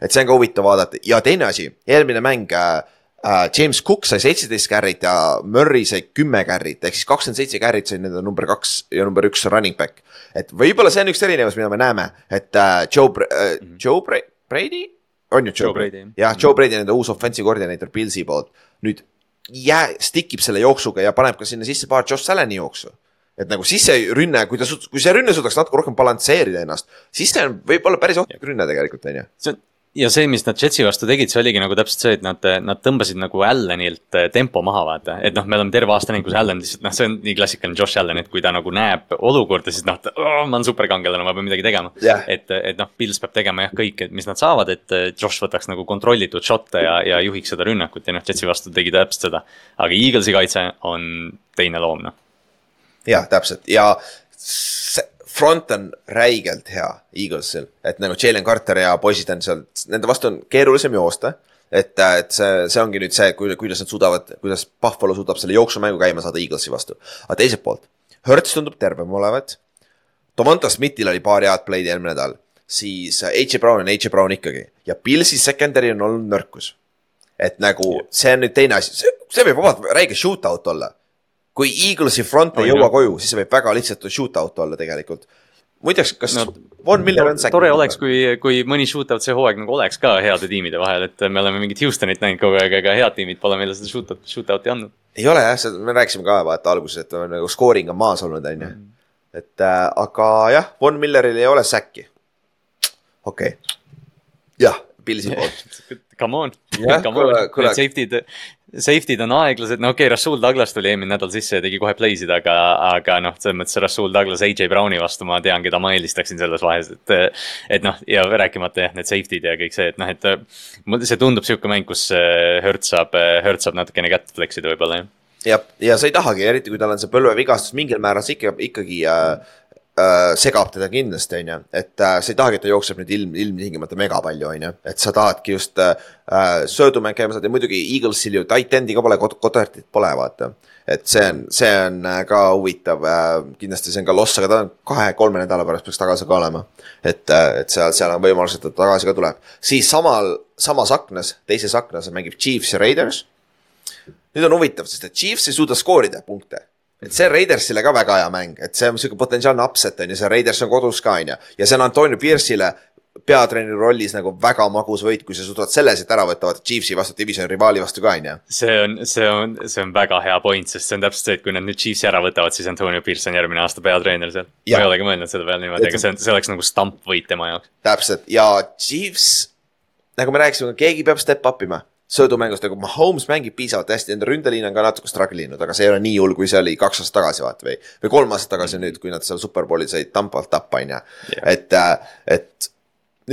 et see on ka huvitav vaadata ja teine asi, eelmine mäng äh, James Cook sai seitseteist carry't ja Murry sai kümme carry't ehk siis kakskümmend seitse carry't sai nende number kaks ja number üks running back. et võib-olla see on üks erinevus, mida me näeme, et uh, Joe mm, -hmm. Joe Bra Brady on ju Joe, Joe Brady, jah, Joe Brady on nende uus offensive koordineeter Pilsi poolt. nüüd jää, stick ib selle jooksuga ja paneb ka sinna sisse paar Josh Allan'i jooksu et nagu siis see rünne, kui ta, kui see rünne suudaks natuke rohkem balansseerida ennast, siis see on võib-olla päris ohtlik rünne tegelikult on ju. see on ja see, mis nad Jetsi vastu tegid, see oligi nagu täpselt see, et nad, nad tõmbasid nagu Allenilt eh, tempo maha, vaata. et noh, me oleme terve aasta näinud, kus Allan lihtsalt noh, see on nii klassikaline Josh Allan, et kui ta nagu näeb olukorda, siis noh, oh, ma olen superkangelane, ma pean midagi tegema yeah.. et, et noh, Pils peab tegema jah, kõik, mis nad saavad, et eh, Josh võtaks nagu kontrollitud šotte ja, ja juhiks seda rünnakut ja noh, Jetsi vastu tegi täpselt seda. aga Eaglesi kaitse on teine loom, noh. jah, täpselt ja front on räigelt hea Eaglesil, et nagu Jalen Carter ja poisid on seal, nende vastu on keerulisem joosta. et, et see, see ongi nüüd see, kuidas nad suudavad, kuidas Buffalo suudab selle jooksumängu käima saada Eaglesi vastu. aga teiselt poolt, Hertz tundub tervem olevat. Devonta Smithil oli paar head play'd eelmine nädal, siis H. Brown on H. Brown ikkagi ja Pilsi secondary on olnud nõrkus. et nagu see on nüüd teine asi, see, see võib vabalt räige shootout olla. Kui Eaglesi front ei Oi, jõua jah. koju, siis see võib väga lihtsalt shootout olla tegelikult. muideks, kas No, no, Von Miller on tore oleks, kui, kui mõni shootout see hooaeg nagu oleks ka heade tiimide vahel, et me oleme mingit Houstonit näinud kogu aeg, aga head tiimid pole meile seda shootout, shootout'i andnud. ei ole jah, seda me rääkisime ka vaata alguses, et on nagu scoring on maas olnud, on ju. et äh, aga jah, Von Milleril ei ole säkki. okei okay., jah, Pilsi poolt. Come on Jah,, come on, need safety'd, safety'd on aeglased, no okei okay,, Rasul Douglas tuli eelmine nädal sisse ja tegi kohe play'sid, aga, aga noh, selles mõttes Rasul Douglas AJ Browni vastu ma tean, keda ma eelistaksin selles vahes, et. et noh, ja rääkimata jah, need safety'd ja kõik see, et noh, et äh, mul see tundub sihuke mäng, kus äh, Hurt saab, Hurt saab natukene kätt flex ida võib-olla jah. ja, ja sa ei tahagi, eriti kui tal on see põlvevigastus, mingil määral ikka, ikkagi äh, äh, segab teda kindlasti, on ju. et äh, sa ei tahagi, et ta jookseb nüüd ilm, ilmtingimata mega palju, on ju. et sa tahadki just äh, äh, söödumäng käima saada ja muidugi Eaglesil ju tight end'i ka pole, Goddardit pole, vaata. et see on, see on äh, ka huvitav äh,, kindlasti see on ka loss, aga ta on kahe-kolme nädala pärast peaks tagasi ka olema. et, et seal, seal on võimalus, et ta tagasi ka tuleb. siis samal, samas aknas, teises aknas mängib Chiefs ja Raiders nüüd on huvitav, sest et Chiefs ei suuda skoorida punkte. Et see on Raidersile ka väga hea mäng, et see on sihuke potentsiaalne upset on ju, see Raiders on kodus ka on ju. ja see on Antonio Pierce'ile peatreeneri rollis nagu väga magus võit, kui sa suudad selle siit ära võtta, vaata Chiefsi vastu, divisioni rivaali vastu ka on ju. see on, see on, see on väga hea point, sest see on täpselt see, et kui nad nüüd Chiefsi ära võtavad, siis Antonio Pierce on järgmine aasta peatreener seal. ma ei olegi mõelnud selle peale niimoodi, aga see on, see oleks nagu stampvõit tema jaoks. täpselt ja Chiefs, nagu me rääkisime, keegi peab step up ima söödumängust nagu Mahomes mängib piisavalt hästi, enda ründeliin on ka natuke struggle inud, aga see ei ole nii hull, kui see oli kaks aastat tagasi vaata või, või kolm aastat tagasi nüüd, kui nad seal superbowli said Tampalt tappa, on ju. et, et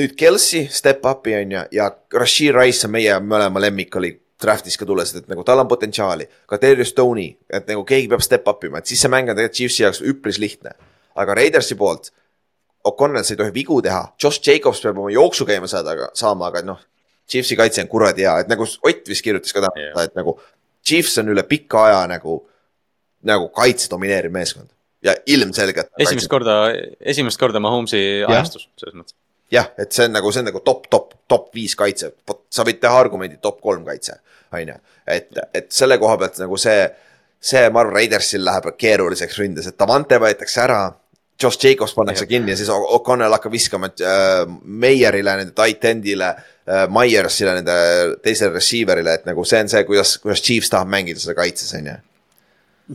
nüüd Kelsey step up'i on ju ja Rashid Rice on meie mõlema lemmik oli draft'is ka tulles, et nagu tal on potentsiaali. ka Darius Stoney, et nagu keegi peab step up ima, et siis see mäng on tegelikult Chiefsi jaoks üpris lihtne. aga Raidersi poolt, O'Connell sa ei tohi vigu teha, Josh Jacobs peab oma jooksu käima saada, aga saama, aga noh. Chiefsi kaitse on kuradi hea, et nagu Ott vist kirjutas ka täna yeah., et nagu Chiefs on üle pika aja nagu, nagu kaitse domineeriv meeskond ja ilmselgelt. esimest korda, esimest korda Mahomes'i ajastus selles mõttes. jah, et see on nagu, see on nagu top, top, top viis kaitse, sa võid teha argumendi top kolm kaitse, on ju. et, et selle koha pealt nagu see, see, ma arvan, Raidersil läheb keeruliseks ründes, et Davante võetakse ära. Josh Jacobs pannakse Jah. kinni ja siis O'Connell hakkab viskama äh, Meierile, nende tight end'ile äh,, Myersile, nende teisele receiver'ile, et nagu see on see, kuidas, kuidas Chiefs tahab mängida seda kaitses, on ju.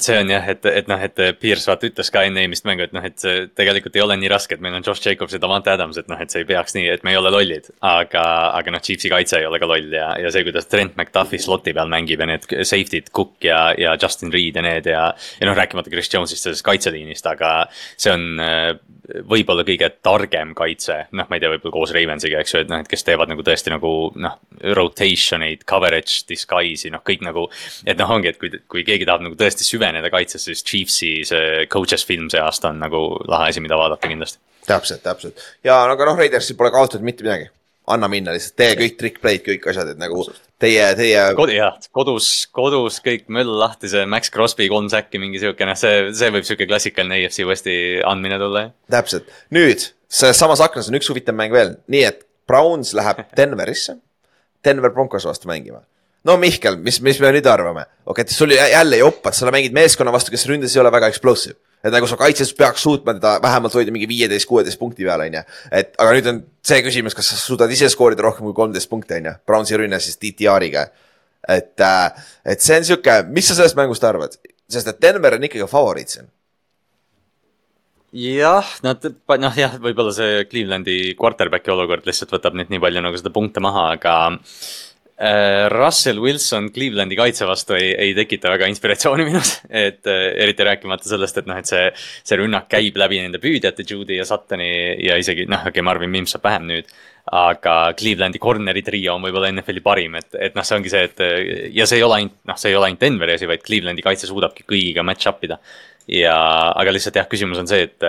See on jah, et, et noh, et Pierce vaata ütles ka enne eelmist mängu, et noh, et see tegelikult ei ole nii raske, et meil on Josh Jacobs ja Davante Adams, et noh, et see ei peaks nii, et me ei ole lollid. aga, aga noh, Chiefsi kaitse ei ole ka loll ja, ja see, kuidas Trent McDuffi slot'i peal mängib ja need safety'd, Cook ja, ja Justin Reed ja need ja. ja noh, rääkimata Chris Jones'ist sellest kaitseliinist, aga see on äh, võib-olla kõige targem kaitse, noh, ma ei tea, võib-olla koos Ravensiga, eks ju, et noh, et kes teevad nagu tõesti nagu noh, rotation eid, coverage, disguise'i, noh, kõik nagu. et noh, ongi, et kui, kui keegi tahab nagu tõesti süveneda kaitsesse, siis Chiefsi see coaches film see aasta on nagu lahe asi, mida vaadata kindlasti. täpselt, täpselt ja no aga noh, Raidersil pole kaotatud mitte midagi. anna minna lihtsalt, tee kõik trick play'd, kõik asjad, et nagu teie, teie jah, kodus, kodus kõik möll lahti, see Max Crosby kolm säkki, mingi sihuke noh, see, see võib sihuke klassikaline AFC Westi andmine tulla, jah. täpselt, nüüd samas aknas on üks huvitav mäng veel, nii et Browns läheb Denverisse, Denver Broncos vastu mängima. No Mihkel, mis, mis me nüüd arvame? okei okay,, sul jä- jälle jopad, sa mängid meeskonna vastu, kes ründes ei ole väga explosive. et nagu sa kaitses peaks suutma teda vähemalt hoida mingi viieteist, kuueteist punkti peal, on ju. et aga nüüd on see küsimus, kas sa suudad ise skoorida rohkem kui kolmteist punkti, on ju. Brownsi rünne siis DTR-iga. et, et see on sihuke, mis sa sellest mängust arvad? sest et Denver on ikkagi favoriit siin. jah, nad, noh jah, võib-olla see Clevelandi quarterback'i olukord lihtsalt võtab nüüd nii palju nagu seda punkte maha, aga äh, Russell Wilson Clevelandi kaitse vastu ei, ei tekita väga inspiratsiooni minus. et äh, eriti rääkimata sellest, et noh, et see, see rünnak käib läbi nende püüdjate, Judy ja Suttoni ja isegi noh, okei okay,, Marvin Mims saab vähem nüüd. aga Clevelandi corner'i trio on võib-olla NFL-i parim, et, et noh, see ongi see, et ja see ei ole ainult, noh, see ei ole ainult Denveri asi, vaid Clevelandi kaitse suudabki kõigiga match up ida ja, aga lihtsalt jah, küsimus on see, et,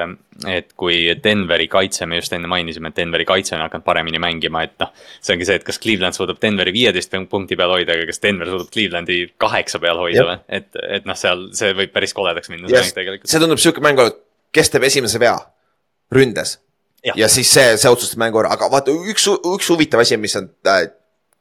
et kui Denveri kaitse, me just enne mainisime, et Denveri kaitse on hakanud paremini mängima, et noh. see ongi see, et kas Cleveland suudab Denveri viieteist punkti peal hoida, aga kas Denver suudab Clevelandi kaheksa peal hoida või, et, et noh, seal see võib päris koledaks minna, see Yes. mäng tegelikult. see tundub sihuke mäng, kes teeb esimese vea. ründes. Jah. ja siis see, see otsustas mängu ära, aga vaata üks, üks huvitav asi, mis on äh,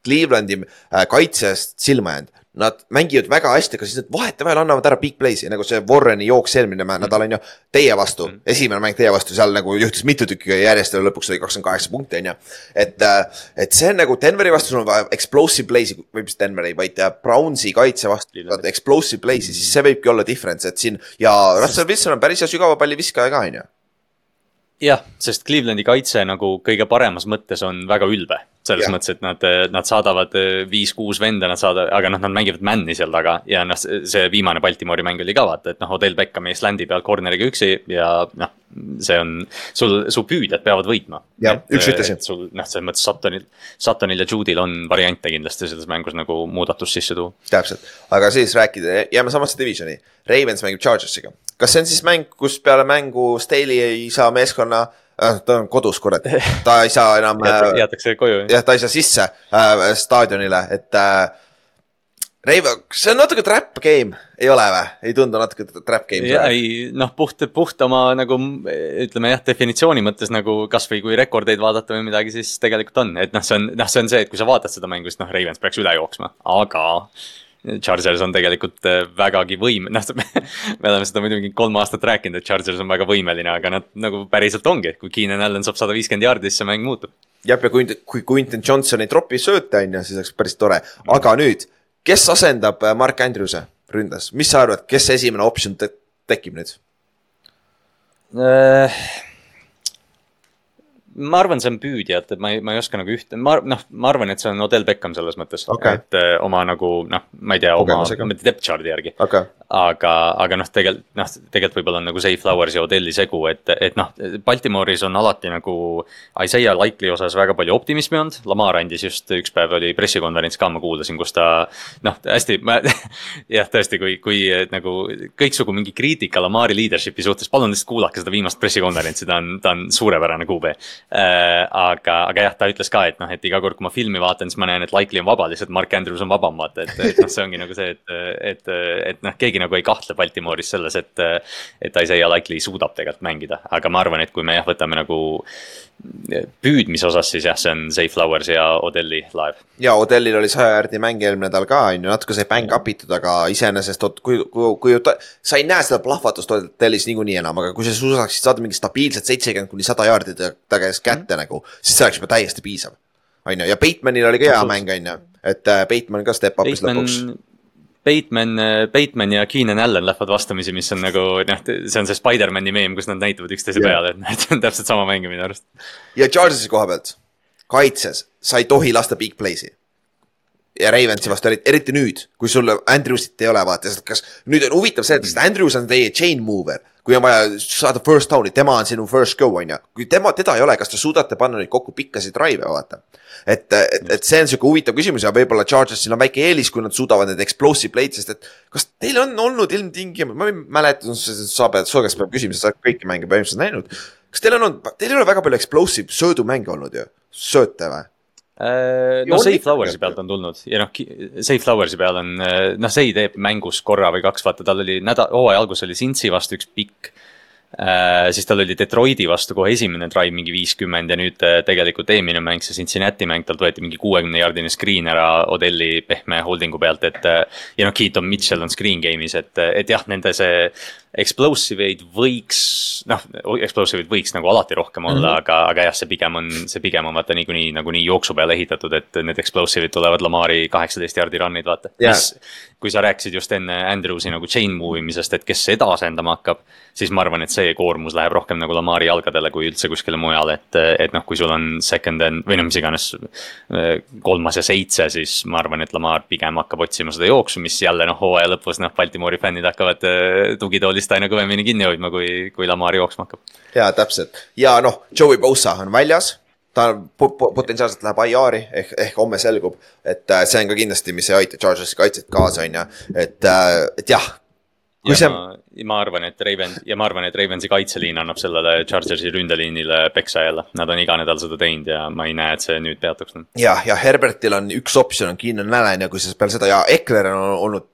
Clevelandi äh, kaitsest silma jäänud. Nad mängivad väga hästi, aga siis nad vahetevahel annavad ära big play'si nagu see Warreni jooks eelmine mm. nädal on ju. Teie vastu mm., esimene mäng teie vastu, seal nagu juhtus mitu tükki järjest ja lõpuks oli kakskümmend kaheksa punkti on ju. et, äh, et see on nagu Denveri vastu, sul on vaja explosive play'si või mis Denveri, vaid äh, Brownsi kaitse vastu, explosive play'si, siis see võibki olla difference, et siin ja Russell Wilson on päris hea sügava palli viskaja ka on ju jah, sest Clevelandi kaitse nagu kõige paremas mõttes on väga ülbe. Selles ja. mõttes, et nad, nad saadavad eh, viis-kuus venda, nad saadavad, aga noh, nad mängivad man'i seal taga ja noh, see viimane Baltimori mäng oli ka vaata, et noh, Odell Beckham ees landi peal corner'iga üksi ja noh. see on, sul, su püüdjad peavad võitma. jah, üks ütles. sul noh, selles mõttes Suttonil, Suttonil ja Jude'il on variante kindlasti selles mängus nagu muudatust sisse tuua. täpselt, aga siis rääkida, jääme samasse divisioni, Ravens mängib Chargersiga kas see on siis mäng, kus peale mängu Staley ei saa meeskonna äh,, ta on kodus, kurat, ta ei saa enam äh, jäetakse koju. jah, ta ei saa sisse äh, staadionile, et äh, Reivo, kas see on natuke trap game, ei ole või? ei tundu natuke trap game? ei, noh, puht, puht oma nagu ütleme jah, definitsiooni mõttes nagu kasvõi kui rekordeid vaadata või midagi, siis tegelikult on, et noh, see on, noh, see on see, et kui sa vaatad seda mängu, siis noh, Ravens peaks üle jooksma, aga Chargers on tegelikult äh, vägagi võim-, noh, me oleme seda muidugi kolm aastat rääkinud, et Chargers on väga võimeline, aga nad nagu päriselt ongi, kui Keenan Allan saab sada viiskümmend jaardi, siis see mäng muutub. jah, ja kui, kui Quinton Johnson ei tropi sööte, on ju, siis oleks päris tore, aga nüüd, kes asendab äh, Mark Andrewse ründes, mis sa arvad, kes esimene optsioon te tekib nüüd äh,? Ma arvan, see on püüdjad, et ma ei, ma ei oska nagu ühte, ma noh, ma arvan, et see on Odell Beckham selles mõttes okay., et öö, oma nagu noh, ma ei tea, oma depth chart'i järgi okay.. aga, aga noh, tegelikult noh, tegelikult võib-olla on nagu Zay Flowers ja Odelli segu, et, et noh, Baltimooris on alati nagu Isaiah Likely osas väga palju optimismi olnud. Lamar andis just üks päev oli pressikonverents ka, ma kuulasin, kus ta noh, hästi, ma jah, tõesti, kui, kui nagu kõiksugu mingi kriitika Lamari leadership'i suhtes, palun lihtsalt kuulake seda viimast pressikonverentsi, ta on, ta on suurepärane QB Äh, aga, aga jah, ta ütles ka, et noh, et iga kord, kui ma filmi vaatan, siis ma näen, et Likely on vaba, lihtsalt Mark Andrews on vabam, vaata, et, et noh, see ongi nagu see, et, et, et noh, keegi nagu ei kahtle Baltimooris selles, et. et Isaiah Likely suudab tegelikult mängida, aga ma arvan, et kui me jah, võtame nagu püüdmise osas, siis jah, see on Zay Flowers ja Odelli laev. ja Odellil oli saja järgi mäng eelmine nädal ka on ju, natuke sai bäng up itud, aga iseenesest, kui, kui, kui sa ei näe seda plahvatust Odellis niikuinii enam, aga kui sa suudaksid saada mingi stabiilset seitsekümmend kuni sada jaardi ta käes kätte mm -hmm. nagu, siis see oleks juba täiesti piisav. on ju, ja Batemanil oli ka hea mäng, on ju, et äh, Bateman ka step up'is lõpuks Bateman, Bateman ja Keenan Allan lähevad vastamisi, mis on nagu noh, see on see Spider-man'i meem, kus nad näitavad üksteise yeah. peale, et noh, see on täpselt sama mäng minu arust. ja Charges'i koha pealt, kaitses, sa ei tohi lasta big play'si. Ja Ravensi vastu eriti, nüüd, kui sul Andrewsit ei ole, vaata, kas nüüd on huvitav see, et Andrews on teie chain mover kui on vaja saada first down'i, tema on sinu first go, on ju. kui tema, teda ei ole, kas te suudate panna neid kokku pikkasid drive'e, vaata. et, et, et see on sihuke huvitav küsimus ja võib-olla Chargersil on väike eelis, kui nad suudavad need explosive play'd, sest et. kas teil on olnud ilmtingimata, ma ei mäleta, sa pead, su käest peab küsima, sa oled kõiki mänge põhimõtteliselt näinud. kas teil on olnud, teil ei ole väga palju explosive söödumänge olnud ju, sööte või? Äh, no Safe Flowers'i pealt on tulnud ja noh, Safe Flowers'i peal on, äh, noh, see teeb mängus korra või kaks, vaata, tal oli nädal, hooaja alguses oli Cincy vastu üks pikk äh,. siis tal oli Detroiti vastu kohe esimene drive mingi viiskümmend ja nüüd tegelikult eelmine mäng, see Cincinnati mäng, talt võeti mingi kuuekümne jaardine screen ära Odelli pehme holding'u pealt, et. ja noh, Keaton Mitchell on screen game'is, et, et jah, nende see explosive eid võiks, noh, explosive eid võiks nagu alati rohkem olla mm, -hmm. aga, aga jah, see pigem on, see pigem on vaata niikuinii nagunii jooksu peale ehitatud, et need explosive'id tulevad Lamari kaheksateist jaardi run'id, vaata yeah.. kui sa rääkisid just enne Andrewsi nagu chain move imisest, et kes seda asendama hakkab, siis ma arvan, et see koormus läheb rohkem nagu Lamari jalgadele kui üldse kuskile mujale, et, et noh, kui sul on second and või noh, mis iganes. kolmas ja seitse, siis ma arvan, et Lamar pigem hakkab otsima seda jooksu, mis jälle noh, hooaja lõpus noh, Baltimori fännid hakkavad tugitoolist vist aina kõvemini kinni hoidma, kui, kui Lamar jooksma hakkab. ja täpselt ja noh, Joey Bosa on väljas ta potentsiaalselt läheb IR-i ehk, ehk homme selgub, et äh, see on ka kindlasti, mis ei aita Chargersi kaitset kaasa, on ju, et, äh, et jah. ja see... ma, ma arvan, et Raven ja ma arvan, et Ravensi kaitseliin annab sellele Chargersi ründeliinile peksa jälle, nad on iga nädal seda teinud ja ma ei näe, et see nüüd peatuks. jah, ja Herbertil on üks optsioon on Keenan Allan ja kui sa peale seda ja Ekler on olnud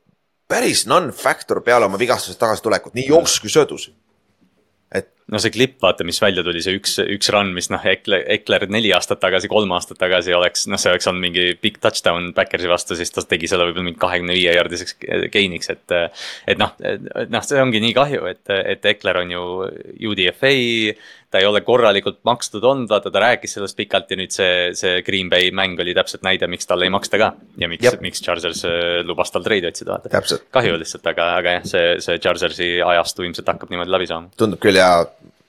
päris non-factor peale oma vigastusest tagasitulekut, nii jooksus kui söödus. et no see klipp, vaata, mis välja tuli, see üks, üks run, mis noh, Ekler, Ekler neli aastat tagasi, kolm aastat tagasi oleks, noh, see oleks olnud mingi big touchdown Backersi vastu, siis ta tegi selle võib-olla mingi kahekümne viie jaardiseks gain'iks, et. et noh, noh, see ongi nii kahju, et, et Ekler on ju UDFA ta ei ole korralikult makstud olnud, vaata ta rääkis sellest pikalt ja nüüd see, see Green Bay mäng oli täpselt näide, miks talle ei maksta ka. ja miks, miks Chargers äh, lubas tal treidi otsida, vaata. kahju lihtsalt, aga, aga jah, see, see Chargersi ajastu ilmselt hakkab niimoodi läbi saama. tundub küll ja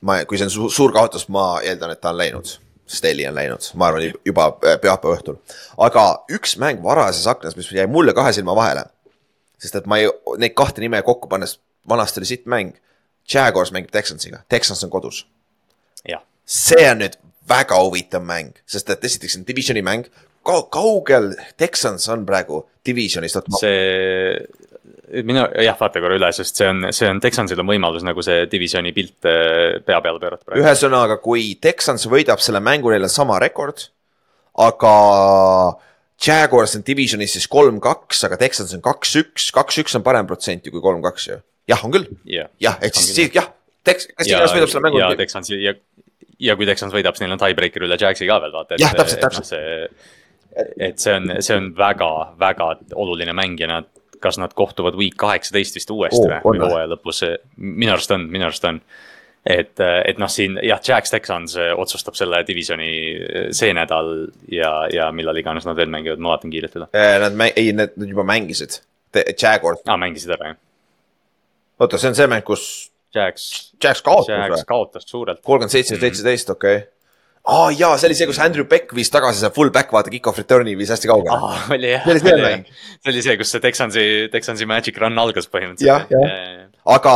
ma, kui see on su suur kaotus, ma eeldan, et ta on läinud. Steli on läinud, ma arvan juba äh, pühapäeva õhtul. aga üks mäng varases aknas, mis jäi mulle kahe silma vahele. sest et ma ei, neid kahte nime kokku pannes, vanasti oli sitt mäng. Jaguars mängib Texansiga, Texans on kodus see on nüüd väga huvitav mäng, sest et esiteks on divisioni mäng Ka, kaugel Texans on praegu divisionist? see, minu, jah, vaata korra üle, sest see on, see on, Texansil on võimalus nagu see divisioni pilt äh, pea peale pöörata praegu. ühesõnaga, kui Texans võidab selle mängu, neil on sama rekord, aga Jaguars on divisionis siis kolm-kaks, aga Texans on kaks-üks, kaks-üks on parem protsent ju kui kolm-kaks ju. jah, on küll yeah.. jah, ehk siis jah, Tex-, kas Texans võidab selle mängu? ja Texansi ja ja kui Texans võidab, siis neil on tiebreaker üle Jagsi ka veel vaata. jah, täpselt, täpselt. see, et see on, see on väga-väga oluline mäng ja nad, kas nad kohtuvad week kaheksateist vist uuesti oh, või hooaja lõpus, minu arust on, minu arust on et, et noh, siin jah, Jax Texans otsustab selle divisioni see nädal ja, ja millal iganes nad veel mängivad, ma vaatan kiirelt üle. Äh, nad ei, nad juba mängisid, Jaguars. aa, mängisid ära, jah. oota, see on see mäng, kus Jax. Jax kaotas või? kaotas suurelt. kolmkümmend seitse, seitseteist, okei okay aa ah, jaa, see oli see, kus Andrew Beck viis tagasi see full back, vaata kick-off return'i viis hästi kaugele ah,. oli jah. see oli see mäng. see oli see, kus see Texansi, Texansi magic run algas põhimõtteliselt. jah, jah. aga,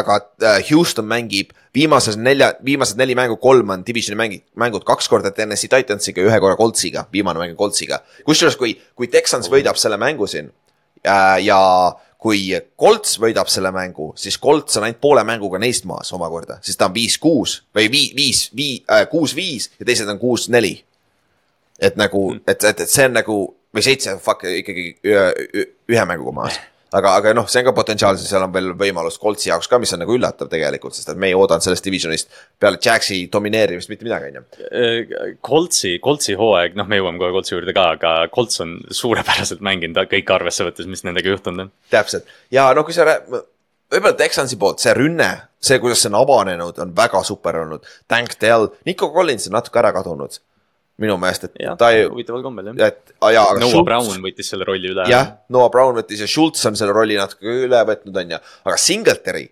aga äh, Houston mängib viimases nelja, viimased neli mängu, kolm on divisioni mängid, mängud kaks korda TNS-i Titansiga ja ühe korra Coltsiga, viimane mäng on Coltsiga. kusjuures, kui, kui Texans võidab selle mängu siin äh, ja, ja kui Colts võidab selle mängu, siis Colts on ainult poole mänguga neist maas omakorda, siis ta on viis-kuus või vii-, viis, vii- äh,, kuus-viis ja teised on kuus-neli. et nagu, et, et, et see on nagu või seitse, fuck ikkagi ühe, ühe mänguga maas aga, aga noh, see on ka potentsiaalselt, seal on veel võimalus Coltsi jaoks ka, mis on nagu üllatav tegelikult, sest et me ei oodanud sellest divisionist peale Jaxi domineerimist mitte midagi, on ju. Äh, Coltsi, Coltsi hooaeg, noh, me jõuame kohe Coltsi juurde ka, aga Colts on suurepäraselt mänginud kõike arvesse võttes, mis nendega juhtunud on. täpselt ja no kui sa võib-olla Texansi poolt see rünne, see, kuidas see on avanenud, on väga super olnud. Tank Dell, Nico Collins on natuke ära kadunud minu meelest, et ja, ta ei. huvitaval kombel jah. et, jaa, aga. Noah Schultz, Brown võttis selle rolli üle. jah, Noah Brown võttis ja Schultz on selle rolli natuke üle võtnud, on ju, aga Singletary.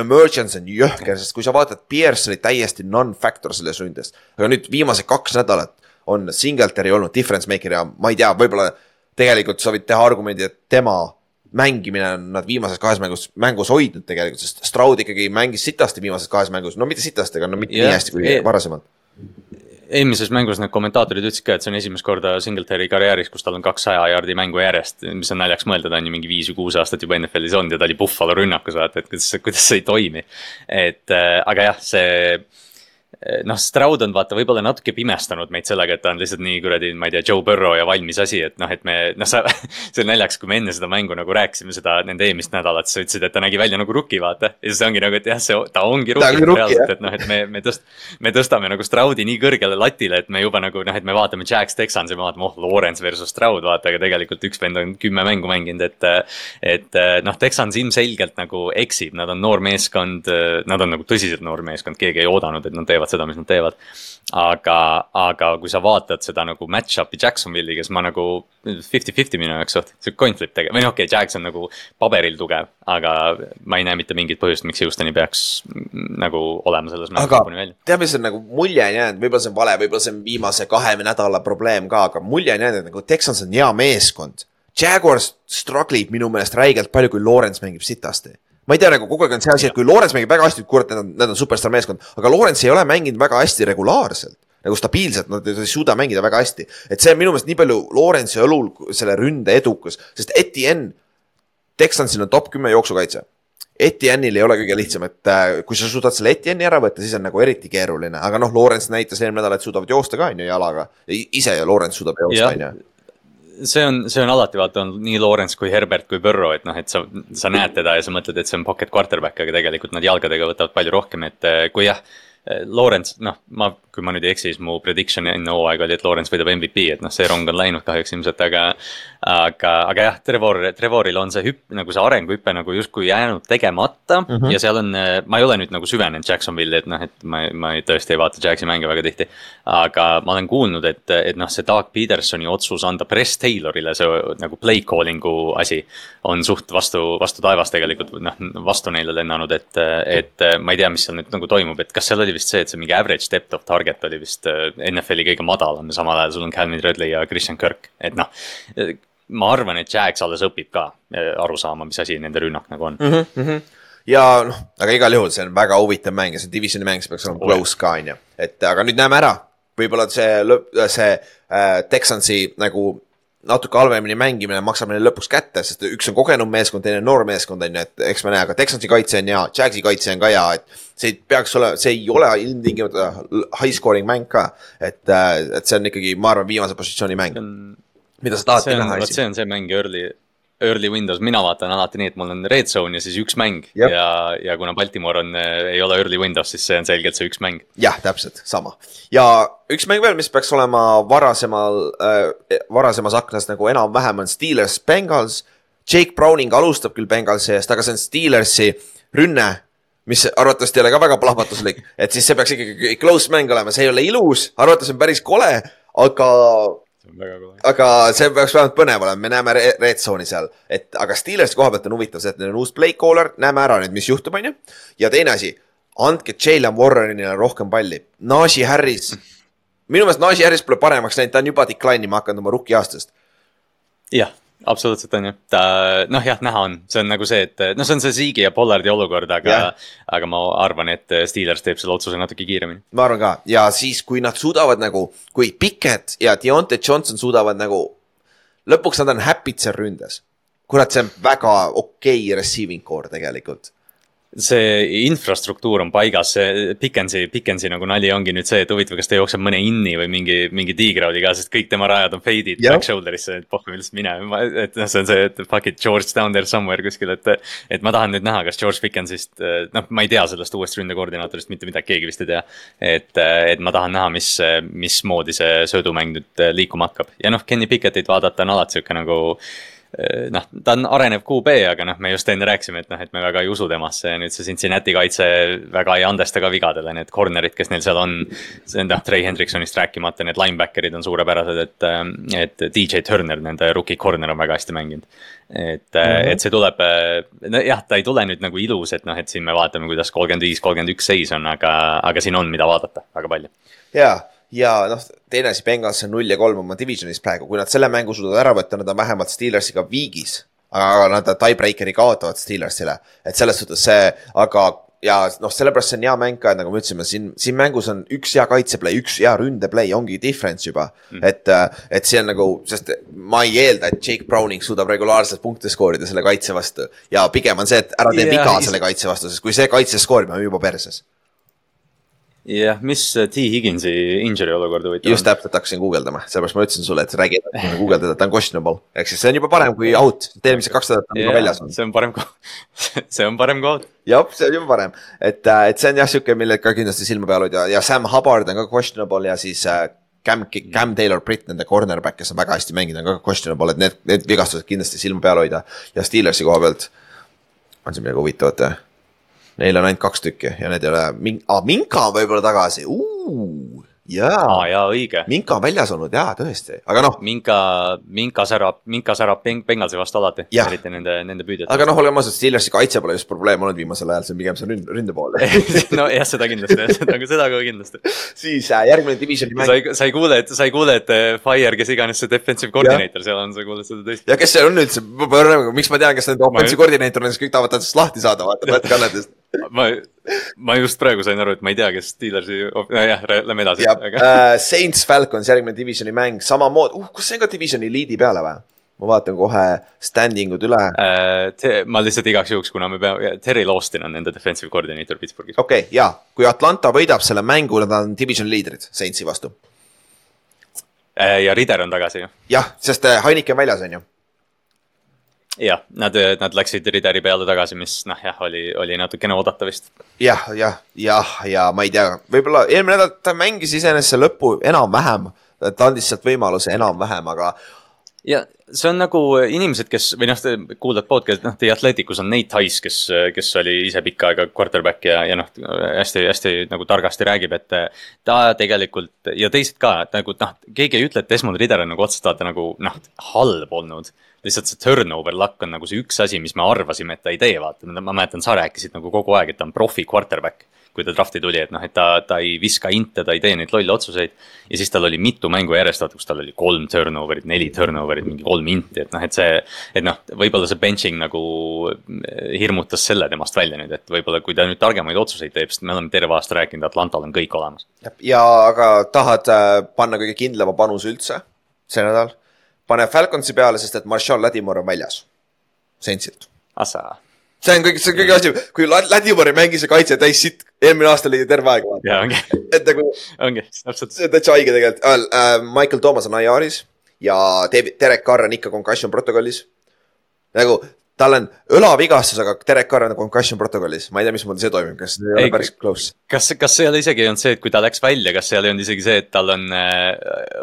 Emergence on jõhker, sest kui sa vaatad, Pierce oli täiesti non-factor selles ründes, aga nüüd viimased kaks nädalat on Singletary olnud difference maker ja ma ei tea, võib-olla tegelikult sa võid teha argumendi, et tema mängimine on nad viimases kahes mängus, mängus hoidnud tegelikult, sest Stroud ikkagi mängis sitasti viimases kahes mängus, no mitte sitasti, aga no mitte yeah. nii hästi kui varasemalt eelmises mängus need kommentaatorid ütlesid ka, et see on esimest korda Singletary karjääris, kus tal on kaks saja jaardi mängu järjest, mis on naljaks mõelda, ta on ju mingi viis või kuus aastat juba NFL-is olnud ja ta oli Buffalo rünnakus, vaata, et kuidas, kuidas see ei toimi. et äh, aga jah, see noh, Stroud on vaata võib-olla natuke pimestanud meid sellega, et ta on lihtsalt nii kuradi, ma ei tea, Joe Burrow ja valmis asi, et noh, et me noh, sa. see on naljakas, kui me enne seda mängu nagu rääkisime seda nende eelmist nädalat, siis sa ütlesid, et ta nägi välja nagu rookie, vaata. ja siis ongi nagu, et jah, see, ta ongi rookie reaalselt, et noh, et me, me tõst-. me tõstame nagu Stroudi nii kõrgele latile, et me juba nagu noh, et me vaatame Jax Texans ja me vaatame, oh, Lawrence versus Stroud, vaata, aga tegelikult üks vend on kümme mängu mänginud, et. et noh, Texans ilmselgelt nagu eksib, nad on noor meeskond, nad on nagu tõsiselt noor meeskond, keegi ei oodanud, et nad teevad seda, mis nad teevad. aga, aga kui sa vaatad seda nagu match-up'i Jacksonville'i, kes ma nagu fifty-fifty minu jaoks suht, sihuke coin flip tegelikult, või noh, okei okay,, Jags on nagu paberil tugev, aga ma ei näe mitte mingit põhjust, miks Houstoni peaks nagu olema selles mängus lõpuni välja. tead, mis on nagu mulje on jäänud, võib-olla see on vale, võib-olla see on viimase kahe nädala probleem ka, aga mulje on jäänud, et nagu Texans on hea meeskond. Jaguars struggle ib minu meelest räigelt palju, kui Lawrence mängib sitasti ma ei tea, nagu kogu aeg on see asi, et kui Lawrence mängib väga hästi, kurat, nad on, nad on superstaar meeskond, aga Lawrence ei ole mänginud väga hästi regulaarselt nagu stabiilselt, nad ei suuda mängida väga hästi. et see on minu meelest nii palju Lawrence'i õlul selle ründe edukus, sest Etienne, Texansil on top kümme jooksukaitse. Etienne'il ei ole kõige lihtsam, et äh, kui sa suudad selle Etienne'i ära võtta, siis on nagu eriti keeruline, aga noh, Lawrence näitas eelmine nädal, et suudavad joosta ka on ju jalaga. ise ja Lawrence suudab joosta, on ju see on, see on alati vaata on nii Lawrence kui Herbert kui Burrow, et noh, et sa, sa näed teda ja sa mõtled, et see on pocket quarterback, aga tegelikult nad jalgadega võtavad palju rohkem, et eh, kui jah Lawrence, noh, ma, kui ma nüüd ei eksi, siis mu prediction enne hooaega oli, et Lawrence võidab MVP, et noh, see rong on läinud kahjuks ilmselt, aga. aga, aga jah, Trevor, Trevoril on see hüpp, nagu see arenguhüpe nagu justkui jäänud tegemata mm. -hmm. ja seal on, eh, ma ei ole nüüd nagu süvenenud Jacksonville'i, et noh, et ma, ma tõesti ei vaata Jaxi mänge väga tihti. aga ma olen kuulnud, et, et noh, see Doug Petersoni otsus anda Press Taylorile see nagu play calling'u asi. on suht vastu, vastu taevast tegelikult, noh vastu neile lennanud, et, et ma ei tea, mis seal nüüd nagu toimub, et kas seal oli oli vist see, et see mingi average depth of target oli vist äh, NFL-i kõige madalam ja samal ajal sul on Calvin Ridley ja Christian Kirk, et noh. ma arvan, et Jax alles õpib ka äh, aru saama, mis asi nende rünnak nagu on mm. -hmm. ja noh, aga igal juhul see on väga huvitav mäng ja see divisioni mäng, see peaks olema close ka on ju, et aga nüüd näeme ära võib-olla see, see äh, Texansi nagu natuke halvemini mängimine maksab neile lõpuks kätte, sest üks on kogenum meeskond, teine noor meeskond on ju, et eks me näe, aga Texansi kaitse on hea, Jagsi kaitse on ka hea, et. see peaks olema, see ei ole ilmtingimata high scoring mäng ka, et, et see on ikkagi, ma arvan, viimase positsiooni mäng. mida sa tahad vot see on see mäng early early windows, mina vaatan alati nii, et mul on red zone ja siis üks mäng Jep. ja, ja kuna Baltimore on, äh, ei ole early windows, siis see on selgelt see üks mäng. jah, täpselt, sama. ja üks mäng veel, mis peaks olema varasemal äh,, varasemas aknas nagu enam-vähem on Steelers, Bengals. Jake Browning alustab küll Bengalsi eest, aga see on Steelersi rünne mis arvatavasti ei ole ka väga plahvatuslik, et siis see peaks ikkagi close mäng olema, see ei ole ilus, arvatavasti on päris kole, aga aga see peaks vähemalt põnev olema, me näeme red zone'i seal, et aga Steelersi koha pealt on huvitav see, et neil on uus play caller, näeme ära nüüd, mis juhtub, on ju. ja teine asi, andke Jalen Warrenile rohkem palli, Najee Harris. minu meelest Najee Harris pole paremaks läinud, ta on juba decline ima hakanud oma rookie aastast. jah absoluutselt on ju, ta noh, jah, näha on, see on nagu see, et noh, see on see Ziggy ja Pollardi olukord, aga yeah., aga ma arvan, et Steelers teeb selle otsuse natuke kiiremini. ma arvan ka ja siis, kui nad suudavad nagu, kui Pickett ja Deontay Johnson suudavad nagu, lõpuks nad on happy'd seal ründes. kurat, see on väga okei okay receiving core tegelikult see infrastruktuur on paigas, see Pikensi, Pikensi nagu nali ongi nüüd see, et huvitav, kas ta jookseb mõne inni või mingi, mingi tiigraudi ka, sest kõik tema rajad on fade'id back shoulder'isse, et pohhu millest mine, et noh, see on see, et fuck it, George down there somewhere kuskil, et. et ma tahan nüüd näha, kas George Pikensist, noh, ma ei tea sellest uuest ründekoordinaatorist mitte midagi, keegi vist ei tea. et, et ma tahan näha, mis, mismoodi see söödumäng nüüd liikuma hakkab ja noh, Kenny Picketit vaadata on alati sihuke nagu noh, ta on arenev QB, aga noh, me just enne rääkisime, et noh, et me väga ei usu temasse ja nüüd see Cincinnati kaitse väga ei andesta ka vigadele, need corner'id, kes neil seal on. see on noh, Trey Hendriksonist rääkimata, need linebacker'id on suurepärased, et, eh, et DJ Turner, nende rookie corner on väga hästi mänginud. et mm, -hmm. et see tuleb, nojah, ta ei tule nüüd nagu ilus, et noh, et siin me vaatame, kuidas kolmkümmend viis, kolmkümmend üks seis on, aga, aga siin on, mida vaadata väga palju. jaa ja noh, teine asi, Bengals on null ja kolm oma divisionis praegu, kui nad selle mängu suudavad ära võtta, nad on vähemalt Steelersiga viigis. aga nad tiebreakeri kaotavad Steelersile, et selles suhtes see, aga ja noh, sellepärast see on hea mäng ka, et nagu me ütlesime, siin, siin mängus on üks hea kaitseplay, üks hea ründeplay, ongi difference juba. Mm.. et, et see on nagu, sest ma ei eelda, et Jake Browning suudab regulaarselt punkte skoorida selle kaitse vastu. ja pigem on see, et ära tee yeah, viga selle kaitse vastu, sest kui see kaitse skoorib, me oleme juba perses jah, mis äh, T Higginsi injury olukord huvitav on? just täpselt hakkasin guugeldama, sellepärast ma ütlesin sulle, et räägi guugeldada, ta on questionable. ehk siis see on juba parem kui out, eelmised kaks nädalat on juba väljas olnud. see on parem kui, see on parem kui out. jah, see on juba parem, et, äh, et see on jah, sihuke, millega ka kindlasti silma peal hoida ja Sam Hubbard on ka questionable ja siis äh, Cam, Cam Taylor Britt, nende cornerback, kes on väga hästi mänginud, on ka questionable, et need, need vigastused kindlasti silma peal hoida. ja Steelersi koha pealt on siin midagi huvitavat või? Neil on ainult kaks tükki ja need ei ole, ah, Minka on võib-olla tagasi, jaa ah,. jaa, õige. Minka on väljas olnud jaa, tõesti, aga noh. Minka, Minka särab, Minka särab Beng-, Bengalsi vastu alati, eriti nende, nende püüdjate. aga noh, olgem ausad, Steelersi kaitse pole just probleem olnud viimasel ajal, see on pigem see ründ-, ründe pool nojah, seda kindlasti, seda, seda ka kindlasti. siis äh, järgmine divisioni mäng. sa ei, sa ei kuule, et, sa ei kuule, et äh, Fire, kes iganes see defensive coordinator seal on, sa kuuled seda tõesti. ja kes see on üldse, miks ma tean, kes nende offensive coordinator on, siis kõik tahavad tast lahti saada, vaata, Pat Kalledest ma, ma just praegu sain aru, et ma ei tea, kes Steelersi, nojah, lähme edasi. Aga... Uh, Saints Falcons, järgmine divisioni mäng, samamoodi, uh, kas see on ka divisioni liidi peale või? ma vaatan kohe standing ud üle uh,. ma lihtsalt igaks juhuks, kuna me peame, Terry Lawston on nende defensive coordinator Pittsburghis. okei okay,, ja kui Atlanta võidab selle mängu, nad on divisioni liidrid Saintsi vastu ja Rider on tagasi ju. jah, sest Heinike on väljas, on ju jah, nad, nad läksid Rideri peale tagasi, mis noh, jah, oli, oli natukene oodata vist. jah, jah, jah, ja ma ei tea, võib-olla eelmine nädal ta mängis iseenesest see lõpu enam-vähem, ta andis sealt võimaluse enam-vähem, aga. ja see on nagu inimesed, kes või noh, kuulad podcast'i, noh, The Athleticus on Nate Tice, kes, kes oli ise pikka aega quarterback ja, ja noh, hästi-hästi nagu targasti räägib, et ta tegelikult ja teised ka, et nagu noh, keegi ei ütle, et Desmond Ridder on nagu otseselt nagu noh, halb olnud lihtsalt see turnover luck on nagu see üks asi, mis me arvasime, et ta ei tee, vaata, ma mäletan, sa rääkisid nagu kogu aeg, et ta on profi quarterback. kui ta draft'i tuli, et noh, et ta, ta ei viska inte, ta ei tee neid lolle otsuseid. ja siis tal oli mitu mängu järjest, vaata, kus tal oli kolm turnover'it, neli turnover'it, mingi kolm inti, et noh, et see. et noh, võib-olla see benching nagu eh, hirmutas selle temast välja nüüd, et võib-olla kui ta nüüd targemaid otsuseid teeb, sest me oleme terve aasta rääkinud, Atlantal on kõik olemas. ja aga tahad äh, panna kõige kindlama panuse üldse see nädal pane Falconsi peale, sest et Marshall Ladimore on väljas. Saintsilt. See on kõik, see on kõige asi, kui Ladimore ei mängi see kaitse täis sitt, eelmine aasta oli terve aeg. jaa, ongi. et nagu. ongi, täpselt. see on täitsa haige tegelikult äh,. Äh, Michael Thomas on IR-is ja Derek Carr on ikka concussion protokollis. nagu tal on õlavigastus, aga Derek Carr on concussion protokollis, ma ei tea, mismoodi see toimib, kas ei ole päris close? kas, kas see ei ole isegi olnud see, et kui ta läks välja, kas seal ei olnud isegi see, et tal on äh,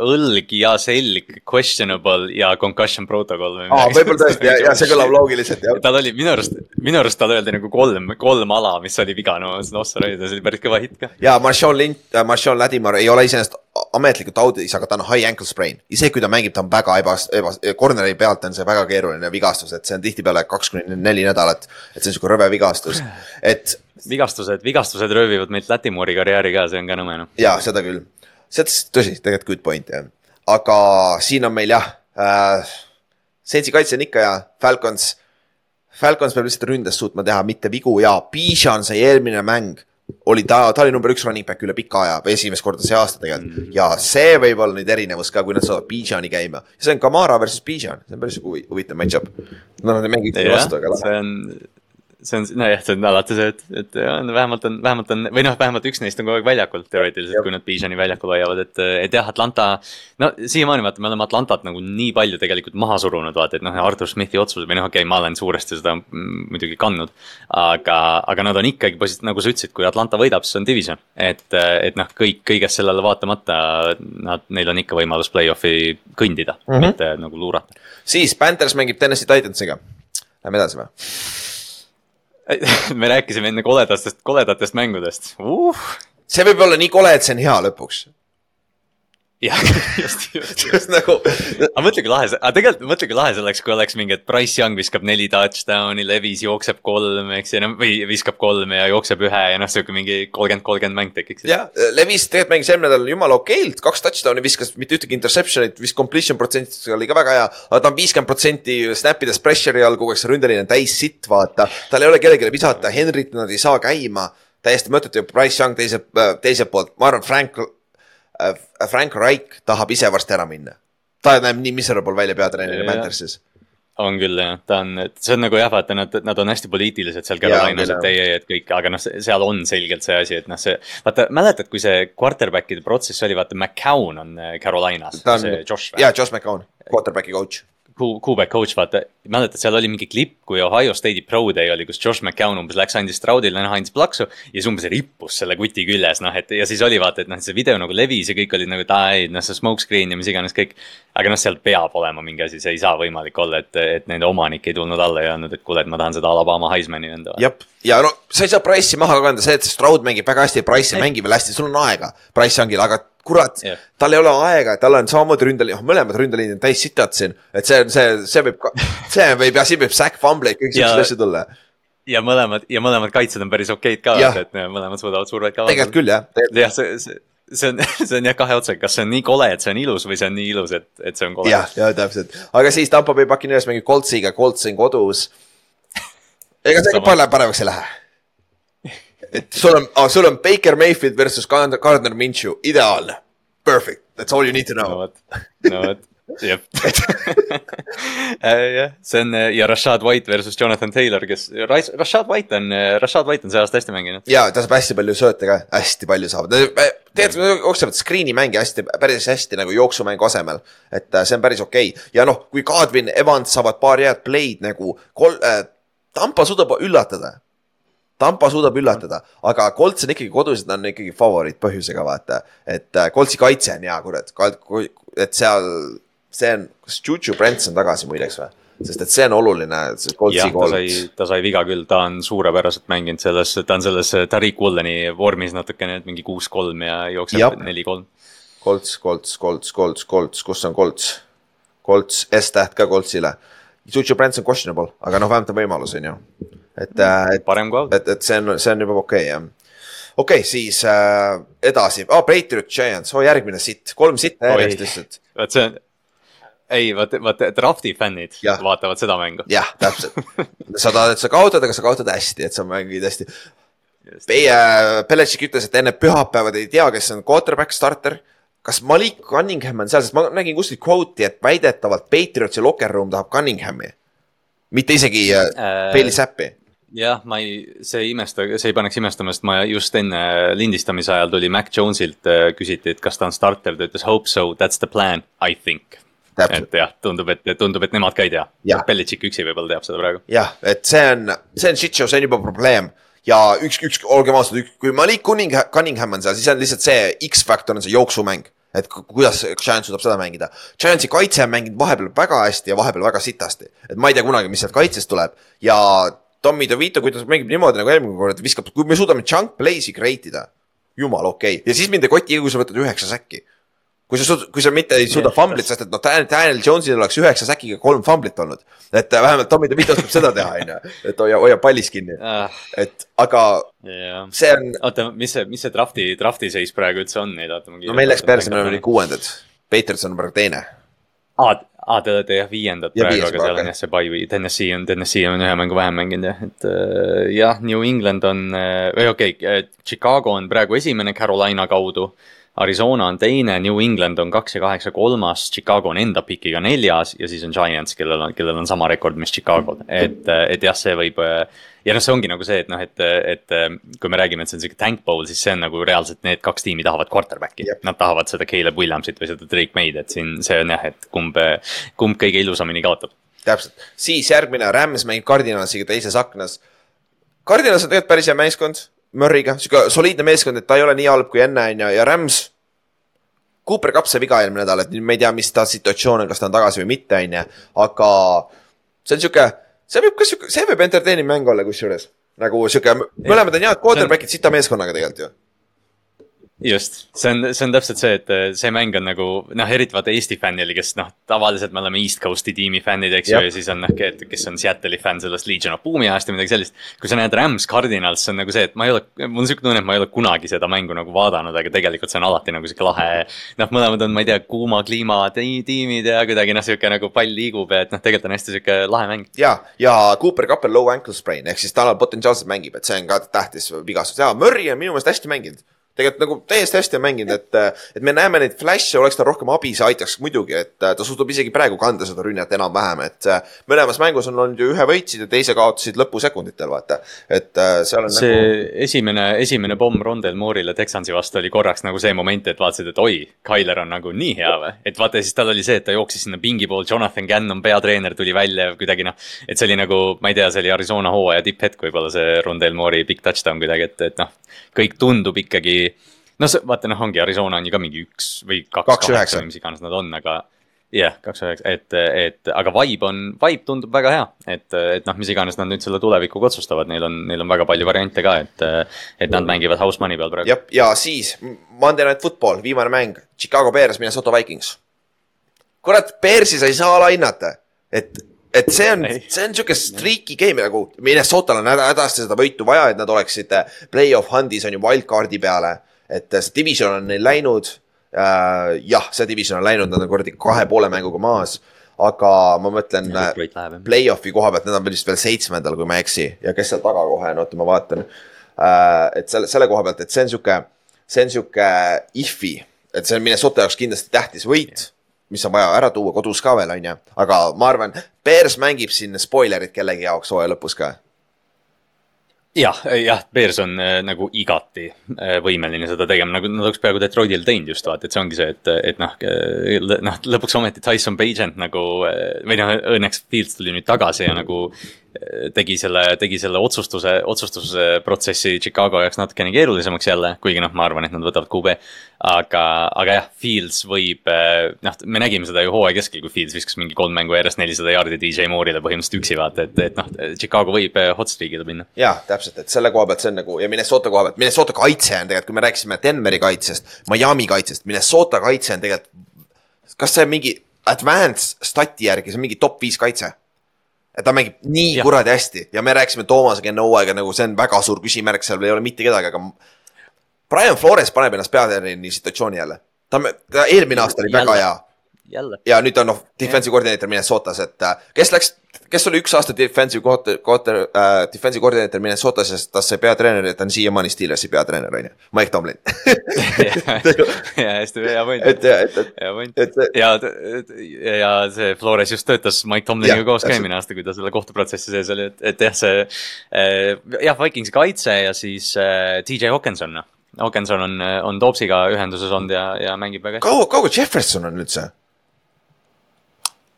õlg ja selg questionable ja concussion protocol või midagi? aa, võib-olla tõesti ja, ja see kõlab loogiliselt, jah. tal oli minu arust, minu arust tal öeldi nagu kolm, kolm ala, mis oli viga, no see oli päris kõva hitt ka. ja Marshall Lint äh,, Marshall Ladimar ei ole iseenesest ametlikult audis, aga ta on high ankle sprain. isegi kui ta mängib, ta on väga ebas-, ebas-, corner'i pealt on see väga keeruline vigastus, et see on tihtipeale kaks kuni neli nädalat. et see on sihuke rõve vigastus, et. vigastused, vigastused röövivad meilt Lätimoori karjääri ka, see on ka nõme noh. jaa, seda küll. see on tõsi, tegelikult good point jah. aga siin on meil jah äh,, Sensi kaitse on ikka hea, Falcons. Falcons peab lihtsalt ründes suutma teha mitte vigu ja Bijan sai eelmine mäng oli ta, ta oli number üks running back üle pika aja, esimest korda see aasta tegelikult mm. -hmm. ja see võib olla nüüd erinevus ka, kui nad saavad Bijani käima. see on Kamara versus Bijan, see on päris huvitav match-up. no nad ei mängi üksteise vastu, aga lahe. see on, see on, nojah, see on alati see, et, et on, vähemalt on, vähemalt on või noh, vähemalt üks neist on kogu aeg väljakul teoreetiliselt, kui nad Bijani väljakul hoiavad, et, et jah, Atlanta. no siiamaani vaata, me oleme Atlantat nagu nii palju tegelikult maha surunud, vaata, et noh, Artur Smithi otsused või noh, okei okay,, ma olen suuresti seda muidugi kandnud. aga, aga nad on ikkagi posit-, nagu sa ütlesid, kui Atlanta võidab, siis on division, et, et noh, kõik, kõigest sellele vaatamata nad, neil on ikka võimalus play-off'i kõndida mm, -hmm. mitte nagu luurata. siis Panthers mängib Tennessee Titansiga, lähme edasi või? me rääkisime enne koledatest, koledatest mängudest. Uh.. see võib olla nii kole, et see on hea lõpuks jah, just, just, just nagu. aga mõtle, kui lahe see, aga tegelikult mõtle, kui lahe see oleks, kui oleks mingi, et Price Young viskab neli touchdown'i, Levis jookseb kolm, eks ju, no või viskab kolme ja jookseb ühe ja noh, sihuke mingi kolmkümmend, kolmkümmend mäng tekiks. jah, Levis tegelikult mängis eelmine nädal jumala okeilt, kaks touchdown'i viskas, mitte ühtegi interception'it, vist completion protsent oli ka väga hea. aga ta on viiskümmend protsenti snap ides pressure'i all, kogu aeg see ründeline on täis sitt, vaata. tal ei ole kellelegi visata, Henryt nad ei saa käima täiesti mõttetu ja Price Young teiselt, teiselt poolt, ma arvan, Frank Frank Reich tahab ise varsti ära minna. ta näeb nii miserable välja peatreeneri Panthersis. On küll jah, ta on, see on nagu jah, vaata nad, nad on hästi poliitilised seal Carolinas, et ei, ei, et kõik, aga noh, seal on selgelt see asi, et noh, see. vaata, mäletad, kui see quarterback'ide protsess oli, vaata, McCown on äh, Carolinas, jaa, Josh McCown, quarterback'i coach Kuubek coach, vaata, mäletad, seal oli mingi klipp, kui Ohio State'i pro day oli, kus Josh McCown umbes läks, andis Stroudile näha, andis plaksu. ja siis umbes rippus selle kuti küljes, noh, et ja siis oli vaata, et noh, see video nagu levis ja kõik olid nagu, et aa ei, noh, see smoke screen ja mis iganes kõik. aga noh, seal peab olema mingi asi, see ei saa võimalik olla, et, et nende omanik ei tulnud alla ja öelnud, et kuule, et ma tahan seda Alabama Heismani enda. jah, ja no sa ei saa Price'i maha kanda, see, et Stroud mängib väga hästi, Price ei mängi veel hästi, sul on aega Price Youngil, aga kurat yeah., tal ei ole aega, tal on samamoodi ründeliin, mõlemad ründeliinid on täis sitad siin. et see, see, see võib see võib ja siin võib sack fumbleid, kõik siuksed asjad tulla. ja mõlemad ja mõlemad kaitsed on päris okeid ka, et mõlemad suudavad survet ka. tegelikult küll jah. jah, see, see see on, see on jah kahe otsaga, kas see on nii kole, et see on ilus või see on nii ilus, et, et see on kole. jah, ja täpselt, aga siis Tampo Bay Buccaneers mängib Coltsiga, Colts on kodus. ega see ka paremaks ei lähe et sul on oh,, sul on Baker Mayfield versus Gardner Minshew, ideaalne. Perfect, that's all you need to know. no vot, no vot äh, jah, see on ja Rashad White versus Jonathan Taylor, kes, Rashad White on, Rashad White on see aasta hästi mänginud. ja ta saab hästi palju sööte ka, hästi palju saab, tegelikult nad jooksevad screen'i mänge hästi, päris hästi nagu jooksumängu asemel. et äh, see on päris okei okay. ja noh, kui Kadrin, Evans saavad paar head play'd nagu kol- äh,, Tampa suudab üllatada. Tampa suudab üllatada, aga Colts on ikkagi kodus, nad on ikkagi favoriit põhjusega vaata, et äh, Coltsi kaitse on hea, kurat, et seal, see on, kas Juju Brents on tagasi muideks või? sest et see on oluline, see Coltsi jah, ta sai, viga küll, ta on suurepäraselt mänginud selles, ta on selles Tariq Wooleni vormis natukene, mingi kuus-kolm ja jookseb neli-kolm. Colts, Colts, Colts, Colts, Colts, kus on Colts? Colts, S-täht ka Coltsile. Juju Brents on questionable, aga noh, vähemalt on võimalus, on ju. et, et, parem kui out. et, et see on, see on juba okei okay,, jah. okei okay,, siis äh, edasi oh,, Patriot Giants, oo järgmine sitt, kolm sitta järjest lihtsalt. vot see on, ei, vaata, vaata drafti fännid Jah. vaatavad seda mängu. jah, täpselt. sa tahad, et sa kaotad, aga sa kaotad hästi, et sa mängid hästi. meie, Belichik ütles, et enne pühapäeva te ei tea, kes on quarterback starter. kas Malik Cunningham on seal, sest ma nägin kuskilt kvooti, et väidetavalt Patriotsi locker room tahab Cunninghami. mitte isegi äh, Äh, Bailey Zappi. jah, ma ei, see ei imesta, see ei paneks imestama, sest ma just enne lindistamise ajal tuli Mac Jonesilt, küsiti, et kas ta on starter, ta ütles hope so, that's the plan, I think. et jah, tundub, et tundub, et nemad ka ei tea. Belichik üksi võib-olla teab seda praegu. jah, et see on, see on shit show, see on juba probleem ja üks, üks, olgem ausad, kui Malik Cunningham, Cunningham on seal, siis on lihtsalt see X-faktor on see jooksumäng. et ku- kuidas Giants suudab seda mängida. Giantsi kaitse on mänginud vahepeal väga hästi ja vahepeal väga sitasti. et ma ei tea kunagi, mis sealt kaitsest tuleb ja Tommy DeVito, kui ta mängib niimoodi nagu eelmine kord, viskab, kui me suudame junk play'si create ida. jumala okei okay. ja siis mind ei koti, kui sa võtad üheksa säkki kui sa kui sa mitte ei suuda fumblit, sest et noh, Daniel Jones'il oleks üheksa säkiga kolm fumblit olnud. et äh, vähemalt Tommy DeVito oskab seda teha, on ju, et hoia, hoia pallis kinni. et aga jah, see on, oota, mis see, mis see drafti, drafti seis praegu üldse on neid, oota. no meil läks perse, me olime kuuendad. Patriots on praegu teine. aa, aa, te olete jah viiendad Ja praegu, aga seal on jah see by või Tennessee on, Tennessee on ühe mängu vähem mänginud jah, et äh, jah, New England on, või okei okay,, Chicago on praegu esimene Carolina kaudu. Arizona on teine, New England on kaks ja kaheksa kolmas, Chicago on enda pikiga neljas ja siis on Giants, kellel on, kellel on sama rekord, mis Chicago'l, et, et jah, see võib. ja noh, see ongi nagu see, et noh, et, et kui me räägime, et see on sihuke tank bowl, siis see on nagu reaalselt need kaks tiimi tahavad quarterback'i Jep.. Nad tahavad seda Caleb Williamsit või seda Drake May'd, et siin see on jah, et kumb, kumb kõige ilusamini kaotab. täpselt, siis järgmine Rams mängib Cardinalsiga teises aknas. Cardinals on tegelikult päris hea meeskond, Murry'ga, sihuke soliidne meeskond, et ta ei ole nii halb kui enne, on ju, ja Rams. Cooper Cup sai viga eelmine nädal, et nüüd me ei tea, mis ta situatsioon on, kas ta on tagasi või mitte, on ju, aga see on sihuke, see võib ka sihuke, see võib entertaining mäng olla kusjuures. nagu sihuke, mõlemad on head quarterback'id sita meeskonnaga tegelikult ju. just, see on, see on täpselt see, et eh, see mäng on nagu noh, eriti vaata Eesti fännil, kes noh, tavaliselt me oleme East Coast'i tiimi fännid, eks ju, ja siis on noh, kes on Seattle'i fänn sellest Legion of Boom'i ajast või midagi sellist. kui sa näed Rams Cardinals, see on nagu see, et ma ei ole, mul on siuke tunne, et ma ei ole kunagi seda mängu nagu vaadanud, aga tegelikult see on alati nagu sihuke lahe. noh, mõlemad on, ma ei tea, kuuma kliima ti- tiimid ja kuidagi noh, sihuke nagu pall liigub ja et noh, tegelikult on hästi sihuke lahe mäng. ja, ja Cooper Cup on low ankle sprain ehk siis ta potentsiaalselt mängib, et see on ka tähtis vigastus ja Murry on minu meelest hästi mänginud. Tegelikult nagu täiesti hästi on mänginud, et, et me näeme neid flash'e, oleks tal rohkem abi, see aitaks muidugi, et ta suudab isegi praegu kanda seda rünnet enam-vähem, et äh, mõlemas mängus on olnud ju ühe võitsid ja teise kaotasid lõpusekunditel, vaata. et äh, seal on see nagu, esimene, esimene pomm Rondel Moore'ile Texansi vastu oli korraks nagu see moment, et vaatasid, et oi, Tyler on nagu nii hea või. et vaata, siis tal oli see, et ta jooksis sinna pingi pool, Jonathan Gannon, peatreener tuli välja ja kuidagi noh. et see oli nagu, ma ei tea, see oli Arizona hooaja tipphetk võib-olla see Rondel Moore'i big touchdown kuidagi, et, et noh. kõik tundub ikkagi, no see, vaata noh, ongi Arizona on ju ka mingi üks või kaks, Kaks kaheksa või mis iganes nad on, aga jah, kaks üheksa, et, et aga vibe on, vibe tundub väga hea, et, et noh, mis iganes nad nüüd selle tulevikuga otsustavad, neil on, neil on väga palju variante ka, et, et nad mängivad house money peal praegu. jah, ja siis Monday Night Football, viimane mäng, Chicago Bears, Minnesota Vikings. kurat, Bearsi sa ei saa alahinnata, et, et see on see on sihuke streaky game nagu Minnesotal on häda- hädasti seda võitu vaja, et nad oleksid äh, play-off hand'is on ju wildcard'i peale. et äh, see division on neil läinud äh,. jah, see division on läinud, nad on kuradi kahe poole mänguga maas, aga ma mõtlen äh, play-off'i koha pealt, need on vist veel seitsmendal, kui ma ei eksi ja kes seal taga kohe on, oota, ma vaatan uh,. et selle, selle koha pealt, et see on sihuke, see on sihuke if'i, et see on Minnesota jaoks kindlasti tähtis võit, mis on vaja ära tuua kodus ka veel, on ju, aga ma arvan, Bears mängib siin spoilerit kellegi jaoks hooaja lõpus ka. jah, jah, Bears on äh, nagu igati äh, võimeline seda tegema, nagu nad oleks peaaegu Detroitil teinud just vaata, et see ongi see, et, et noh äh,, noh lõpuks ometi Tyson Bagent nagu äh, või noh, õnneks Fields tuli nüüd tagasi ja nagu tegi selle, tegi selle otsustuse, otsustusprotsessi Chicago jaoks natukene keerulisemaks jälle, kuigi noh, ma arvan, et nad võtavad QB. aga, aga jah, Fields võib, äh, noh, me nägime seda ju hooaja keskel, kui Fields viskas mingi kolm mängu järjest nelisada jaardi DJ Moore'ile põhimõtteliselt üksi vaata, et, et noh, Chicago võib äh, hot streak'ile minna. jaa, täpselt, et selle koha pealt see on nagu ja Minnesota koha pealt, Minnesota kaitse on tegelikult, kui me rääkisime Denveri kaitsest, Miami kaitsest, Minnesota kaitse on tegelikult. kas see on mingi advanced stati järgi, see on mingi top viis kaitse? Ta mängib nii Jah. kuradi hästi ja me rääkisime Toomasega enne hooaega nagu see on väga suur küsimärk, seal ei ole mitte kedagi, aga. Brian Flores paneb ennast peatreeneri situatsiooni jälle, ta, ta eelmine aasta oli väga hea jälle. ja nüüd on noh, defensive koordineeter Minnesotas, et äh, kes läks, kes oli üks aasta defensive quarter, quarter äh,, defensive koordineeter Minnesotas ja tas sai peatreener ja ta on siiamaani Steelersi peatreener, on ju, Mike Tomlin ja hästi hea point. et, et, et, hea point et ja, ja see Flores just töötas Mike Tomliniga koos ka eelmine aasta, kui ta selle kohtuprotsessi sees oli, et, et jah, see äh,. jah, Vikingsi kaitse ja siis äh, TJ Hawkinson, noh. Hawkinson on, on Toopsiga ühenduses olnud ja, ja mängib väga hästi. kaua, kaua Jefferson on üldse?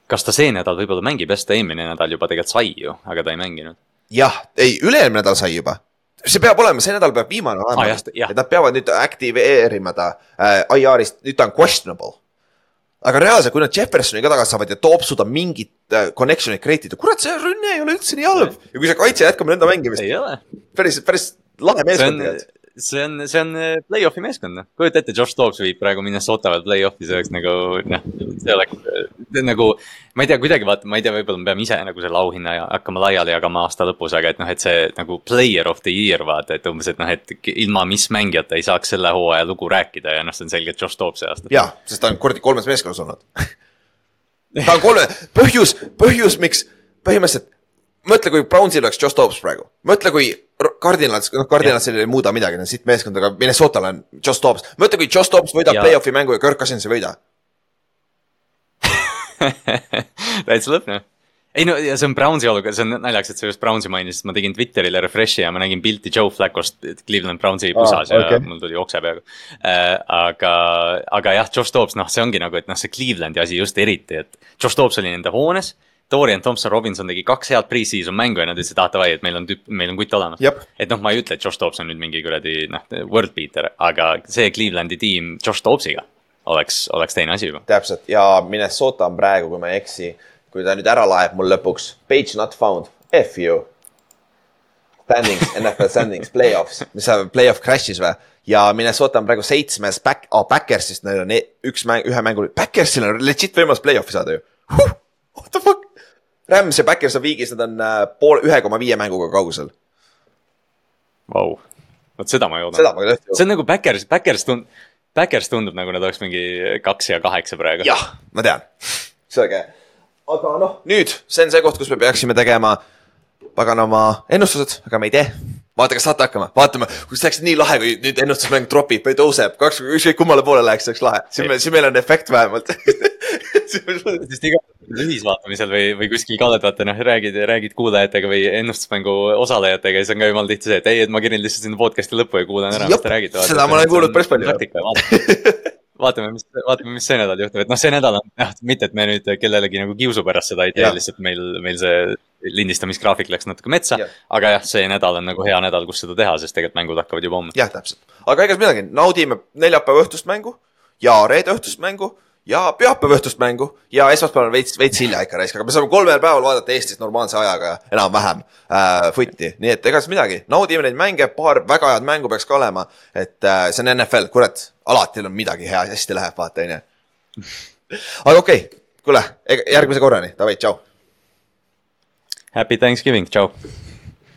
Kas ta see nädal võib-olla mängib, jah, ta eelmine nädal juba tegelikult sai ju, aga ta ei mänginud. jah, ei, üle-eelmine nädal sai juba see peab olema, see nädal peab viimane olema Ah, et nad peavad nüüd aktiveerima ta äh, IR-ist, nüüd ta on questionable. aga reaalselt, kui nad Jeffersoni ka tagasi saavad ja Toopsu ta mingit äh, connection'it create ida, kurat, see rünne ei ole üldse nii halb ja kui see kaitse jätkab nõnda mängimist, ei ole. päris, päris lahe meeskond, tegelikult. See on, see on äh, play-off'i meeskond, noh. kujuta ette, Josh Dobbs viib praegu Minnesota veel play-off'i, see oleks nagu, noh, see oleks nagu. ma ei tea, kuidagi vaata, ma ei tea, võib-olla me peame ise nagu selle auhinna hakkama laiali jagama aasta lõpus, aga et noh, et see nagu player of the year vaata, et umbes, et noh, et ilma mis mängijata ei saaks selle hooaja lugu rääkida ja noh, see on selgelt Josh Dobbs see aasta. jaa, sest ta on kuradi kolmes meeskonnas olnud. ta on kolme, põhjus, põhjus, miks põhimõtteliselt, mõtle, kui Brownsil oleks Josh Dobbs praegu, mõtle, kui Cardinals, noh, Cardinalsil ei muuda midagi, siit meeskond, aga Minnesotal on Josh Dobbs, mõtle, kui Josh Dobbs võidab play-off'i mängu ja Kirk Cousins ei võida. täitsa lõpp noh. ei no ja see on Brownsi olukord, see on naljakas, et sa just Brownsi mainisid, ma tegin Twitterile refresh'i ja ma nägin pilti Joe Flaccost Cleveland Brownsi pusas okei. ja mul tuli okse peaaegu äh,. aga, aga jah, Josh Dobbs, noh, see ongi nagu, et noh, see Clevelandi asi just eriti, et Josh Dobbs oli nende hoones. Dorian Thompson Robinson tegi kaks head pre-season mängu ja nad ütlesid, et ah davai, et meil on tüüp, meil on kutt olemas. Et noh, ma ei ütle, et Josh Dobbs on nüüd mingi kuradi noh, world beater, aga see Clevelandi tiim Josh Dobbsiga oleks, oleks teine asi juba. täpselt ja Minnesota on praegu, kui ma ei eksi, kui ta nüüd ära laeb mul lõpuks, page not found, F you. Standings, NFL standings, play-offs, mis see play-off crash'is või? ja Minnesota on praegu seitsmes back, aa Backersist neil on e- üks mäng, ühe mängu, Backersil on legit võimalus play-off'i saada ju huh!. What the fuck? Rams ja Backers on viigis, nad on äh, pool, ühe koma viie mänguga kaugusel. Vau, vot seda ma ei oodanud. see on nagu Backers, Backers tund-, Backers tundub nagu nad oleks mingi kaks ja kaheksa praegu. jah, ma tean, see on äge. aga noh, nüüd see on see koht, kus me peaksime tegema paganama ennustused, aga me ei tee. vaata, kas saate hakkama, vaatame, kui see oleks nii lahe, kui nüüd ennustusmäng tropib või tõuseb, kaks, ükskõik kummale poole läheks, see oleks lahe, siis meil, siis meil on efekt vähemalt. sest iga ühisvaatamisel või, või kuskil kallal vaata noh, räägid, räägid kuulajatega või ennustusmängu osalejatega ja siis on ka jumala tihti see, et ei, et ma kirin lihtsalt sinna podcast'i lõppu ja kuulan ära, mis te räägite. seda ma olen kuulnud päris palju. vaatame, mis, vaatame, mis see nädal juhtub, et noh, see nädal on jah, mitte, et me nüüd kellelegi nagu kiusu pärast seda ei tee lihtsalt meil, meil see lindistamisgraafik läks natuke metsa Jah.. aga jah, see nädal on nagu hea nädal, kus seda teha, sest tegelikult mängud hakkavad juba homme. jah, täpselt, aga ega siis midagi, naudime neljapäeva õhtust mängu ja reede õhtust mängu ja pühapäeva õhtust mängu ja esmaspäeval veits, veits hilja ikka raisk, aga me saame kolmel päeval vaadata Eestis normaalse ajaga enam-vähem äh, footi, nii et ega siis midagi, naudime neid mänge, paar väga head mängu peaks ka olema, et äh, see on NFL, kurat, alati on midagi hea, hästi läheb, vaata onju. aga okei okay,, kuule, järgmise korrani, davai, tšau. Happy Thanksgiving, tšau.